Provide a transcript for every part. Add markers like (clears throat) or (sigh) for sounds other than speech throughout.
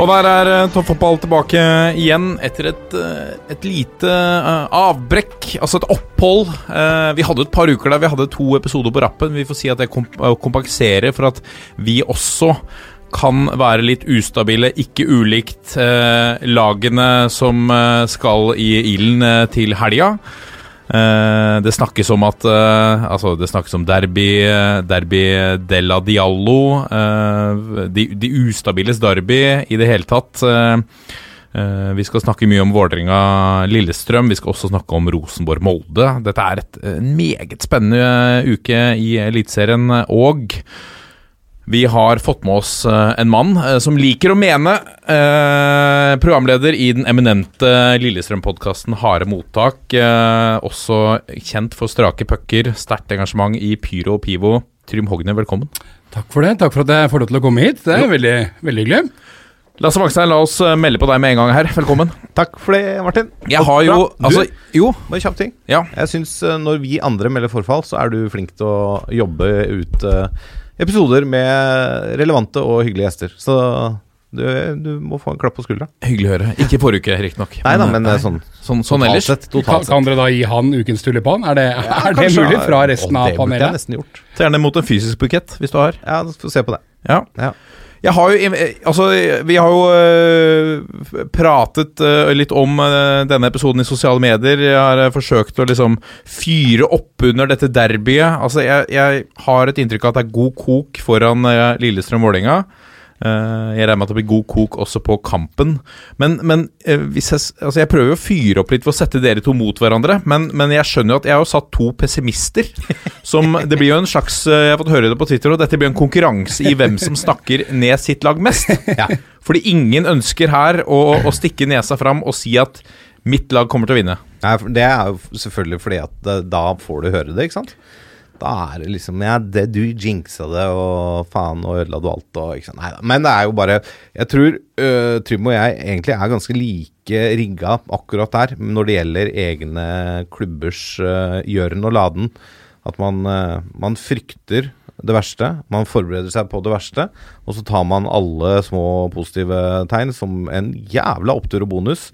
Og der er eh, toppfotball tilbake igjen etter et, eh, et lite uh, avbrekk, altså et opphold. Uh, Vi hadde et par uker der vi hadde to episoder på rappen. Vi får si at det komp kompenserer for at vi også kan være litt ustabile, ikke ulikt uh, lagene som skal i ilden til helga. Eh, det snakkes om at eh, Altså, det snakkes om derby eh, Derby della Diallo. eh, de, de ustabiles derby i det hele tatt. vi skal snakke mye om Vålerenga-Lillestrøm. Vi skal også snakke om Rosenborg-Molde. Dette er et, en meget spennende uke i Eliteserien. Og vi har fått med oss eh, en mann eh, som liker å mene. eh, programleder i den eminente Lillestrøm-podkasten Harde mottak. eh, også kjent for strake pucker, sterkt engasjement i Pyro og Pivo. Trym Hogne, velkommen. Takk for det. Takk for at jeg får lov til å komme hit. Det er veldig, veldig hyggelig. Lasse Magstein, la oss eh, melde på deg med en gang her. Velkommen. Takk for det, Martin. Jeg har jo Bra. Altså, jo. Bare kjapp ting. Ja. Jeg syns når vi andre melder forfall, så er du flink til å jobbe ut uh, episoder med relevante og hyggelige gjester. Så du, du må få en klapp på skuldra. Hyggelig å høre. Ikke forrige uke, riktignok. Nei da, men nei. sånn Sånn, sånn ellers. sett. Kan, kan dere da gi han ukens tulipan? Er det, (laughs) er det Kanskje- mulig fra resten Å, av Det burde jeg nesten gjort. Så gjerne mot en fysisk bukett, hvis du har. Ja, få se på det. Ja. Ja. Jeg har jo eh, Altså, vi har jo eh, pratet eh, litt om denne episoden i sosiale medier. Jeg har forsøkt å liksom fyre opp under dette derbyet. Altså, jeg, jeg har et inntrykk av at det er god kok foran Lillestrøm-Vålerenga. Eh, jeg regner med at det blir god kok også på kampen. Men, men eh, hvis jeg, altså jeg prøver jo å fyre opp litt for å sette dere to mot hverandre. Men, men jeg skjønner jo at jeg har jo satt to pessimister. (laughs) Som, det blir jo en slags eh, Jeg har fått høre det på Twitter, og dette blir en konkurranse i hvem som snakker ned sitt lag mest. (laughs) Fordi ingen ønsker her å, å stikke nesa fram og si at mitt lag kommer til å vinne. Nei, Det er jo selvfølgelig fordi at da får du høre det, ikke sant? Da er det liksom Ja, det, du jinxa det, og faen, og ødela du alt, og ikke sant. Nei da. Men det er jo bare Jeg tror uh, Trym og jeg egentlig er ganske like rigga akkurat der når det gjelder egne klubbers uh, gjøren og laden. At man, uh, man frykter det verste, man forbereder seg på det verste, og så tar man alle små positive tegn som en jævla opptur og bonus.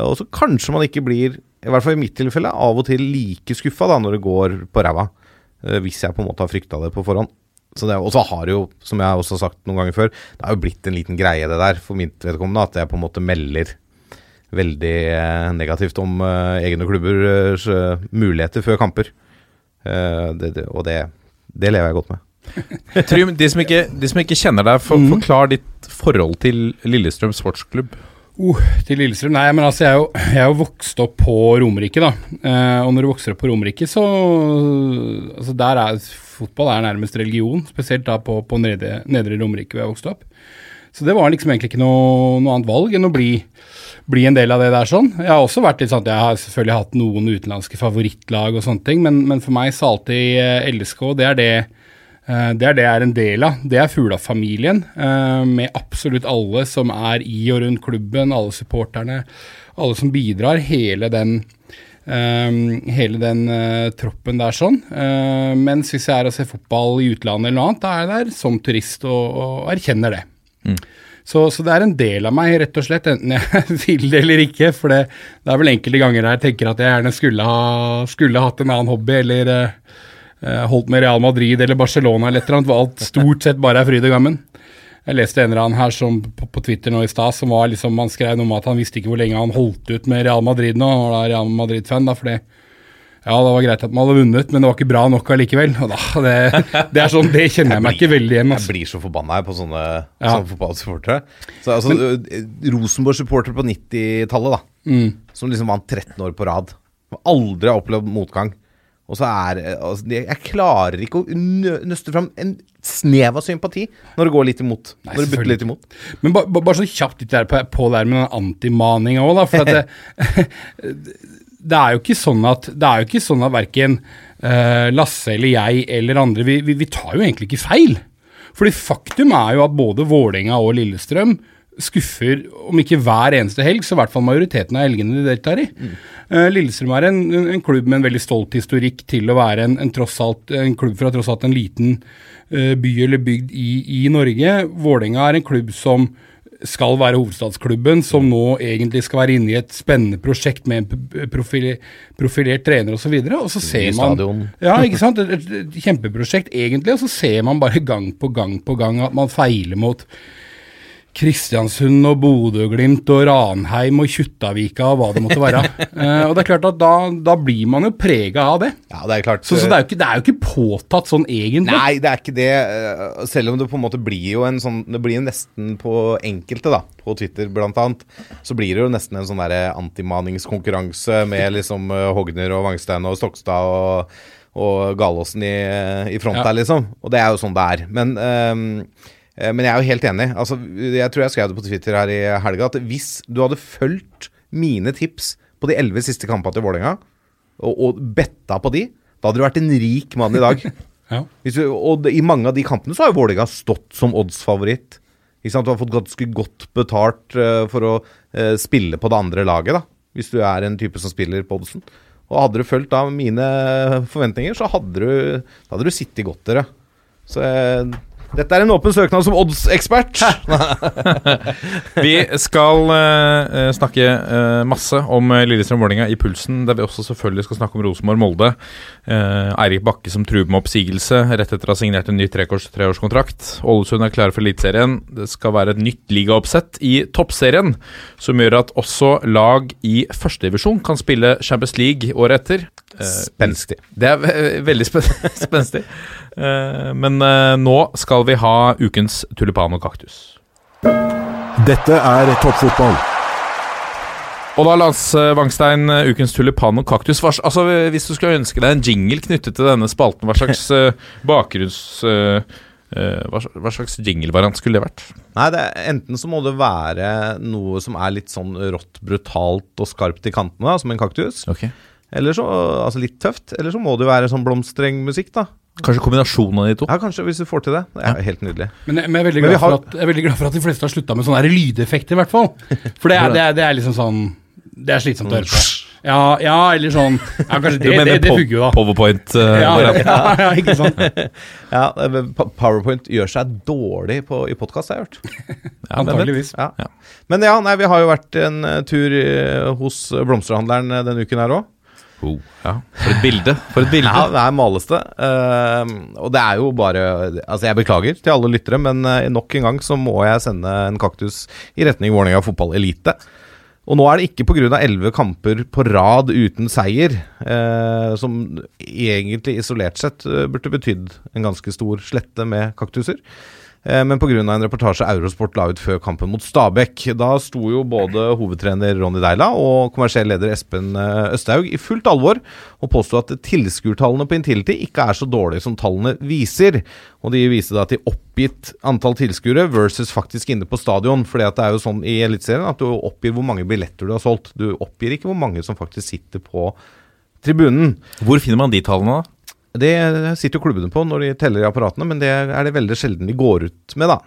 Og så kanskje man ikke blir, i hvert fall i mitt tilfelle, av og til like skuffa da når det går på ræva. Eh, Hvis jeg på en måte har frykta det på forhånd. Så det, og så har det jo, som jeg også har sagt noen ganger før, det har jo blitt en liten greie det der for mitt vedkommende, at jeg på en måte melder veldig eh, negativt om uh, egne klubbers uh, muligheter før kamper. Uh, det, det, og det, det lever jeg godt med. (laughs) Trym, de som ikke, de som ikke kjenner deg, for, forklar ditt forhold til Lillestrøm sportsklubb. Uh, til Lillestrøm? Nei, men altså, jeg er jo, jeg er jo vokst opp på Romerike, da. Eh, og når du vokser opp på Romerike, så Altså, der er fotball er nærmest religion. Spesielt da på, på nedre, nedre Romerike hvor jeg vokste opp. Så det var liksom egentlig ikke noe, noe annet valg enn å bli, bli en del av det der sånn. Jeg har også vært litt sånn at jeg har selvfølgelig hatt noen utenlandske favorittlag og sånne ting, men, men for meg så alltid eh, LSK, det er det Det er det jeg er en del av. Det er Fugla-familien, eh, med absolutt alle som er i og rundt klubben, alle supporterne, alle som bidrar. Hele den, eh, hele den eh, troppen der sånn. Eh, mens hvis jeg er og ser fotball i utlandet eller noe annet, da er jeg der som turist og, og erkjenner det. Så, så det er en del av meg, rett og slett, enten jeg (laughs) vil det eller ikke. For det, det er vel enkelte ganger jeg tenker at jeg gjerne skulle, ha, skulle hatt en annen hobby, eller eh, eh, holdt med Real Madrid eller Barcelona eller et eller annet, hvor alt stort sett bare er fryd og gammen. Jeg leste en eller annen her som, på, på Twitter nå i stad som var liksom, han skrev noe om at han visste ikke hvor lenge han holdt ut med Real Madrid nå. Han var da Real Madrid-fan, da, fordi ja, det var greit at man hadde vunnet, men det var ikke bra nok allikevel. Og da, det, det er sånn, det kjenner jeg meg ikke veldig igjen. Jeg Altså. blir så forbanna på sånne, Ja. sånne fotballsupportere. Så, altså, Rosenborg-supporter på 90-tallet, da. Som liksom vant 13 år på rad. Aldri har opplevd motgang. Og så er altså, Jeg klarer ikke å nøste fram en snev av sympati når det går litt imot. Nei, når det butter litt imot. Men ba, ba, bare så kjapt litt der på, på der med den antimaninga òg, da. For det, (laughs) det er jo ikke sånn at det er jo ikke sånn at verken uh, Lasse eller jeg eller andre vi, vi, vi tar jo egentlig ikke feil. Fordi faktum er jo at både Vålerenga og Lillestrøm skuffer, om ikke hver eneste helg, så i hvert fall majoriteten av helgene de deltar i. Eh, Lillestrøm er en, en, en klubb med en veldig stolt historikk til å være en, en, alt, en klubb fra tross alt en liten eh, by eller bygd i, i Norge. Vålerenga er en klubb som skal være hovedstadsklubben, som nå egentlig skal være inne i et spennende prosjekt med en profil, profilert trener osv. Og, så og så ser man. (laughs) Ja, ikke sant. Et, et kjempeprosjekt egentlig, og så ser man bare gang på gang på gang at man feiler mot Kristiansund og Bodø-Glimt og Ranheim og Kjuttaviga og hva det måtte være. uh, (laughs) og det er klart at da, da blir man jo prega av det. Ja, det er klart. Så, så det, er jo ikke, det er jo ikke påtatt sånn egentlig. Nei, det er ikke det. eh, Selv om det på en måte blir jo en sånn Det blir jo nesten på enkelte, da, på Twitter blant annet, så blir det jo nesten en sånn derre antimaningskonkurranse med liksom eh, Hogner og Wangstein og Stokstad og, og Galåsen i, i front Ja. der, liksom. Og det er jo sånn det er. Men eh, men jeg er jo helt enig. Altså, jeg tror jeg skrev det på Twitter her i helga, at hvis du hadde fulgt mine tips på de elleve siste kampene til Vålerenga, og, og betta på de, da hadde du vært en rik mann i dag. (laughs) Ja. Hvis du, og i mange av de kampene så har jo Vålerenga stått som oddsfavoritt. Ikke sant? Du har fått ganske godt betalt uh, for å uh, spille på det andre laget, da. Hvis du er en type som spiller på oddsen. Og hadde du fulgt da mine forventninger, så hadde du, da hadde du sittet godt, dere. Så eh, dette er en åpen søknad som oddsekspert. (laughs) Vi skal uh, snakke uh, masse om Lillestrøm-Vålerenga i Pulsen, der vi også selvfølgelig skal snakke om Rosenborg-Molde. Uh, Eirik Bakke som truer med oppsigelse rett etter å ha signert en ny treårskontrakt. Ålesund er klare for Eliteserien. Det skal være et nytt ligaoppsett i Toppserien, som gjør at også lag i førstedivisjon kan spille Champions League året etter. Spenstig. det er veldig spen (laughs) spenstig. Men nå skal vi ha ukens tulipan og kaktus. Dette er toppfotball. Og da, Lars Wangstein, ukens tulipan og kaktus. Altså, hvis du skulle ønske deg en jingle knyttet til denne spalten, hva slags (laughs) eh, bakgrunns... eh, eh, hva, slags jinglevariant skulle det vært? Nei, det er, enten så må det være noe som er litt sånn rått, brutalt og skarpt i kantene, da, som en kaktus. Eller så, altså litt tøft. Eller så må det være sånn blomsterengmusikk, da. Kanskje kombinasjonen av de to? Ja, kanskje, hvis du får til det. Det er helt nydelig. Men, jeg- men jeg, er Men har- at, jeg er veldig glad for at de fleste har slutta med sånne lydeffekter, i hvert fall. For det er, det, er, det er liksom sånn Det er slitsomt å høre på. Ja, ja eller sånn Ja, kanskje det, det, det funker jo, da. Powerpoint? Uh, Ja, ja, ja, ikke sant? (laughs) Ja, eh, Powerpoint gjør seg dårlig på, i podkast, har jeg hørt. Ja, men-. Ja. Ja. Men ja, nei, vi har jo vært en eh, tur hos blomsterhandleren denne uken her òg. Oh, ja. For et bilde. For et bilde. Ja, det er maleste. Uh, og det er jo bare Altså, jeg beklager til alle lyttere, men eh, nok en gang så må jeg sende en kaktus i retning Vålerenga fotball elite. Og nå er det ikke pga. elleve kamper på rad uten seier, eh, som egentlig isolert sett eh, burde betydd en ganske stor slette med kaktuser. Eh, Men pga. en reportasje Eurosport la ut før kampen mot Stabæk. Da sto jo både hovedtrener Ronny Deila og kommersiell leder Espen eh, Østhaug i fullt alvor og påsto at tilskuertallene på Intility ikke er så dårlige som tallene viser. Og de viste da til oppgitt antall tilskuere versus faktisk inne på stadion. For det er jo sånn i Eliteserien at du oppgir hvor mange billetter du har solgt. Du oppgir ikke hvor mange som faktisk sitter på tribunen. Hvor finner man de tallene, da? Det sitter jo klubbene på når de teller i apparatene, men det er det veldig sjelden de går ut med, da.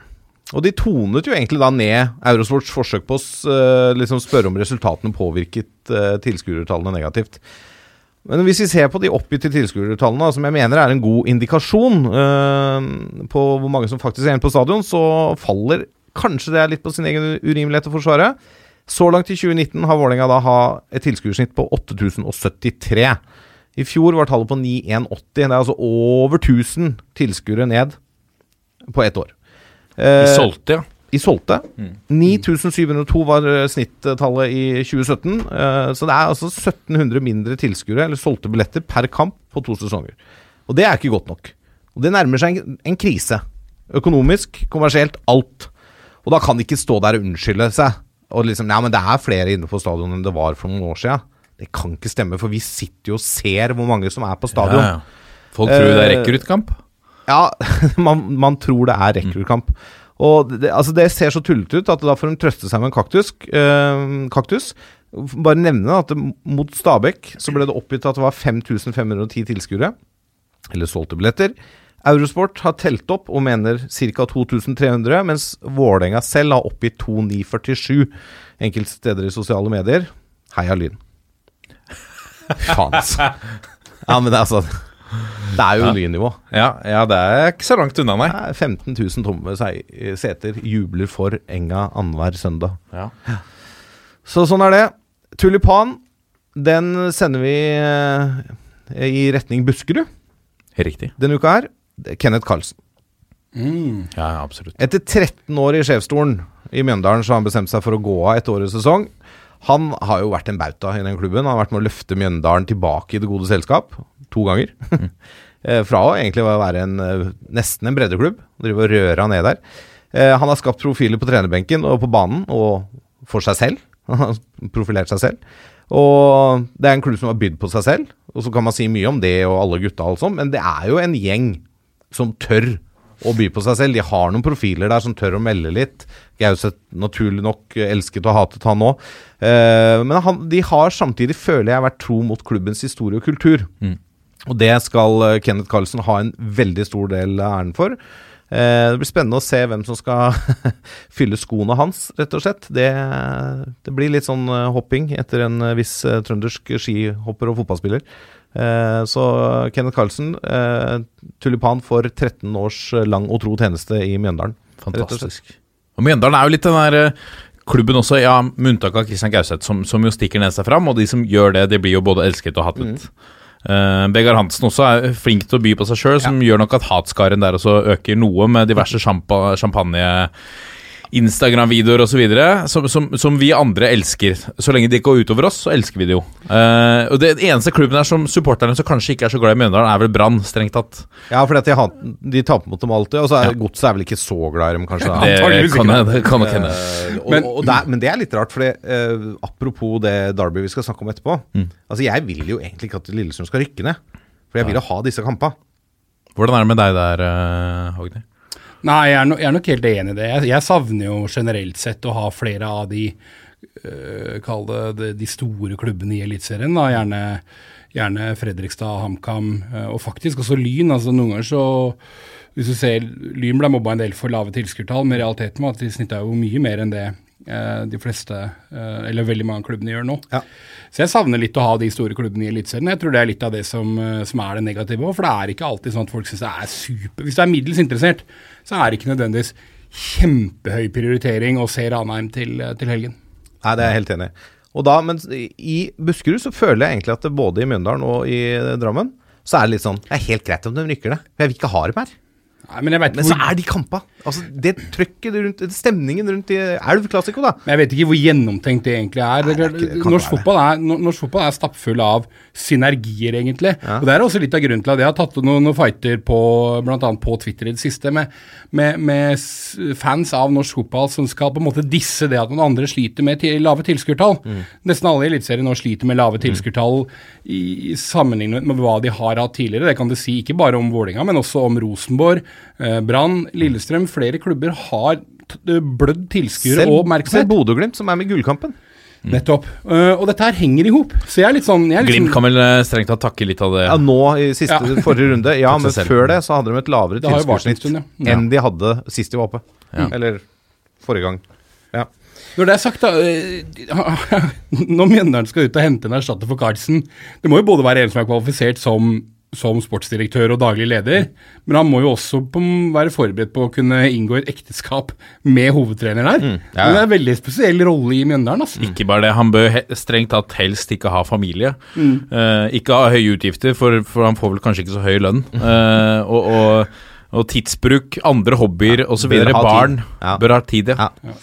Og de tonet jo egentlig da ned Eurosports forsøk på å eh, liksom spørre om resultatene påvirket uh, tilskuertallene negativt. Men hvis vi ser på de oppgitte tilskuertallene, som jeg mener er en god indikasjon eh, på hvor mange som faktisk er inne på stadion, så faller kanskje det litt på sin egen urimelighet å forsvare. Så langt i 2019 har Vålerenga da ha et tilskuersnitt på 8073. I fjor var tallet på 9180. Det er altså over 1000 tilskuere ned på ett år. Eh, I solgte, ja. I solgte. 9702 var eh, snittallet i 2017. eh, Så det er altså 1700 mindre tilskuere, eller solgte billetter, per kamp på to sesonger. Og det er ikke godt nok. Og det nærmer seg en, en krise. Økonomisk, kommersielt, alt. Og da kan de ikke stå der og unnskylde seg. Og liksom, ja, men det er flere inne på stadion enn det var for noen år siden. Det kan ikke stemme, for vi sitter jo og ser hvor mange som er på stadion. Ja, ja. Folk tror det er Eh, rekruttkamp. Ja, (laughs) man, man tror det er rekruttkamp. Og det, altså det ser så tullete ut at da får de trøste seg med en kaktus. eh, kaktus. Bare nevne at det, mot Stabæk så ble det oppgitt at det var 5510 tilskuere. Eller solgte billetter. Eurosport har telt opp og mener ca. 2300, mens Vålerenga selv har oppgitt 2947 enkelte steder i sosiale medier. Heia Lyn. Faen, altså. Ja, men det er altså Det er jo Lyn-nivå. Ja, ja, det er ikke så langt unna, nei. Er 15 000 tomme seter jubler for Enga annenhver søndag. Ja. Så sånn er det. Tulipan, den sender vi eh, i retning Buskerud Riktig. denne uka her. Er Kenneth Carlsen. Mm. Ja, ja, absolutt. Etter 13 år i sjefsstolen i Mjøndalen så har han bestemt seg for å gå av etter årets sesong. Han har jo vært en bauta i den klubben. Han har vært med å løfte Mjøndalen tilbake i det gode selskap to ganger. (laughs) Eh, Fra å egentlig være en, eh, nesten en breddeklubb. Drive og røre ned der. Eh, Han har skapt profiler på trenerbenken og på banen, og for seg selv. (laughs) Han har profilert seg selv. Og det er en klubb som har bydd på seg selv. Og så kan man si mye om det og alle gutta og sånn, men det er jo en gjeng som tør å by på seg selv. De har noen profiler der som tør å melde litt. Gauseth naturlig nok elsket og hatet han òg. Eh, men han, de har samtidig, føler jeg, vært tro mot klubbens historie og kultur. Og det skal eh, Kenneth Carlsen ha en veldig stor del av æren for. Eh, det blir spennende å se hvem som skal (laughs) fylle skoene hans, rett og slett. Det, det blir litt sånn eh, hopping etter en viss trøndersk skihopper og fotballspiller. Eh, så Kenneth Carlsen, eh, tulipan for 13 års lang og tro tjeneste i Mjøndalen. Fantastisk. Og Mjøndalen er jo litt den der eh, klubben også, ja, med unntak av Christian Gauseth, som, som jo stikker ned seg fram, og de som gjør det, de blir jo både elsket og hatet. Vegard Hansen også er flink til å by på seg sjøl, som gjør nok at hatskaren der også øker noe, med diverse (laughs) champagne champagne Instagram-videoer osv. Som, som, som vi andre elsker. Så lenge det ikke går utover oss, så elsker vi det jo. Uh, og det eneste klubben her som supporterne som kanskje ikke er så glad i Mjøndalen, er vel Brann, strengt tatt. Ja, for de, de taper mot dem alltid. Og så er Godset er vel ikke så glad i dem, kanskje. da. Det (laughs) det kan nok hende. Eh, Men- det men det er litt rart, for apropos det Derby vi skal snakke om etterpå. Altså Jeg vil jo egentlig ikke at Lillestrøm skal rykke ned, for jeg vil jo ha disse kampene. Hvordan er det med deg der, uh, Hogni? Nei, jeg er, no, jeg er nok helt enig i det. Jeg, jeg savner jo generelt sett å ha flere av de øh, Kall det de, store klubbene i Eliteserien. Gjerne, gjerne Fredrikstad, HamKam øh, og faktisk også Lyn. altså Noen ganger så Hvis du ser Lyn ble mobba en del for lave tilskuertall, men realiteten var at de snitta jo mye mer enn det de fleste, eh, eller veldig mange av klubbene gjør nå. Ja. Så jeg savner litt å ha de store klubbene i Eliteserien. Jeg tror det er litt av det som, eh, som er det negative òg, for det er ikke alltid sånn at folk syns det er super Hvis du er middels interessert, så er det ikke nødvendigvis kjempehøy prioritering å se Ranheim til, eh, til helgen. Nei, det er jeg helt enig i. Og da, men i Buskerud så føler jeg egentlig at det både i Mjøndalen og i Drammen så er det litt sånn Det er helt greit om de rykker det, for jeg vil ikke ha dem her. Nei, men Men hvor, så er de kampa. Altså, det trøkket rundt Stemningen rundt Elv Classico, da. men jeg vet ikke hvor gjennomtenkt det egentlig er. Er det er ikke- det norsk, være fotball er, norsk fotball er stappfull av synergier, egentlig. Og Det er også litt av grunnen til at jeg har tatt noen, noen fighter på annet på Twitter i det siste med, med, med fans av norsk fotball som skal på en måte disse det at noen andre sliter med til, lave tilskuertall. Nesten alle i Eliteserien nå sliter med lave tilskuertall i, i sammenlignet med hva de har hatt tidligere. Det kan du si ikke bare om Vålinga, men også om Rosenborg, eh, Brann, Lillestrøm. Flere klubber har blødd tilskuere og oppmerksomhet. selv Bodø-Glimt, som er med i gullkampen. Nettopp. Uh, og dette her henger i hop. Så jeg er litt sånn er litt Glimt sånn- kan vel eh, strengt tatt takke litt av det. Ja, nå i siste, Ja. forrige runde. Ja, men før det så hadde de et lavere stund, ja. enn de hadde sist de var oppe. Ja. Eller forrige gang. Ja. Når det er sagt, da eh, (laughs) Når Mjøndalen skal ut og hente en erstatter for Carlsen Det må jo både være en som er kvalifisert som, som sportsdirektør og daglig leder, men han må jo også på, være forberedt på å kunne inngå et ekteskap med hovedtrener der. ja, ja. Det er en veldig spesiell rolle i Mjøndalen. Altså. Ikke bare det, han bør he strengt tatt helst ikke ha familie. Mm. Uh, ikke ha høye utgifter, for, for han får vel kanskje ikke så høy lønn. Uh, og, og, og tidsbruk, andre hobbyer osv. ha tid. Barn Ja. bør ha tid, ja. Ja.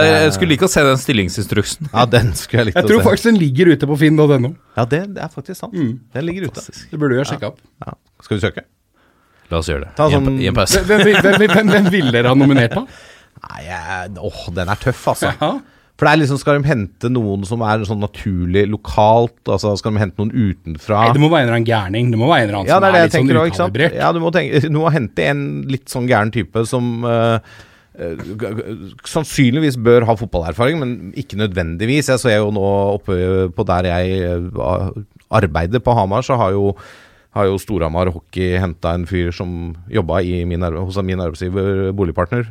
Er- jeg skulle like å se den stillingsinstruksen. Ja, den skulle jeg likt Jeg å tror se. faktisk den ligger ute på finn.no. Ja, det, det er faktisk sant. Den ligger ute. Det burde du jo sjekke opp. Ja. Skal vi søke? La oss gjøre det. Ta I en, sånn- I en pause. Hvem, hvem, hvem, hvem, hvem ville dere ha nominert, på? Nei, jeg, åh, den er tøff, altså. Ja. For det er liksom, Skal de hente noen som er sånn naturlig lokalt? Altså Skal de hente noen utenfra? Nei, det må være en eller annen gærning. Det må være en eller annen Ja, som er er, litt sånn ukalibrert. Ja, du må, tenke, (laughs) du må hente en litt sånn gæren type som g- sannsynligvis bør ha fotballerfaring, men ikke nødvendigvis. Jeg så jo nå oppe på der jeg eh, arbeider på Hamar, så har jo har jo Storhamar Hockey henta en fyr som jobba hos min arbeidsgiver Boligpartner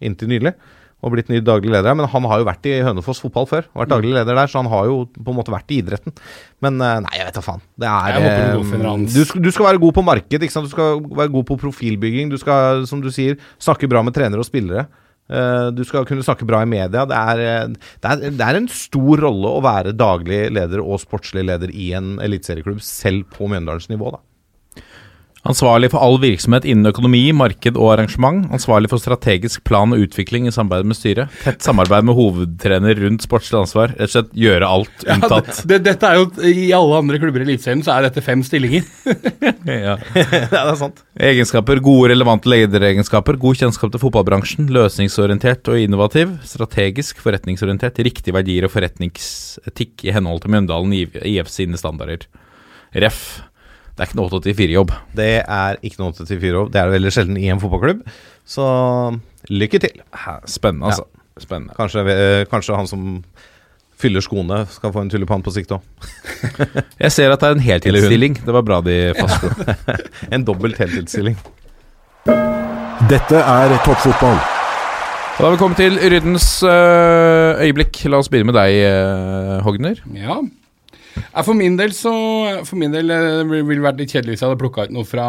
inntil nylig. Og blitt ny daglig leder her. Men han har jo vært i Hønefoss fotball før. Vært daglig leder der, så han har jo på en måte vært i idretten. Men eh, nei, jeg vet da faen. Det er du eh, du, skal, du skal være god på marked, ikke sant? du skal være god på profilbygging. Du skal, som du sier, snakke bra med trenere og spillere. Eh, du skal kunne snakke bra i media. Det er, det, er, det er en stor rolle å være daglig leder og sportslig leder i en eliteserieklubb, selv på Mjøndalens nivå. da. Ansvarlig for all virksomhet innen økonomi, marked og arrangement. Ansvarlig for strategisk plan og utvikling i samarbeid med styret. Tett samarbeid med hovedtrener rundt sportslig ansvar. Rett og slett gjøre alt Ja, det, det, dette er jo, I alle andre klubber i Eliteserien så er dette fem stillinger. (laughs) ja. (laughs) ja, det er sant. Egenskaper, Gode, relevante lederegenskaper. God kjennskap til fotballbransjen. Løsningsorientert og innovativ. Strategisk, forretningsorientert. Riktige verdier og forretningsetikk i henhold til Mjøndalen IF sine standarder. Ref. Det er ikke noe 8-4-jobb. Det er ikke noe 84 jobb Det er det veldig sjelden i en fotballklubb. Så lykke til. Spennende, altså. Spennende. Kanskje, eh, kanskje han som fyller skoene, skal få en tulipan på sikt òg. (laughs) Jeg ser at det er en heltidsstilling. Det var bra de (laughs) fastslo. (laughs) En dobbelt heltidsstilling. Dette er toppfotball. Da har vi kommet til Ryddens øh, øyeblikk. La oss begynne med deg, øh, Hogner. Ja. Ja, For min del så For min del eh, ville det vært litt kjedelig hvis jeg hadde plukka ut noe fra,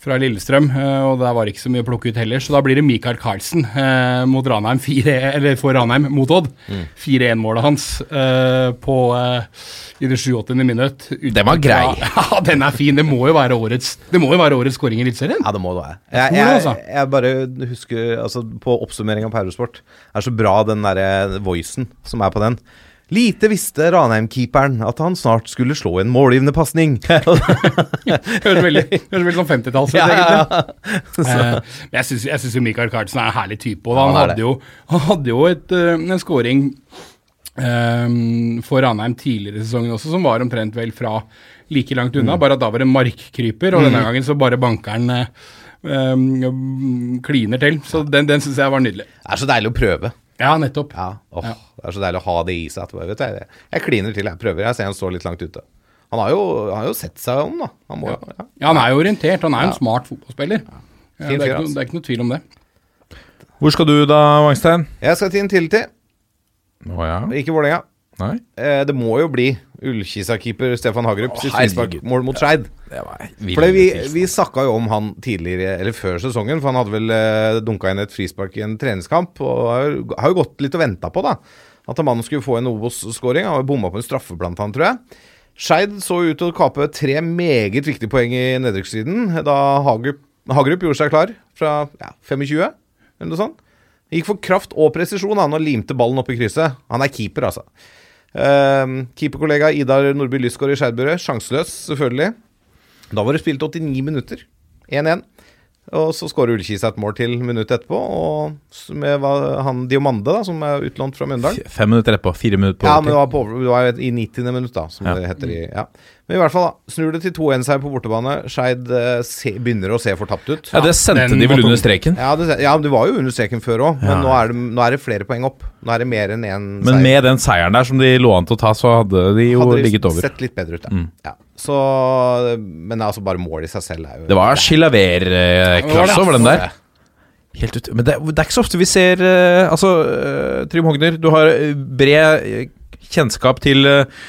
fra Lillestrøm. eh, Og der var det ikke så mye å plukke ut heller, så da blir det Michael Carlsen eh, mot Ranheim 4 Eller for Ranheim mot Odd. 4-1-målet hans eh, på eh, i det 87. minutt. Uten- Den var grei. (laughs) Ja, den er fin. Det må jo være årets Det må jo være årets skåring i Eliteserien. Ja, det må det være. Jeg Jeg, jeg, altså. jeg bare husker altså, På oppsummering av Eurosport er så bra den derre voicen som er på den. Lite visste Ranheim-keeperen at han snart skulle slå en målgivende pasning. (laughs) Høres veldig, høres veldig sånn 50-talls ut, Ja, ja, egentlig. (laughs) Eh, men jeg syns, jo Michael Carlsen er en herlig type. Og han, hadde jo, han hadde jo et, eh, en scoring um, for Ranheim tidligere i sesongen også, som var omtrent vel fra like langt unna. Mm. Bare at da var det markkryper, og denne gangen så bare bankeren eh, kliner til. Så den, den syns jeg var nydelig. Det er så deilig å prøve. Ja, nettopp. Ja, Oh, Ja. Det er så deilig å ha det i seg. Etterpå. vet du, jeg, jeg kliner til, jeg prøver. Jeg ser han står litt langt ute. Han har jo, han har jo sett seg om, da. Han må, ja. Ja, han er jo orientert. Han er jo en smart fotballspiller. Ja, det, Fin er noe- altså. det er ikke noe tvil om det. Hvor skal du da, Wangstein? Jeg skal til en til til. Å ja? Ikke Vålerenga. Nei? Eh, det må jo bli Ullkisa-keeper Stefan Hagerup sitt frisparkmål mot Skeid. Ja, For vi, vi snakka jo om han tidligere, eller før sesongen, for han hadde vel eh, dunka inn et frispark i en treningskamp. Og har har jo gått litt og venta på, da. At mannen skulle få en Obos-skåring. Han bomma på en straffe blant han, tror jeg. Skeid så ut til å kape tre meget viktige poeng i nedrykkssiden da Hagerup, Hagerup gjorde seg klar fra ja, 25, eller noe sånt. Gikk for kraft og presisjon han og limte ballen opp i krysset. Han er keeper, altså. Uh, Keeperkollega Idar Nordby Lysgård i Skeidburet, sjanseløs, selvfølgelig. Da var det spilt 89 minutter. 1-1. Og så skårer Ullkisa et mål til minutt etterpå. Og med han Diomande, da, som er utlånt fra Mjøndalen. Fem minutter etterpå. Fire minutter på Ja, men det var, på, det var i 90. minutt, da, som Ja. det heter i ja. Men i hvert fall, da. Snur det til 2-1-seier på bortebane. Skeid eh, begynner å se fortapt ut. Ja, det sendte den de vel under streken. Ja, det, ja, det var jo under streken før òg, men Ja. nå, er det, nå er det flere poeng opp. Nå er det mer enn én Men med den seieren der som de lå an til å ta, så hadde de jo Hadde ligget over. Hadde sett litt bedre ut, ja. Mm. ja. Så Men altså, bare målet i seg selv er jo Det var Chilaver-klasse over den der. Helt ut. Men det, det er ikke så ofte vi ser uh, Altså, uh, Trym Hogner, du har eh, bred kjennskap til uh,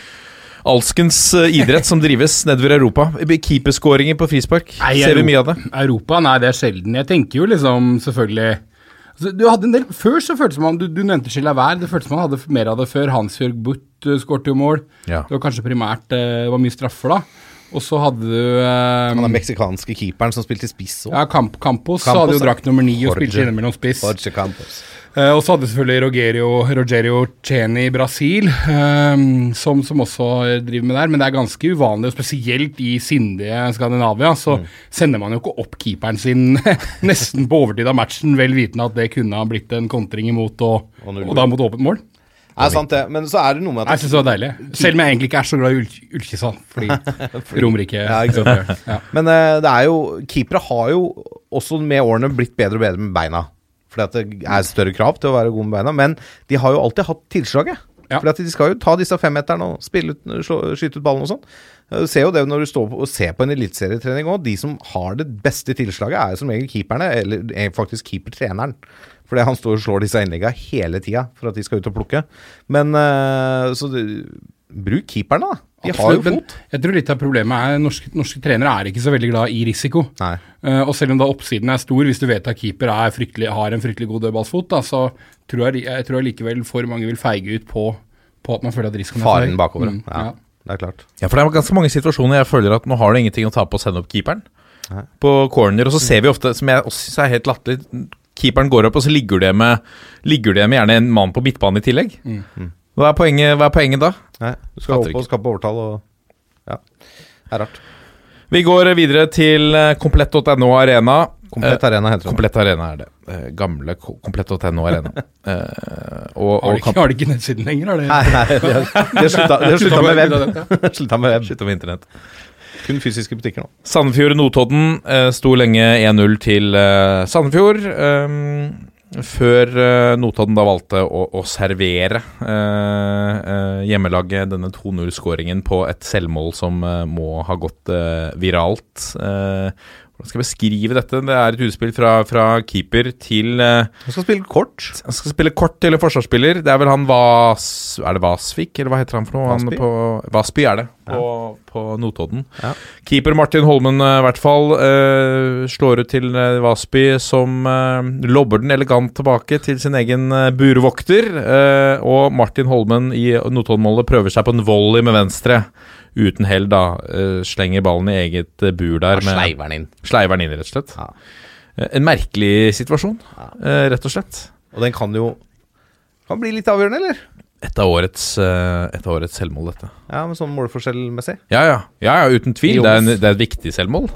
alskens idrett som drives nedover Europa. Keeperskåringer på frispark. Nei, Ser vi mye av det? Europa, nei, det er sjelden. Jeg tenker jo liksom selvfølgelig du hadde en del, Før så føltes om Du, du nevnte Chilavert. Det føltes som han hadde mer av det før. Hans-Jørg Butt uh, skårte jo mål. Ja. Det var kanskje primært eh, Det var mye straffer, da. Og så hadde du eh, Han er meksikanske keeperen som spilte spiss òg. ja, Camp, Campos, Campos, hadde jo drakt nummer ni og spilte innimellom spiss. Jorge Campos. Eh, og så hadde selvfølgelig Rogerio, Rogerio Ceni i Brasil, um, som, som også driver med der. Men det er ganske uvanlig, og spesielt i sindige Skandinavia, så Mm. sender man jo ikke opp keeperen sin (laughs) nesten på overtid av matchen, vel vitende at det kunne ha blitt en kontring imot, og, Og og da mot åpent mål. Er sant, det. Men så er det noe med at Jeg syns det var deilig. Selv om jeg egentlig ikke er så glad i Ull- Ullkisa. (laughs) Fordi Romerike Ja, ja. Men uh, det er jo Keepere har jo også med årene blitt bedre og bedre med beina. Fordi at det er større krav til å være god med beina. Men de har jo alltid hatt tilslaget. Ja. Fordi at de skal jo ta disse femmeterne og spille ut, slå, skyte ut ballen og sånn. Du ser jo det når du står og ser på en eliteserietrening òg. De som har det beste tilslaget, er som regel keeperne, eller eh, faktisk keepertreneren. Fordi han står og slår disse innleggene hele tida for at de skal ut og plukke. Men eh, så du, bruk keeperne, da. De tar jo fot. Jeg tror litt av problemet er norske, norske trenere er ikke så veldig glad i risiko. Nei. Uh, og selv om da oppsiden er stor, hvis du vet at keeper er har en fryktelig god dødballsfot, da, så tror jeg, jeg tror likevel for mange vil feige ut på, på at man føler at risikoen er Faren bakover. Mm, ja. ja. Det er klart. Ja, for det er ganske mange situasjoner jeg føler at nå har du ingenting å ta på å sende opp keeperen Nei. på corner, og så ser vi ofte, som jeg også synes er helt latterlig, keeperen går opp, og så ligger det med, ligger det med gjerne en mann på midtbanen i tillegg. Mm. Hva er poenget, hva er poenget da? Nei, du skal opp ikke. og skape overtall og Ja. Det er rart. Vi går videre til eh, komplett.no Arena. Komplett arena heter det. Komplett Arena er det. Eh, gamle komplett.no Arena. (laughs) Eh, og, Har, og de ikke, har de ikke nettsiden lenger? Har de, Nei, nei, det, har slutta, (laughs) med web. slutta med web. Slutt med internett. Kun fysiske butikker nå. Sandefjord-Notodden eh, sto lenge 1-0 til eh, Sandefjord. ehm, før eh, Notodden da valgte å, å servere eh, eh, hjemmelaget denne 2-0-skåringen på et selvmål som eh, må ha gått eh, viralt. Eh, hvordan skal jeg beskrive dette? Det er et utspill fra, fra keeper til Du skal spille kort. Han skal spille kort til en forsvarsspiller. Det er vel han Vas... Er det Vasvik, eller hva heter han for noe? Han Vasby? på, Vasby er det, på, på Notodden. Ja. Keeper Martin Holmen, eh, i hvert fall, uh, slår ut til uh, Vasby, som uh, lobber den elegant tilbake til sin egen eh, burvokter. Uh, og Martin Holmen i Notodden-målet prøver seg på en volley med venstre. Uten hell, da. eh, slenger ballen i eget eh, bur der. Ja, Sleiver den inn. Sleiver den inn, rett og slett. Ja. Eh, En merkelig situasjon, eh, rett og slett. Og den kan jo Kan bli litt avgjørende, eller? Et av årets, eh, et av årets selvmål, dette. Ja, men sånn målforskjellmessig. Ja, ja, ja, ja uten tvil. Det er, en, det er et viktig selvmål.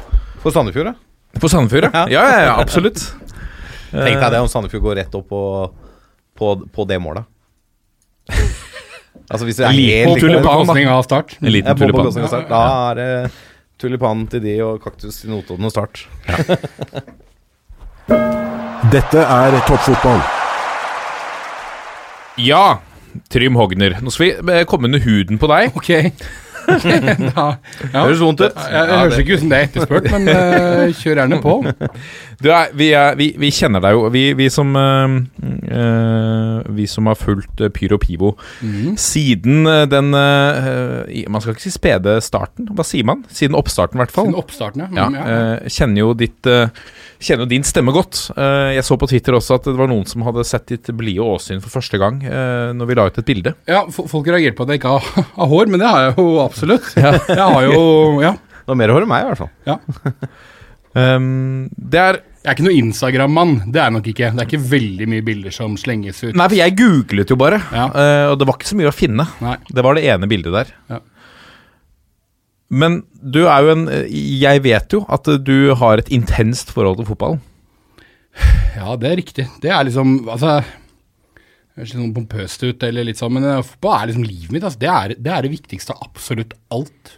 For Sandefjord, ja. For Sandefjord, (laughs) ja. Ja, ja, ja absolutt. (laughs) Tenk deg det om Sandefjord går rett opp på, på, på det målet. (laughs) altså hvis det er Liten helt tulipan, av start. En liten Ja, tulipan. av Start. Da er det tulipan til de og kaktus til Notodden og Start. Dette er toppfotball. Ja, Trym Hogner. Nå skal vi eh, komme under huden på deg. Ok. (laughs) ja. Høres vondt ut. Jeg, jeg høres ikke ut som det er etterspurt, men uh, kjør gjerne på. Du er, vi, er, vi, vi kjenner deg jo, vi, vi som uh, eh, Vi som har fulgt eh, Pyro Pivo siden eh, den uh, Man skal ikke si spede starten, hva sier man? Siden oppstarten, i hvert fall. Siden oppstarten, ja. Ja, Mm, ja. eh, kjenner jo ditt eh, Kjenner jo din stemme godt. Eh, jeg så på Twitter også at det var noen som hadde sett ditt blide åsyn for første gang eh, når vi la ut et bilde. ja, folk reagerte på at jeg ikke har, (laughs) har hår, men det har jeg jo absolutt. Jeg har jo Ja. Det var mer hår enn meg, i hvert fall. ja. Um, (laughs) det er Jeg er ikke noe Instagram-mann. Det er jeg nok ikke. Det er ikke veldig mye bilder som slenges ut. Nei, for jeg googlet jo bare, Ja. eh, og det var ikke så mye å finne. Nei. Det var det ene bildet der. Ja. Men du er jo en Jeg vet jo at du har et intenst forhold til fotballen. Ja, det er riktig. Det er liksom Altså det høres litt sånn pompøst ut, eller litt sånn, men eh, fotball er liksom livet mitt. Altså. Det, er, det er det viktigste av absolutt alt.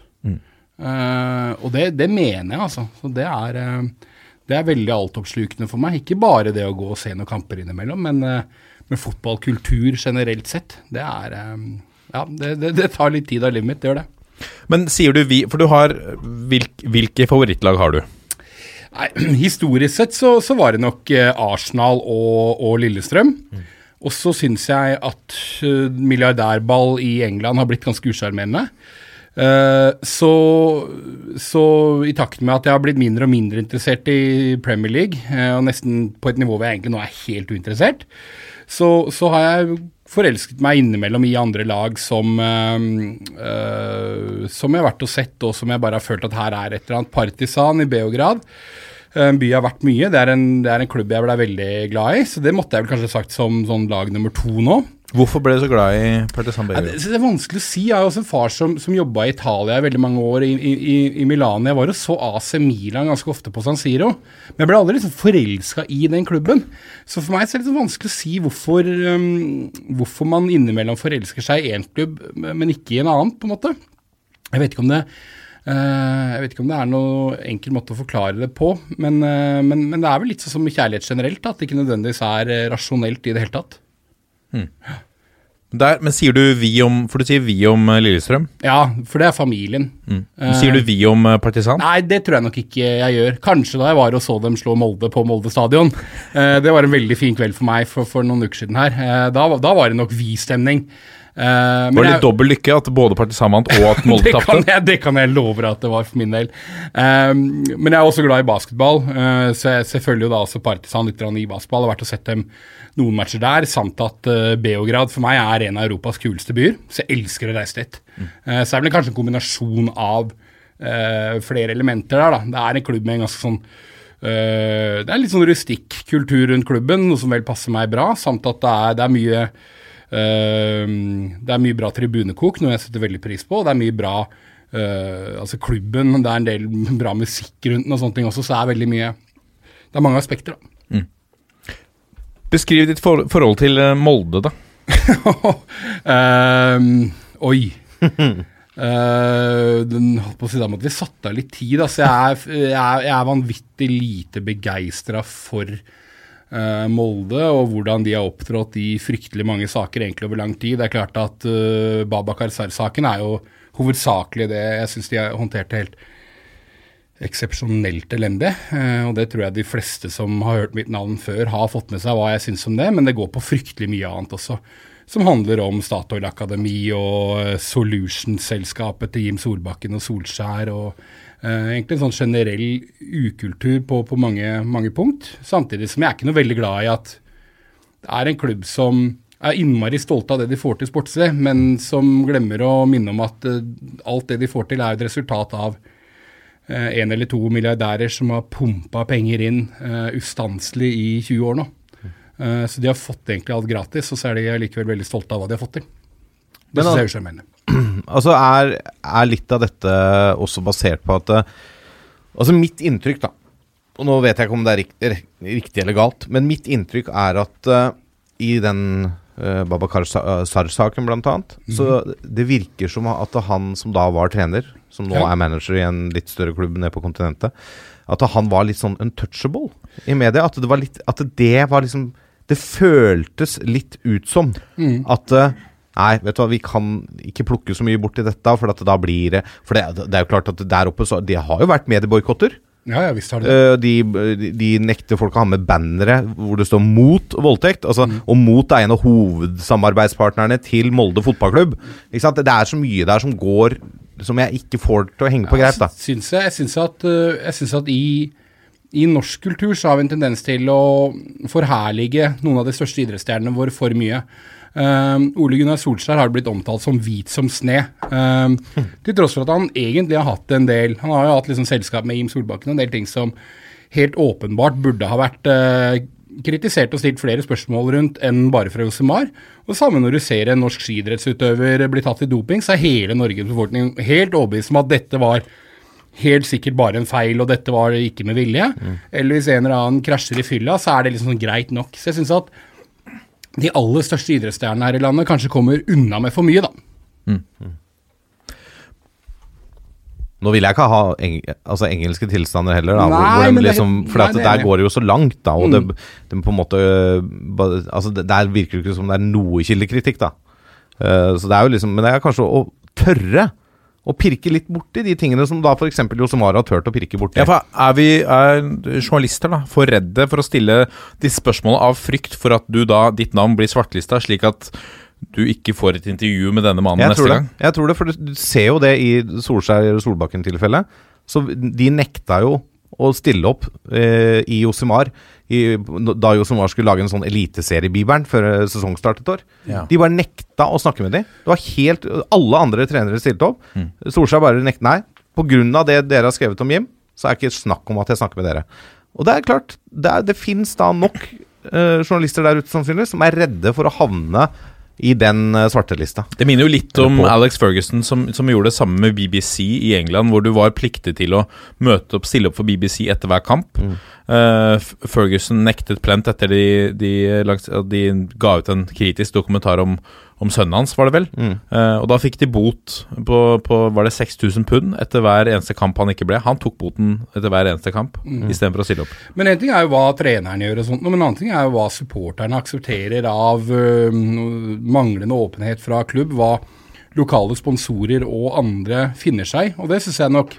Uh, og det, det mener jeg, altså. Så det er, uh, det er veldig altoppslukende for meg. Ikke bare det å gå og se noen kamper innimellom, men uh, med fotballkultur generelt sett. Det er Ja, det, det, det tar litt tid av livet mitt, det gjør det. Men sier du vi For du har hvilk, Hvilke favorittlag har du? Nei, (clears throat) Historisk sett så, så var det nok eh, Arsenal og, og Lillestrøm. Og så syns jeg at eh, milliardærball i England har blitt ganske usjarmerende. Eh, så, så i takt med at jeg har blitt mindre og mindre interessert i Premier League, og nesten på et nivå hvor jeg egentlig nå er helt uinteressert, så, så har jeg forelsket meg innimellom i andre lag som, eh, eh, som jeg har vært og sett, og som jeg bare har følt at her er et eller annet. Partisan i Beograd. En by jeg har vært mye. Det er en, det er en klubb jeg ble veldig glad i, så det måtte jeg vel kanskje sagt som sånn lag nummer to nå. Hvorfor ble du så glad i Partisan Belgrado? det, er vanskelig å si. Jeg har også en far som, som jobba i Italia i veldig mange år, i, i, i- Milano. Jeg var jo så AC Milan ganske ofte på San Siro. Men jeg ble aldri liksom forelska i den klubben. Så for meg er det litt vanskelig å si hvorfor, um, hvorfor man innimellom forelsker seg i én klubb, men ikke i en annen, på en måte. Jeg vet ikke om det eh, jeg vet ikke om det er noe enkel måte å forklare det på, men, eh, men, men det er vel litt sånn som kjærlighet generelt, at det ikke nødvendigvis er eh, rasjonelt i det hele tatt. Der, men sier du vi om For du sier vi om eh, Lillestrøm. Ja, for det er familien. Mm. sier du vi om eh, Partisan? Nei, det tror jeg nok ikke jeg gjør. Kanskje da jeg var og så dem slå Molde på Molde stadion. Eh, det var en veldig fin kveld for meg for, for noen uker siden her. Eh, da, da var det nok vi-stemning. Var det jeg- litt dobbel lykke at både Partisan vant og at (laughs) Molde det, kan tapte? det kan jeg love deg at det var for min del. Um, men jeg er også glad i basketball, uh, så jeg ser følger jo da også Partisan litt i basketball. Jeg har vært og sett dem noen matcher der, samt at uh, Beograd for meg er en av Europas kuleste byer, så jeg elsker å reise dit. Uh, så er det kanskje en kombinasjon av uh, flere elementer der, da. Det er en klubb med en ganske sånn uh, det er litt sånn rustikk kultur rundt klubben, noe som vel passer meg bra, samt at det er, det er mye det er mye bra tribunekok, noe jeg setter veldig pris på. Det er mye bra eh, Altså klubben, det er en del (laughs) bra musikk rundt den og sånne ting også, så det er veldig mye Det er mange aspekter, da. Beskriv ditt for forhold til eh, Molde, da. (laughs) Ehm, oi. Uh, (laughs) den, holdt på å si, da måtte vi satt av litt tid. Altså, jeg, er, jeg, er, jeg er vanvittig lite begeistra for Molde og hvordan de har opptrådt i fryktelig mange saker egentlig over lang tid. Det er klart at uh, Babakar Sar-saken er jo hovedsakelig det jeg syns de har håndtert helt eksepsjonelt elendig. eh, og det tror jeg de fleste som har hørt mitt navn før, har fått med seg hva jeg syns om det, men det går på fryktelig mye annet også. Som handler om Statoil Akademi og eh, Solutions-selskapet til Jim Solbakken og Solskjær. og eh, Egentlig en sånn generell ukultur på, på mange, mange punkt. Samtidig som jeg er ikke noe veldig glad i at det er en klubb som er innmari stolte av det de får til sportslig, men som glemmer å minne om at eh, alt det de får til, er et resultat av eh, en eller to milliardærer som har pumpa penger inn uh, ustanselig i 20 år nå. Uh, så de har fått egentlig alt gratis, og så er de likevel veldig stolte av hva de har fått til. Det syns da- jeg er usjarmerende. (clears throat) Altså er, er litt av dette også basert på at eh, Altså mitt inntrykk, da Og nå vet jeg ikke om det er riktig, riktig eller galt, men mitt inntrykk er at uh, i den uh, Babakar Sa- Sar-saken, blant annet, så det virker som at han som da var trener, som nå Ja. er manager i en litt større klubb nede på kontinentet, at han var litt sånn untouchable i media. At det var litt At det var liksom Det føltes litt ut som at eh, Nei, vet du hva, vi kan ikke plukke så mye bort i dette, for at da blir det For det, det er jo klart at der oppe så Det har jo vært medieboikotter. Ja, ja, visst har de det. Eh, de, de, de nekter folk å ha med bannere hvor det står 'mot voldtekt', altså, og 'mot' er en av hovedsamarbeidspartnerne til Molde fotballklubb. Ikke sant? Det er så mye der som går Som jeg ikke får til å henge på greip, da. Syns jeg, jeg syns at, øh, jeg synes at i, i norsk kultur så har vi en tendens til å forherlige noen av de største idrettsstjernene våre for mye. Um, Ole Gunnar Solskjær har blitt omtalt som hvit som sne. Uh, til tross for at han egentlig har hatt en del Han har jo hatt liksom selskap med Jim Solbakken og en del ting som helt åpenbart burde ha vært uh, kritisert og stilt flere spørsmål rundt enn bare fra Josemar. Og samme når du ser en norsk skiidrettsutøver bli tatt i doping, så er hele Norges befolkning helt overbevist om at dette var helt sikkert bare en feil, og dette var ikke med vilje. Eller hvis en eller annen krasjer i fylla, så er det liksom sånn greit nok. Så jeg syns at de aller største idrettsstjernene her i landet kanskje kommer unna med for mye, da. Nå vil jeg ikke ha eng altså engelske tilstander heller, da. Nei, hvor de men er liksom, for nei, det er der går det jo så langt, da. Og Mm. det, det på en måte Altså, det, der virker det ikke som det er noe kildekritikk, da. Uh, så det er jo liksom Men det er kanskje å tørre å pirke litt borti de tingene som da f.eks. Josemara har turt å pirke borti. Ja, for er vi er journalister da for redde for å stille disse spørsmålene av frykt for at du da, ditt navn blir svartelista, slik at du ikke får et intervju med denne mannen neste tror, det. gang? jeg tror det, for du ser jo det i Solskjær-Solbakken-tilfellet. Så de nekta jo å stille opp eh, i Josimar i, da Josimar skulle lage en sånn eliteseriebibelen før sesongstart et år. Ja. De bare nekta å snakke med dem. Det var helt Alle andre trenere stilte opp. Mm. Solskjær bare nekta. Nei, pga. det dere har skrevet om Jim, så er det ikke snakk om at jeg snakker med dere. Og det er klart, det, er, det fins da nok eh, journalister der ute sannsynligvis som er redde for å havne i den eh, svartelista. Det minner jo litt om Alex Ferguson, som, som gjorde det samme med BBC i England, hvor du var pliktig til å møte opp, stille opp for BBC etter hver kamp. Eh, F- Ferguson nektet plent etter de, de, langs, de ga ut en kritisk dokumentar om, om sønnen hans, var det vel? Eh, og da fikk de bot på, på var det 6000 pund etter hver eneste kamp han ikke ble. Han tok boten etter hver eneste kamp Mm. istedenfor å stille opp. Men en ting er jo hva treneren gjør, og sånt, men en annen ting er jo hva supporterne aksepterer av uh, manglende åpenhet fra klubb, hva lokale sponsorer og andre finner seg. Og det syns jeg nok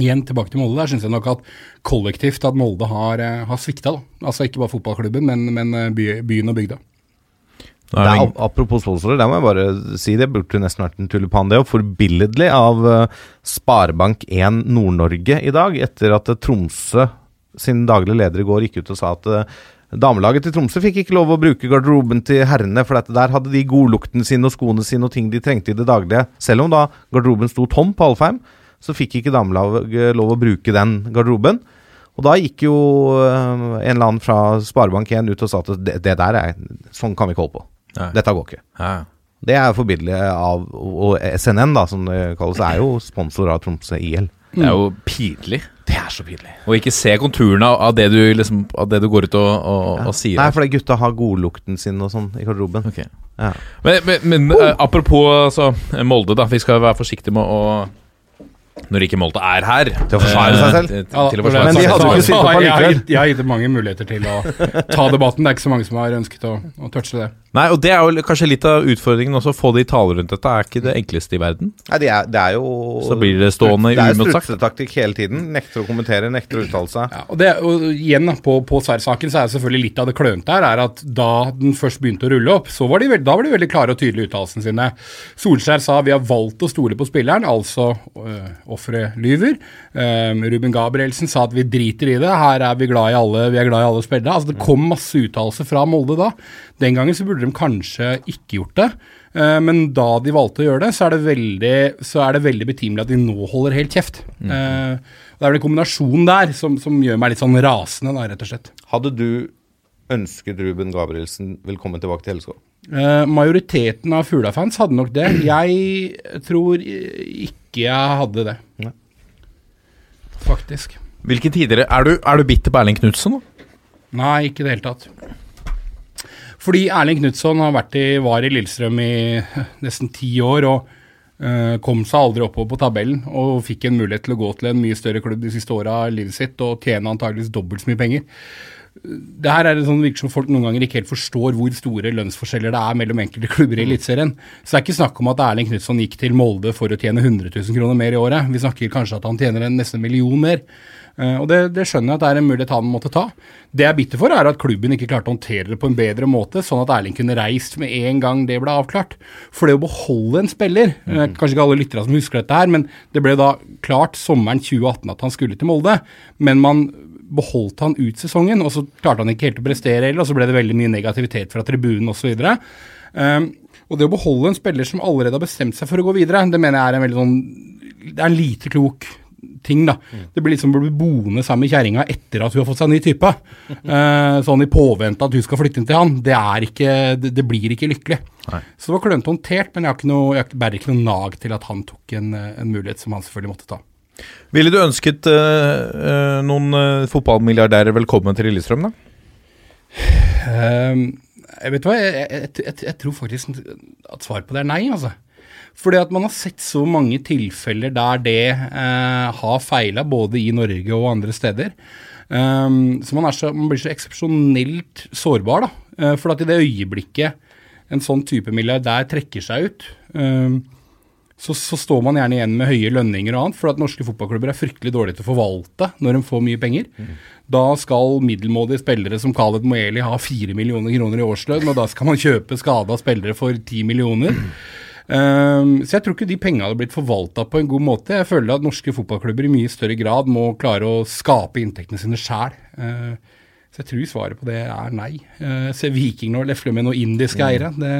Igjen tilbake til Molde. Der syns jeg nok at kollektivt at Molde har, eh, har svikta. Altså ikke bare fotballklubben, men, men eh, by, byen og bygda. Nå er er, apropos sponsorer, der må jeg bare si det burde nesten vært en tulipan. Det er jo forbilledlig av eh, Sparebank1 Nord-Norge i dag, etter at Tromsø sin daglige leder i går gikk ut og sa at damelaget til Tromsø fikk ikke lov å bruke garderoben til herrene, for at der hadde de godlukten sin og skoene sine og ting de trengte i det daglige. Selv om da garderoben sto tom på Alfheim, så fikk ikke damelaget lov å bruke den garderoben. Og da gikk jo eh, en eller annen fra Sparebank1 ut og sa at det, det der er Sånn kan vi ikke holde på. Nei. Dette går ikke. Nei. Det er forbilledlig av Og SNN, da, som det kalles, er jo sponsor av Tromsø IL. Det er jo pinlig. Det er så pinlig. Å ikke se konturene av, det du liksom, av det du går ut og, og, og sier. Nei, er gutta har godlukten sin og sånn i garderoben. Okay. Ja. Men, men, men oh. apropos altså, Molde, da. Vi skal være forsiktige med å Når ikke Molde er her Til å forsvare seg selv. eh, til- til å forsvare Men de hadde jo ikke sittet på gitt, jeg har gitt mange muligheter til å ta debatten. Det er ikke så mange som har ønsket å, å touche det. Nei, og det er jo kanskje litt av utfordringen også. Å få de taler rundt dette er ikke det enkleste i verden. Nei, det er, det er jo Så blir det stående Det er uimotsagt. strutsetaktikk hele tiden. Nekter å kommentere, nekter å uttale seg. Ja, og, det, og igjen på, på Sverre-saken så er det selvfølgelig litt av det klønete her, er at da den først begynte å rulle opp, så var de, veld- da var de veldig klare og tydelige i uttalelsene sine. Solskjær sa vi har valgt å stole på spilleren, altså øh, offeret lyver. Um, Ruben Gabrielsen sa at vi driter i det, her er vi glad i alle, vi er glad i alle spillere. Altså Det kom masse uttalelser fra Molde da. Den gangen så burde de kanskje ikke gjort det. Eh, men da de valgte å gjøre det, så er det veldig, så er det veldig betimelig at de nå holder helt kjeft. Eh, det er vel en kombinasjon der som, som gjør meg litt sånn rasende, da, rett og slett. Hadde du ønsket Ruben Gabrielsen velkommen tilbake til LSK? Eh, majoriteten av Fugla-fans hadde nok det. Jeg tror ikke jeg hadde det. Nei. Faktisk. Hvilke tider Er du, er du bitter på Erling Knutsen? Nei, ikke i det hele tatt. Fordi Erling Knutson i, var i Lillestrøm i (laughs) nesten ti år og eh, kom seg aldri oppover på tabellen og fikk en mulighet til å gå til en mye større klubb de siste åra av livet sitt og tjene antageligvis dobbelt så mye penger. Det her er det sånn virker som folk noen ganger ikke helt forstår hvor store lønnsforskjeller det er mellom enkelte klubber i Eliteserien. Så det er ikke snakk om at Erling Knutson gikk til Molde for å tjene 100 000 kroner mer i året. Vi snakker kanskje at han tjener en nesten en million mer. Eh, og det, det skjønner jeg at det er en mulighet han måtte ta. Det jeg er bitter for, er at klubben ikke klarte å håndtere det på en bedre måte, sånn at Erling kunne reist med en gang det ble avklart. For det å beholde en spiller mm. Kanskje ikke alle lyttere som husker dette her, men det ble da klart sommeren 2018 at han skulle til Molde. Men man beholdt han ut sesongen, og så klarte han ikke helt å prestere heller, og så ble det veldig mye negativitet fra tribunen osv. Um, og det å beholde en spiller som allerede har bestemt seg for å gå videre, det mener jeg er en veldig sånn Det er en lite klok ting, da. Det blir liksom å bli boende sammen med kjerringa etter at hun har fått seg en ny type. Uh, sånn i påvente at hun skal flytte inn til han. Det er ikke Det, det blir ikke lykkelig. Så det var klønete håndtert, men jeg, har ikke noe, jeg bærer ikke noe nag til at han tok en, en mulighet som han selvfølgelig måtte ta. Ville du ønsket eh, noen uh, fotballmilliardærer velkommen til Lillestrøm, da? Ehm, jeg vet hva, jeg, jeg, jeg, jeg tror faktisk at svaret på det er nei, altså. Fordi at man har sett så mange tilfeller der det uh, har feila, både i Norge og andre steder. Um, så, man så man blir så eksepsjonelt sårbar, da. For at i det øyeblikket en sånn type milliardær trekker seg ut, ehm, så, så står man gjerne igjen med høye lønninger og annet, for at norske fotballklubber er fryktelig dårlige til å forvalte når de får mye penger. Da skal middelmådige spillere som Khaled Moeli ha fire millioner kroner i årslønn, og da skal man kjøpe skada spillere for ti millioner. Um, så jeg tror ikke de pengene hadde blitt forvalta på en god måte. Jeg føler at norske fotballklubber i mye større grad må klare å skape inntektene sine sjæl. Uh, så jeg tror svaret på det er nei. Uh, jeg ser Viking nå lefle med noen indiske eiere. Det,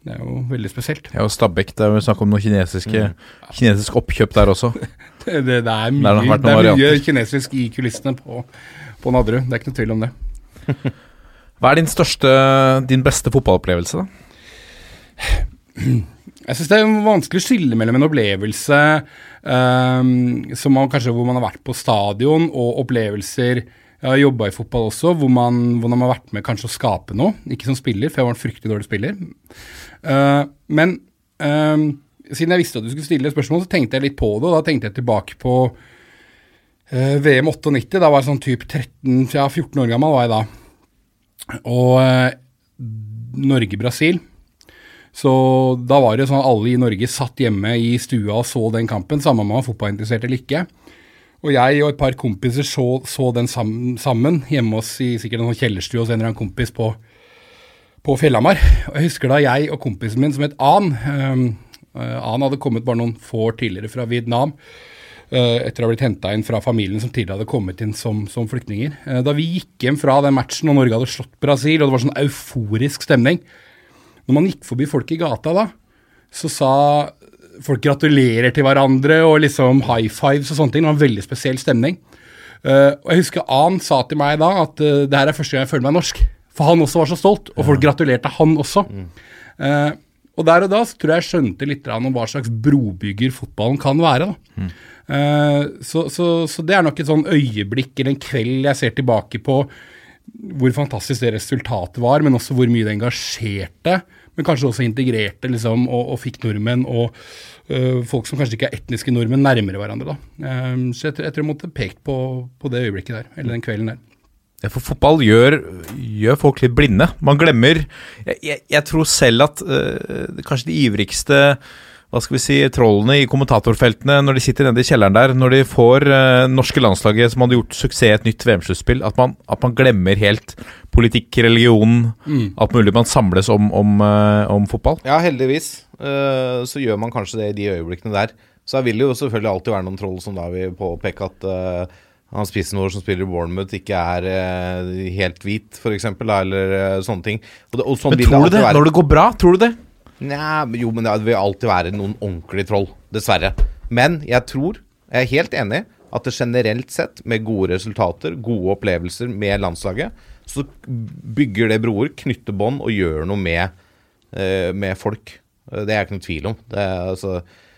det er jo veldig spesielt. Ja, og Stabæk, det er jo snakk om noe kinesiske, kinesisk oppkjøp der også. (laughs) Det, det, det er mye, det er mye varianter. kinesisk i kulissene på, på Nadderud. Det er ikke noe tvil om det. (laughs) Hva er din største, din beste fotballopplevelse, da? (clears throat) Jeg syns det er vanskelig å skille mellom en opplevelse um, som man, kanskje hvor man har vært på stadion, og opplevelser Jeg har jobba i fotball også, hvor man, hvor man har vært med kanskje å skape noe. Ikke som spiller, for jeg var en fryktelig dårlig spiller. Uh, men uh, siden jeg visste at du skulle stille spørsmål, så tenkte jeg litt på det, og da tenkte jeg tilbake på uh, VM 98. Da var jeg sånn typ 13, ja, 14 år gammel var jeg da. Og eh, Norge-Brasil. Så da var det sånn at alle i Norge satt hjemme i stua og så den kampen, samme om man var fotballinteressert eller ikke. Og jeg og et par kompiser så, så den sam sammen hjemme hos i sikkert en sånn kjellerstue hos en eller annen kompis på, på Fjellhamar. Jeg husker da jeg og kompisen min som het An um, An hadde kommet bare noen få år tidligere fra Vietnam. Uh, etter å ha blitt henta inn fra familien som tidligere hadde kommet inn som, som flyktninger. Uh, da vi gikk hjem fra den matchen og Norge hadde slått Brasil, og det var sånn euforisk stemning Når man gikk forbi folk i gata da, så sa folk gratulerer til hverandre og liksom high fives og sånne ting. Det var en veldig spesiell stemning. Uh, og jeg husker An sa til meg da at uh, det her er første gang jeg føler meg norsk. For han også var så stolt, og folk gratulerte han også. Eh, og der og da så tror jeg jeg skjønte litt om hva slags brobygger fotballen kan være. da. Eh, så, så, så det er nok et sånn øyeblikk eller en kveld jeg ser tilbake på hvor fantastisk det resultatet var, men også hvor mye det engasjerte. Men kanskje også integrerte liksom, og, og fikk nordmenn og øh, folk som kanskje ikke er etniske nordmenn, nærmere hverandre. Eh, så jeg, jeg tror jeg måtte pekt på, på det øyeblikket der, eller den kvelden der. Ja, for fotball gjør, gjør folk litt blinde. Man glemmer Jeg, jeg, jeg tror selv at øh, kanskje de ivrigste hva skal vi si, trollene i kommentatorfeltene, når de sitter nede i kjelleren der, når de får eh, norske landslaget som hadde gjort suksess i et nytt VM-sluttspill, at, man- at man glemmer helt politikk, religion, alt mulig. Man samles om, om, eh, om fotball. Ja, heldigvis eh, så gjør man kanskje det i de øyeblikkene der. Så vil det jo selvfølgelig alltid være noen troll som da vil påpeke at eh, han spissen vår som spiller i Bournemouth, ikke er eh, helt hvit, f.eks., eller eh, sånne ting. Og, det, og sånn Men vil tror du det? være. Når det går bra, tror du det? Nja, jo, men det vil alltid være noen ordentlige troll, dessverre. Men jeg tror, jeg er helt enig, at det generelt sett, med gode resultater, gode opplevelser med landslaget, så bygger det broer, knytter bånd og gjør noe med, eh, med folk. Det er ikke noe tvil om. Det er, altså, jeg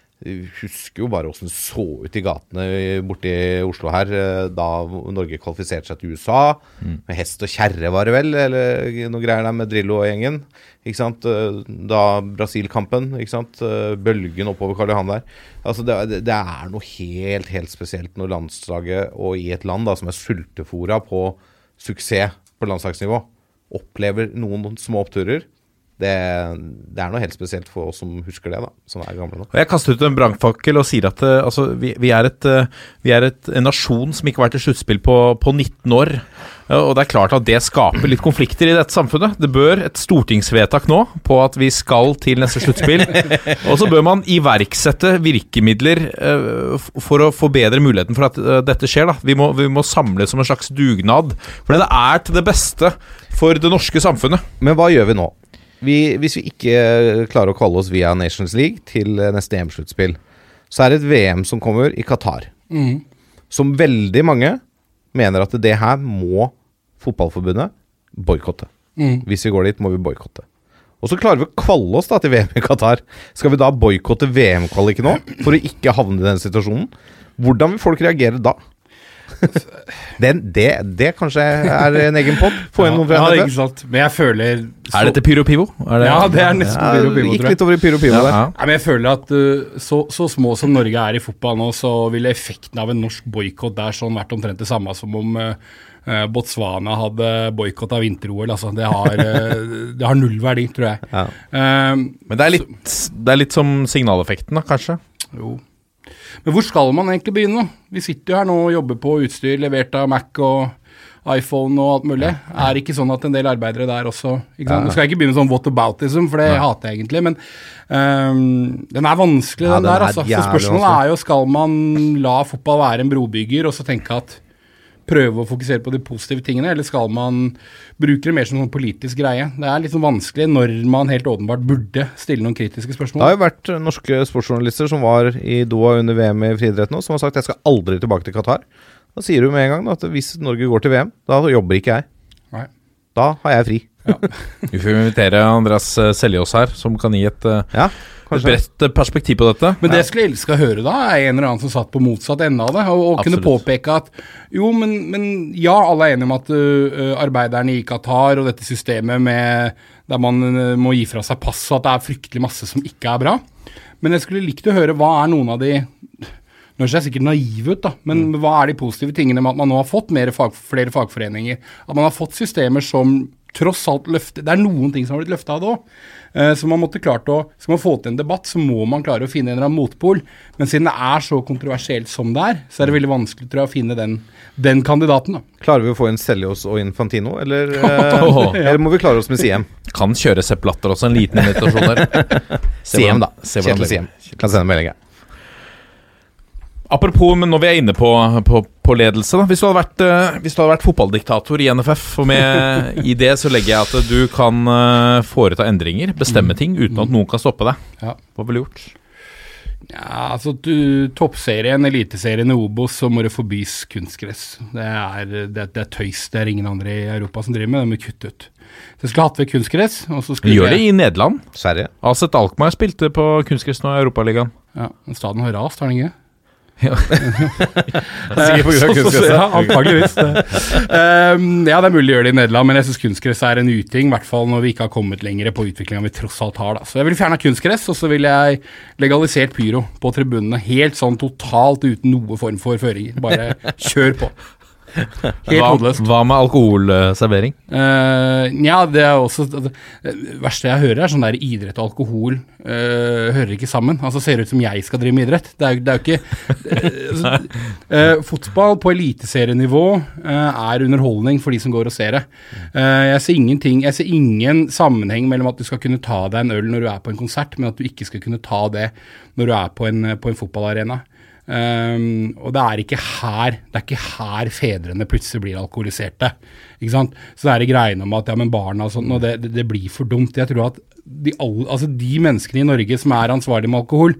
husker jo bare åssen det så ut i gatene borti Oslo her eh, da Norge kvalifiserte seg til USA. Med hest og kjerre, var det vel, eller noe greier der med Drillo og gjengen. Ikke sant? Eh, Da Brasil-kampen, ikke sant. Eh, Bølgen oppover Karl Johan der. Altså det- det er noe helt, helt spesielt når landslaget, og i et land da som er sultefora på suksess på landslagsnivå, opplever noen små oppturer. Det, det er noe helt spesielt for oss som husker det, da, som er gamle nå. Jeg kaster ut en brannfakkel og sier at eh, altså, vi, vi er, et, eh, vi er et, en nasjon som ikke har vært i sluttspill på, på 19 år. Og det er klart at det skaper litt konflikter i dette samfunnet. Det bør et stortingsvedtak nå på at vi skal til neste sluttspill. (laughs) og så bør man iverksette virkemidler eh, for å forbedre muligheten for at dette skjer. Da. Vi, må, vi må samles som en slags dugnad. For det er til det beste for det norske samfunnet. Men hva gjør vi nå? Vi, hvis vi ikke klarer å kvalle oss via Nations League til eh, neste EM-sluttspill, så er det et VM som kommer i Qatar. Som veldig mange mener at det her må fotballforbundet boikotte. Hvis vi går dit, må vi boikotte. Og så klarer vi å kvalle oss da til VM i Qatar. Skal vi da boikotte VM-kvaliken nå, for å ikke havne i den situasjonen? Hvordan vil folk reagere da? (laughs) Den, det, det kanskje er en egen pod? (laughs) Få inn noen fra ja, NFF? sant. Men jeg føler så, Er dette Pyro Pivo? Det, Ja, det er nesten Ja, Pyro Pivo, gikk tror jeg. litt over i pyro pivo der. Ja. Men jeg føler at uh, så, så små som Norge er i fotball nå, så ville effekten av en norsk boikott der sånn vært omtrent det samme som om uh, uh, Botswana hadde boikotta vinter-OL. Altså, det, har, uh, (laughs) det har null verdi, tror jeg. Ja. Um, Men det er litt, det er litt som signaleffekten, da, kanskje? jo. Men hvor skal man egentlig begynne? Vi sitter jo her nå og jobber på utstyr levert av Mac og iPhone og alt mulig. Er det ikke sånn at en del arbeidere der også ikke sant? Nå skal jeg ikke begynne sånn whataboutism, for det hater jeg egentlig, men um, den er vanskelig, Ja, den, den der. er Altså. Så spørsmålet er jo skal man la fotball være en brobygger, og så tenke at prøve å fokusere på de positive tingene, eller skal man bruke det mer som en sånn politisk greie? Det er litt sånn vanskelig når man helt åpenbart burde stille noen kritiske spørsmål. Det har jo vært norske sportsjournalister som var i Doha under VM i friidrett nå, som har sagt jeg skal aldri tilbake til Qatar. Da sier du med en gang da, at hvis Norge går til VM, da jobber ikke jeg. Nei. Da har jeg fri. Vi får invitere Andreas eh, Seljås her, som kan gi et, eh, Ja, et bredt eh, perspektiv på dette. Men det jeg skulle elske å høre da, er en eller annen som satt på motsatt ende av det, og, og kunne påpeke at jo, men, men ja, alle er enige om at uh, arbeiderne i Qatar og dette systemet med der man uh, må gi fra seg pass, og at det er fryktelig masse som ikke er bra. Men jeg skulle likt å høre hva er noen av de Nå ser jeg sikkert naiv ut, da, men hva er de positive tingene med at man nå har fått mer fag, flere fagforeninger? At man har fått systemer som tross alt løfte Det er noen ting som har blitt løfta av det òg. Så man måtte klart å Skal man få til en debatt, så må man klare å finne en eller annen motpol. Men siden det er så kontroversielt som det er, så er det veldig vanskelig tror jeg, å finne den, den kandidaten. da. Klarer vi å få inn Seljås og Infantino, eller, (laughs) eh, eller må vi klare oss med Siem? Kan kjøre Sepp Latter også, en liten invitasjon der. (laughs) Siem, da. se hvordan det Siem. går. Kan sende melding, jeg. Apropos, men når vi er inne på, på, på ledelse da. Hvis du, vært, eh, hvis du hadde vært fotballdiktator i NFF, og med, (laughs) i det så legger jeg at du kan eh, foreta endringer, bestemme ting, uten at noen kan stoppe deg. Ja. Hva ville du gjort? Ja, altså du, Toppserien, Eliteserien i Obos, så må det forbys kunstgress. Det er, det, det er tøys. Det er ingen andre i Europa som driver med det. Det må kutte ut. Så jeg skulle hatt vekk kunstgress. og så skulle Gjør det i Nederland. Sverige. Aset Alkmaar spilte på kunstgress nå i Europaligaen. Ja, men Staden har rast, har den ikke? (laughs) (laughs) Så- Ja, antageligvis. Um, ja, det er mulig å gjøre det i Nederland, men jeg syns kunstgress er en uting. I hvert fall når vi ikke har kommet lenger på utviklinga vi tross alt har. Da. Så jeg ville fjerna kunstgress, og så ville jeg legalisert pyro på tribunene. Helt sånn totalt uten noe form for føringer. Bare kjør på. Hva, hva med alkoholservering? Uh, ja, det er også Det verste jeg hører, er sånn der idrett og alkohol uh, hører ikke sammen. Altså Ser ut som jeg skal drive med idrett. Det er, det er jo ikke uh, (laughs) altså, eh, Fotball på eliteserienivå eh, er underholdning for de som går og ser det. Eh, jeg, ser ingenting, jeg ser ingen sammenheng mellom at du skal kunne ta deg en øl når du er på en konsert, men at du ikke skal kunne ta det når du er på en, på en fotballarena. Um, og det er ikke her Det er ikke her fedrene plutselig blir alkoholiserte. Ikke sant? Så det er greiene om at ja, men barna og sånn, og det, det, blir for dumt. Jeg tror at de, alle, altså de menneskene i Norge som er ansvarlige med alkohol,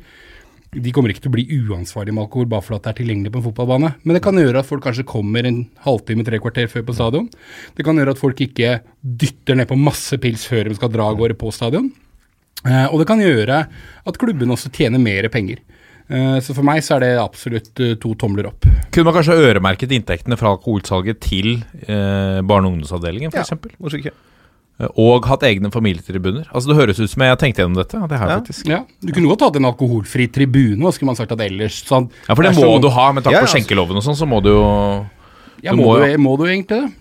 de kommer ikke til å bli uansvarlige med alkohol bare fordi det er tilgjengelig på en fotballbane. Men det kan gjøre at folk kanskje kommer en halvtime, tre kvarter før på stadion. Det kan gjøre at folk ikke dytter ned på masse pils før de skal dra av gårde på stadion. Eh, og det kan gjøre at klubben også tjener mer penger. Eh, så for meg så er det absolutt eh, to tomler opp. Kunne man kanskje øremerket inntektene fra alkoholsalget til eh, barne- og ungdomsavdelingen, Ja, f.eks.? hvorfor ikke? Og hatt egne familietribuner. Altså Det høres ut som jeg har tenkt gjennom dette. Det har jeg Ja. faktisk. Ja, Du kunne godt hatt en alkoholfri tribune, hva skulle man sagt at ellers? Sånn, Ja, for det må så- du ha, med takk Ja, på altså. skjenkeloven og sånn, så må du jo Ja, du må, må du, må du egentlig det?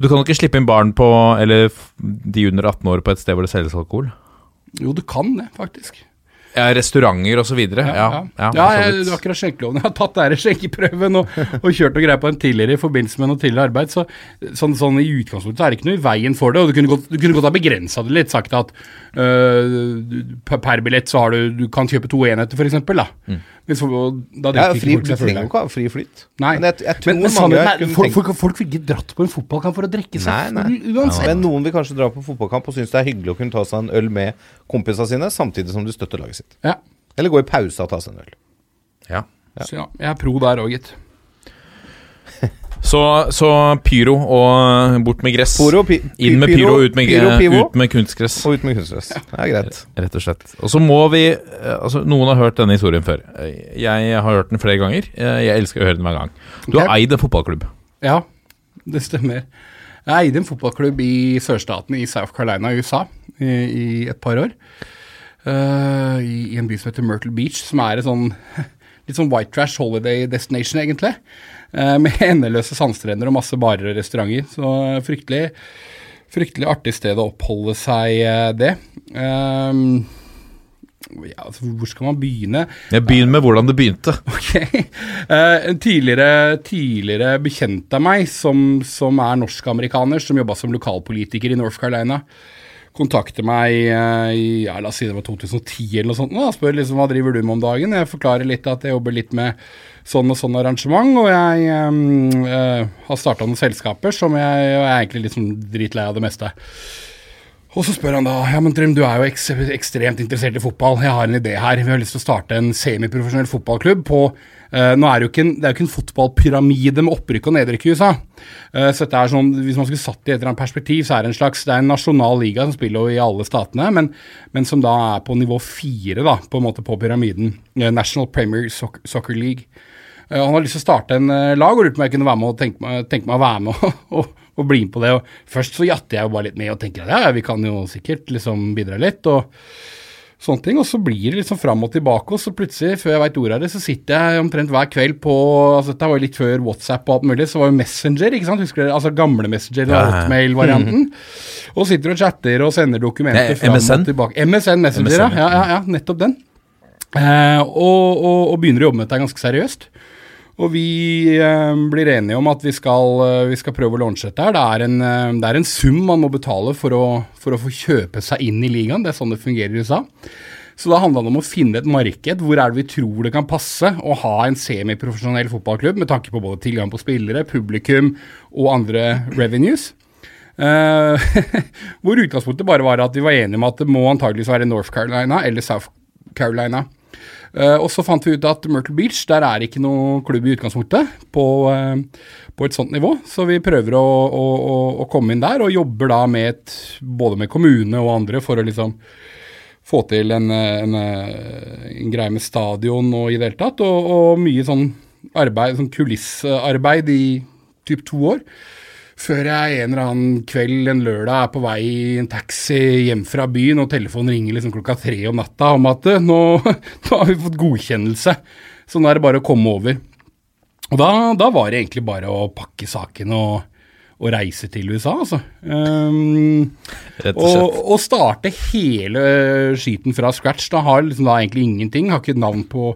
Du kan jo ikke slippe inn barn på Eller de under 18 år på et sted hvor det selges alkohol. Jo, du kan det, faktisk. Ja, restauranter så videre. Ja, ja, ja, jeg, det var akkurat skjenkeloven. Jeg har tatt der skjenkeprøven og, og kjørt og greier på en tidligere i forbindelse med noe tidligere arbeid. Så sånn, sånn i utgangspunktet er det ikke noe i veien for det. Og du kunne godt, du kunne godt ha begrensa det litt, sagt at du- per, billett så har du Du kan kjøpe to enheter, f.eks. Da. Mm. Hvis, da Ja, fri, du trenger jo ikke ha fri flyt. Nei. Men jeg, jeg tror Men, men mange folk, folk, folk vil ikke dratt på en fotballkamp for å drikke seg Nei, nei. uansett. Men noen vil kanskje dra på fotballkamp og synes det er hyggelig å kunne ta seg en øl med kompisene sine, samtidig som de støtter laget sitt. Ja. Eller gå i pause og ta seg en øl. Ja. Så ja, jeg er pro der òg, gitt. Så, så pyro og bort med gress. Poro, pi, Inn med pyro, ut med, pyro, pivo, ut med kunstgress. og ut med kunstgress. Det er greit. (laughs) Rett og slett. Og så må vi eh, Altså, noen har hørt denne historien før. Jeg har hørt den flere ganger. Eh, Jeg elsker å høre den hver gang. Du har eid en fotballklubb. Ja, det stemmer. Jeg eide en fotballklubb i sørstaten i South Carolina i USA i, i et par år. Uh, i, I en by som heter Myrtle Beach, som er et sånn (laughs) litt sånn white trash holiday destination, egentlig. Eh, med (laughs) endeløse sandstrender og masse barer og restauranter. Så eh, fryktelig, fryktelig artig sted å oppholde seg, eh, det. Um, ja, altså, hvor skal man begynne? Jeg begynner med hvordan det begynte. (laughs) Ok. En tidligere, tidligere bekjent av meg, som, som er norsk-amerikaner, som jobba som lokalpolitiker i North Carolina, kontakter meg eh, i ja, la oss si det var 2010 eller noe sånt. Og spør liksom hva driver du med om dagen. Jeg forklarer litt at jeg jobber litt med sånn og sånn arrangement, og jeg eh, har starta noen selskaper som jeg, jeg er egentlig liksom dritlei av det meste. Og så spør han da ja, men Trym, du er jo eks ekstremt interessert i fotball. Jeg har en idé her. Vi har lyst til å starte en semiprofesjonell fotballklubb på uh, nå er det, jo ikke en, det er jo ikke en fotballpyramide med opprykk og nedrykk i USA. Uh, så dette er sånn, Hvis man skulle satt det i et eller annet perspektiv, så er det en slags, det er en nasjonal liga som spiller jo i alle statene, men, men som da er på nivå fire da, på en måte på pyramiden. Eh, National Premier Soc Soccer League. Uh, han har lyst til å starte en lag og lurte på om jeg kunne være med og tenke tenke meg å være med og, og, bli med på det. Og først så jatter jeg jo bare litt med og tenker at ja, vi kan jo sikkert liksom bidra litt. og sånne ting, Og så blir det liksom fram og tilbake, og så plutselig, før jeg veit ordet av det, så sitter jeg omtrent hver kveld på altså Dette var jo litt før WhatsApp og alt mulig, så var jo Messenger, ikke sant? Husker dere? Altså gamle Messenger, Ja. Hotmail-varianten. Og sitter og chatter og sender dokumenter er fram MSN? og tilbake. MSN Messenger, MSN, ja. ja, ja, ja. Nettopp den. Eh, og, og, og begynner å jobbe med dette ganske seriøst. Og vi eh, blir enige om at vi skal, eh, vi skal prøve å launche dette. her. Det er, en, eh, det er en sum man må betale for å, for å få kjøpe seg inn i ligaen. Det er sånn det fungerer i USA. Så da handla det om å finne et marked. Hvor er det vi tror det kan passe å ha en semiprofesjonell fotballklubb med tanke på både tilgang på spillere, publikum og andre revenues. Eh, (laughs) hvor utgangspunktet bare var at vi var enige om at det må antageligvis være North Carolina eller South Carolina. Eh, og så fant vi ut at Myrtle Beach, der er ikke noe klubb i utgangspunktet på, eh, på et sånt nivå. Så vi prøver å, å, å, komme inn der, og jobber da med et, både med kommune og andre for å liksom få til en, eh, en, en greie med stadion og i det hele tatt. Og, og mye sånn arbeid, sånn kulissarbeid i typ to år. Før jeg en eller annen kveld en lørdag er på vei i en taxi hjem fra byen, og telefonen ringer liksom klokka tre om natta om at «Eh, nå, (laughs) nå har vi fått godkjennelse, så nå er det bare å komme over. Og da, da var det egentlig bare å pakke saken og, og reise til USA, altså. Um, Rett og slett. og, og starte hele skiten fra scratch. Da har liksom da egentlig ingenting. Har ikke navn på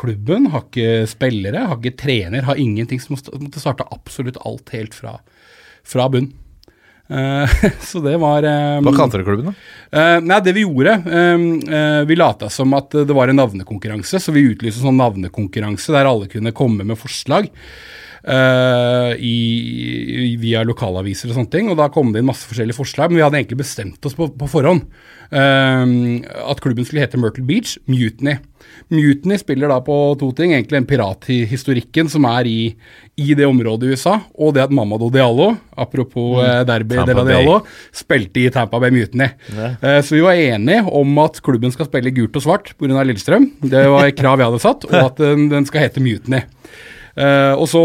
klubben, har ikke spillere, har ikke trener, har ingenting. Så måtte starte absolutt alt helt fra, fra bunn. Eh, (laughs) så det var um, Hva kalte dere klubben, da? Eh, nei, det vi gjorde eh, eh, Vi lata som at det var en navnekonkurranse, så vi utlyste sånn navnekonkurranse der alle kunne komme med forslag. Eh, i, via lokalaviser og sånne ting, og da kom det inn masse forskjellige forslag. Men vi hadde egentlig bestemt oss på, på forhånd eh, at klubben skulle hete Myrtle Beach Mutiny. Mutiny spiller da på to ting. Egentlig den pirathistorikken som er i, i det området i USA, og det at Mamadou Diallo, apropos mm. Derby Tampa de la Diallo, spilte i Tampa Bay Mutiny. Yeah. så vi var enige om at klubben skal spille gult og svart pga. Lillestrøm. Det var et krav jeg hadde satt, og at den, den skal hete Mutiny. Eh, og så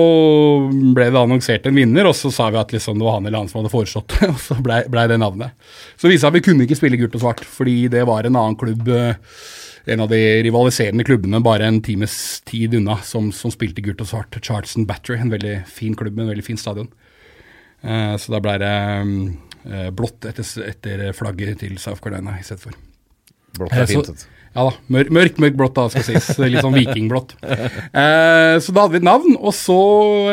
ble det annonsert en vinner, og så sa vi at liksom det var han eller han som hadde foreslått det. (laughs) Og så blei ble det navnet. Så viste det seg at vi kunne ikke spille gult og svart, fordi det var en annen klubb, eh, en av de rivaliserende klubbene bare en times tid unna, som, som spilte gult og svart. Charleston Battery, en veldig fin klubb med en veldig fin stadion. Uh, så da ble det um, blått etter, etter flagget til South Carolina i stedet for. Blått er fint. så-. Ja da. Mørk, mørk, mørk blått, da, skal sies. Litt sånn vikingblått. Eh, så da hadde vi et navn, og så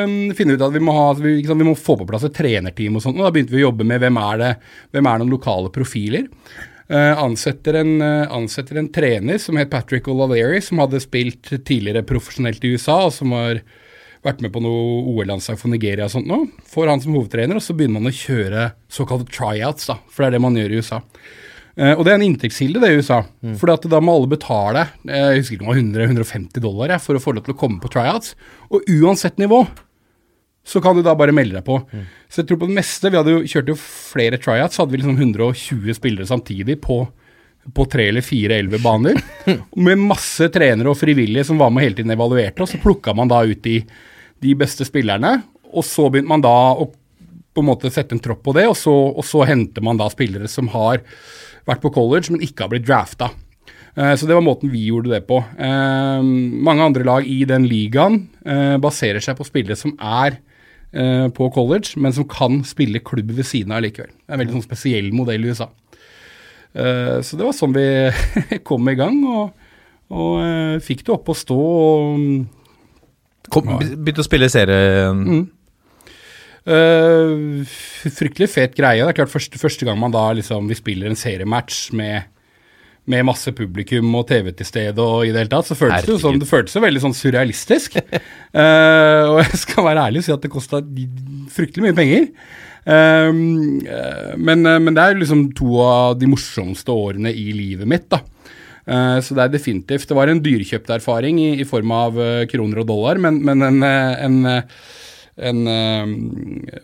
um, finner vi ut at vi må, ha, vi, liksom, vi må få på plass et trenerteam og sånt. Og da begynte vi å jobbe med hvem er det, hvem er noen lokale profiler. Eh, ansetter, en, eh, ansetter en trener som het Patrick O'Leary, som hadde spilt tidligere profesjonelt i USA, og som har vært med på noe OL-landslag for Nigeria og sånt nå. Får han som hovedtrener, og så begynner man å kjøre såkalte tryouts, da, for det er det man gjør i USA. Eh, og det er en inntektskilde det i USA. For da må alle betale eh, jeg husker ikke om det var 100-150 dollar jeg, for å få lov til å komme på tryouts. Og uansett nivå så kan du da bare melde deg på. Så jeg tror på det meste Vi hadde jo, kjørte jo flere tryouts, så hadde vi liksom 120 spillere samtidig på, på tre eller fire elleve baner. (laughs) med masse trenere og frivillige som var med hele tiden evaluerte, og så plukka man da ut de, de beste spillerne. Og så begynte man da å på en måte sette en tropp på det, og så, og så henter man da spillere som har vært på college, men ikke har blitt drafta. Eh, Så det var måten vi gjorde det på. Eh, mange andre lag i den ligaen eh, baserer seg på spillere som er på college, men som kan spille klubb ved siden av likevel. Det er en veldig sånn spesiell modell i USA. Så det var sånn vi (laughs) kom i gang, og, og fikk det opp å stå. og Kom, begynte å spille serien Eh, f- fryktelig fet greie. Det er klart første, første gang man da liksom vi spiller en seriematch med, med masse publikum og TV til stede og i det hele tatt, så føltes det jo sånn, det føltes jo veldig sånn surrealistisk. uh, (laughs) og jeg skal være ærlig og si at det kosta fryktelig mye penger. Eh, men, men det er liksom to av de morsomste årene i livet mitt, da. Så det er definitivt Det var en dyrkjøpt erfaring i, i form av kroner og dollar, men, men en, en, en uh,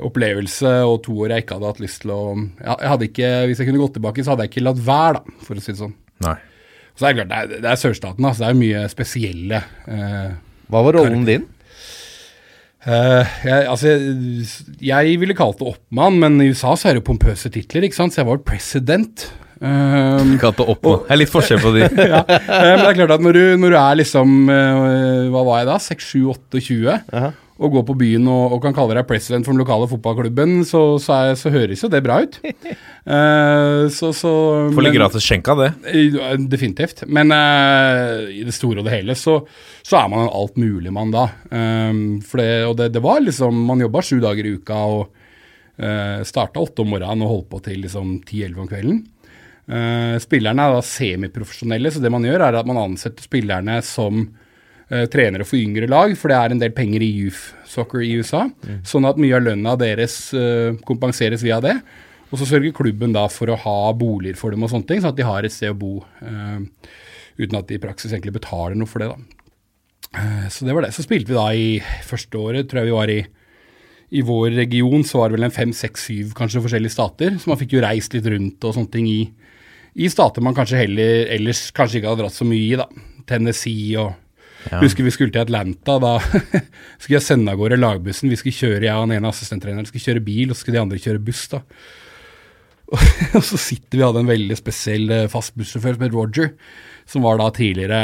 opplevelse og to år jeg ikke hadde hatt lyst til å ja, jeg hadde ikke, Hvis jeg kunne gått tilbake, så hadde jeg ikke latt være, da, for å si det sånn. Nei. Så det er klart, det er, det er sørstaten, altså. Det er mye spesielle uh, Hva var rollen din? Uh, jeg, altså, jeg, ville kalt det oppmann, men i USA så er det pompøse titler, ikke sant? så jeg var president. Um, Kalt det opp nå. Det er litt forskjell på de. (laughs) ja, men det er klart at når du, når du er liksom Hva var jeg da? 6, 7, 28? Og går på byen og, og kan kalle deg president for den lokale fotballklubben, så, så, er, så høres jo det bra ut. Uh, (laughs) så, så Får litt gratis skjenk av det. Eh, Definitivt. Men uh, i det store og det hele så, så er man en altmuligmann da. Um, for det, og det, det var liksom Man jobba sju dager i uka og uh, starta åtte om morgenen og holdt på til liksom ti-elleve om kvelden. Uh, spillerne er da semiprofesjonelle, så det man gjør, er at man ansetter spillerne som trenere for yngre lag, for det er en del penger i youth soccer i USA. Sånn at mye av lønna deres eh, kompenseres via det. Og så sørger klubben da for å ha boliger for dem og sånne ting, sånn at de har et sted å bo. Uh, uten at de i praksis egentlig betaler noe for det, da. Uh, så det var det. Så spilte vi da i første året, tror jeg vi var i i vår region så var det vel en fem, seks, syv kanskje forskjellige stater, så man fikk jo reist litt rundt og sånne ting i, i stater man kanskje heller ellers kanskje ikke hadde dratt så mye i, da. Tennessee og Husker vi skulle til Atlanta, da (laughs) skulle jeg sende av gårde lagbussen. Vi skulle kjøre, jeg og den ene assistenttreneren skulle kjøre bil, og så skulle de andre kjøre buss, da. (laughs) Og så sitter vi hadde en veldig spesiell eh, fast bussjåfør som het Roger, som var da tidligere,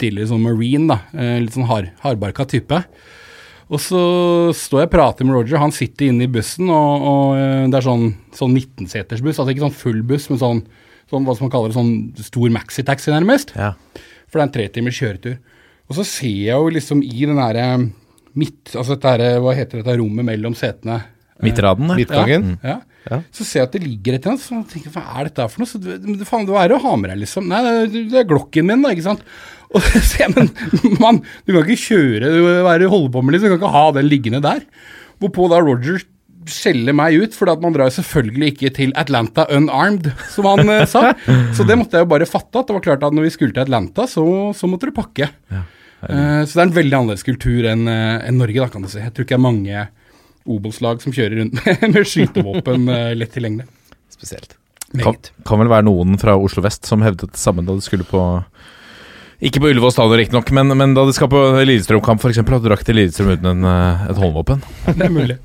tidligere sånn marine, da. eh, Litt sånn hard, hardbarka type. Og så står jeg og prater med Roger, han sitter inne i bussen, og, og eh, det er sånn, sånn 19-seters buss, altså ikke sånn full buss, men sånn, sånn hva som man kaller det, sånn stor maxitaxi nærmest. Ja. For det er en tre timers kjøretur. Og så ser jeg jo liksom i den derre midt... Altså dette hva heter dette rommet mellom setene? Midtraden, der. Midtgangen? Ja. Ja. Så ser jeg at det ligger et eller annet, så jeg tenker hva er dette for noe? Så det, faen, det er å ha med deg, liksom. Nei, det, det er glokken min, da, ikke sant. (laughs) Og så ser jeg, men mann, du kan ikke kjøre, du, være du på med. Du kan ikke ha den liggende der. Hvorpå da Roger skjeller meg ut, for man drar jo selvfølgelig ikke til Atlanta unarmed, som han eh, sa. (laughs) Så det måtte jeg jo bare fatte, at det var klart at når vi skulle til Atlanta, så, så måtte du pakke. Eh, så det er en veldig annerledes kultur enn eh, enn Norge, da, kan du si. Jeg tror ikke det er mange Obos-lag som kjører rundt med, (laughs) med skytevåpen eh, lett tilgjengelig. Spesielt. Kan, kan vel være noen fra Oslo vest som hevdet det samme da de skulle på Ikke på Ullevål stadion, riktignok, men, men da de skal på Lillestrøm-kamp, f.eks., du drakk til Lillestrøm uten en, et håndvåpen. (laughs) Det er mulig.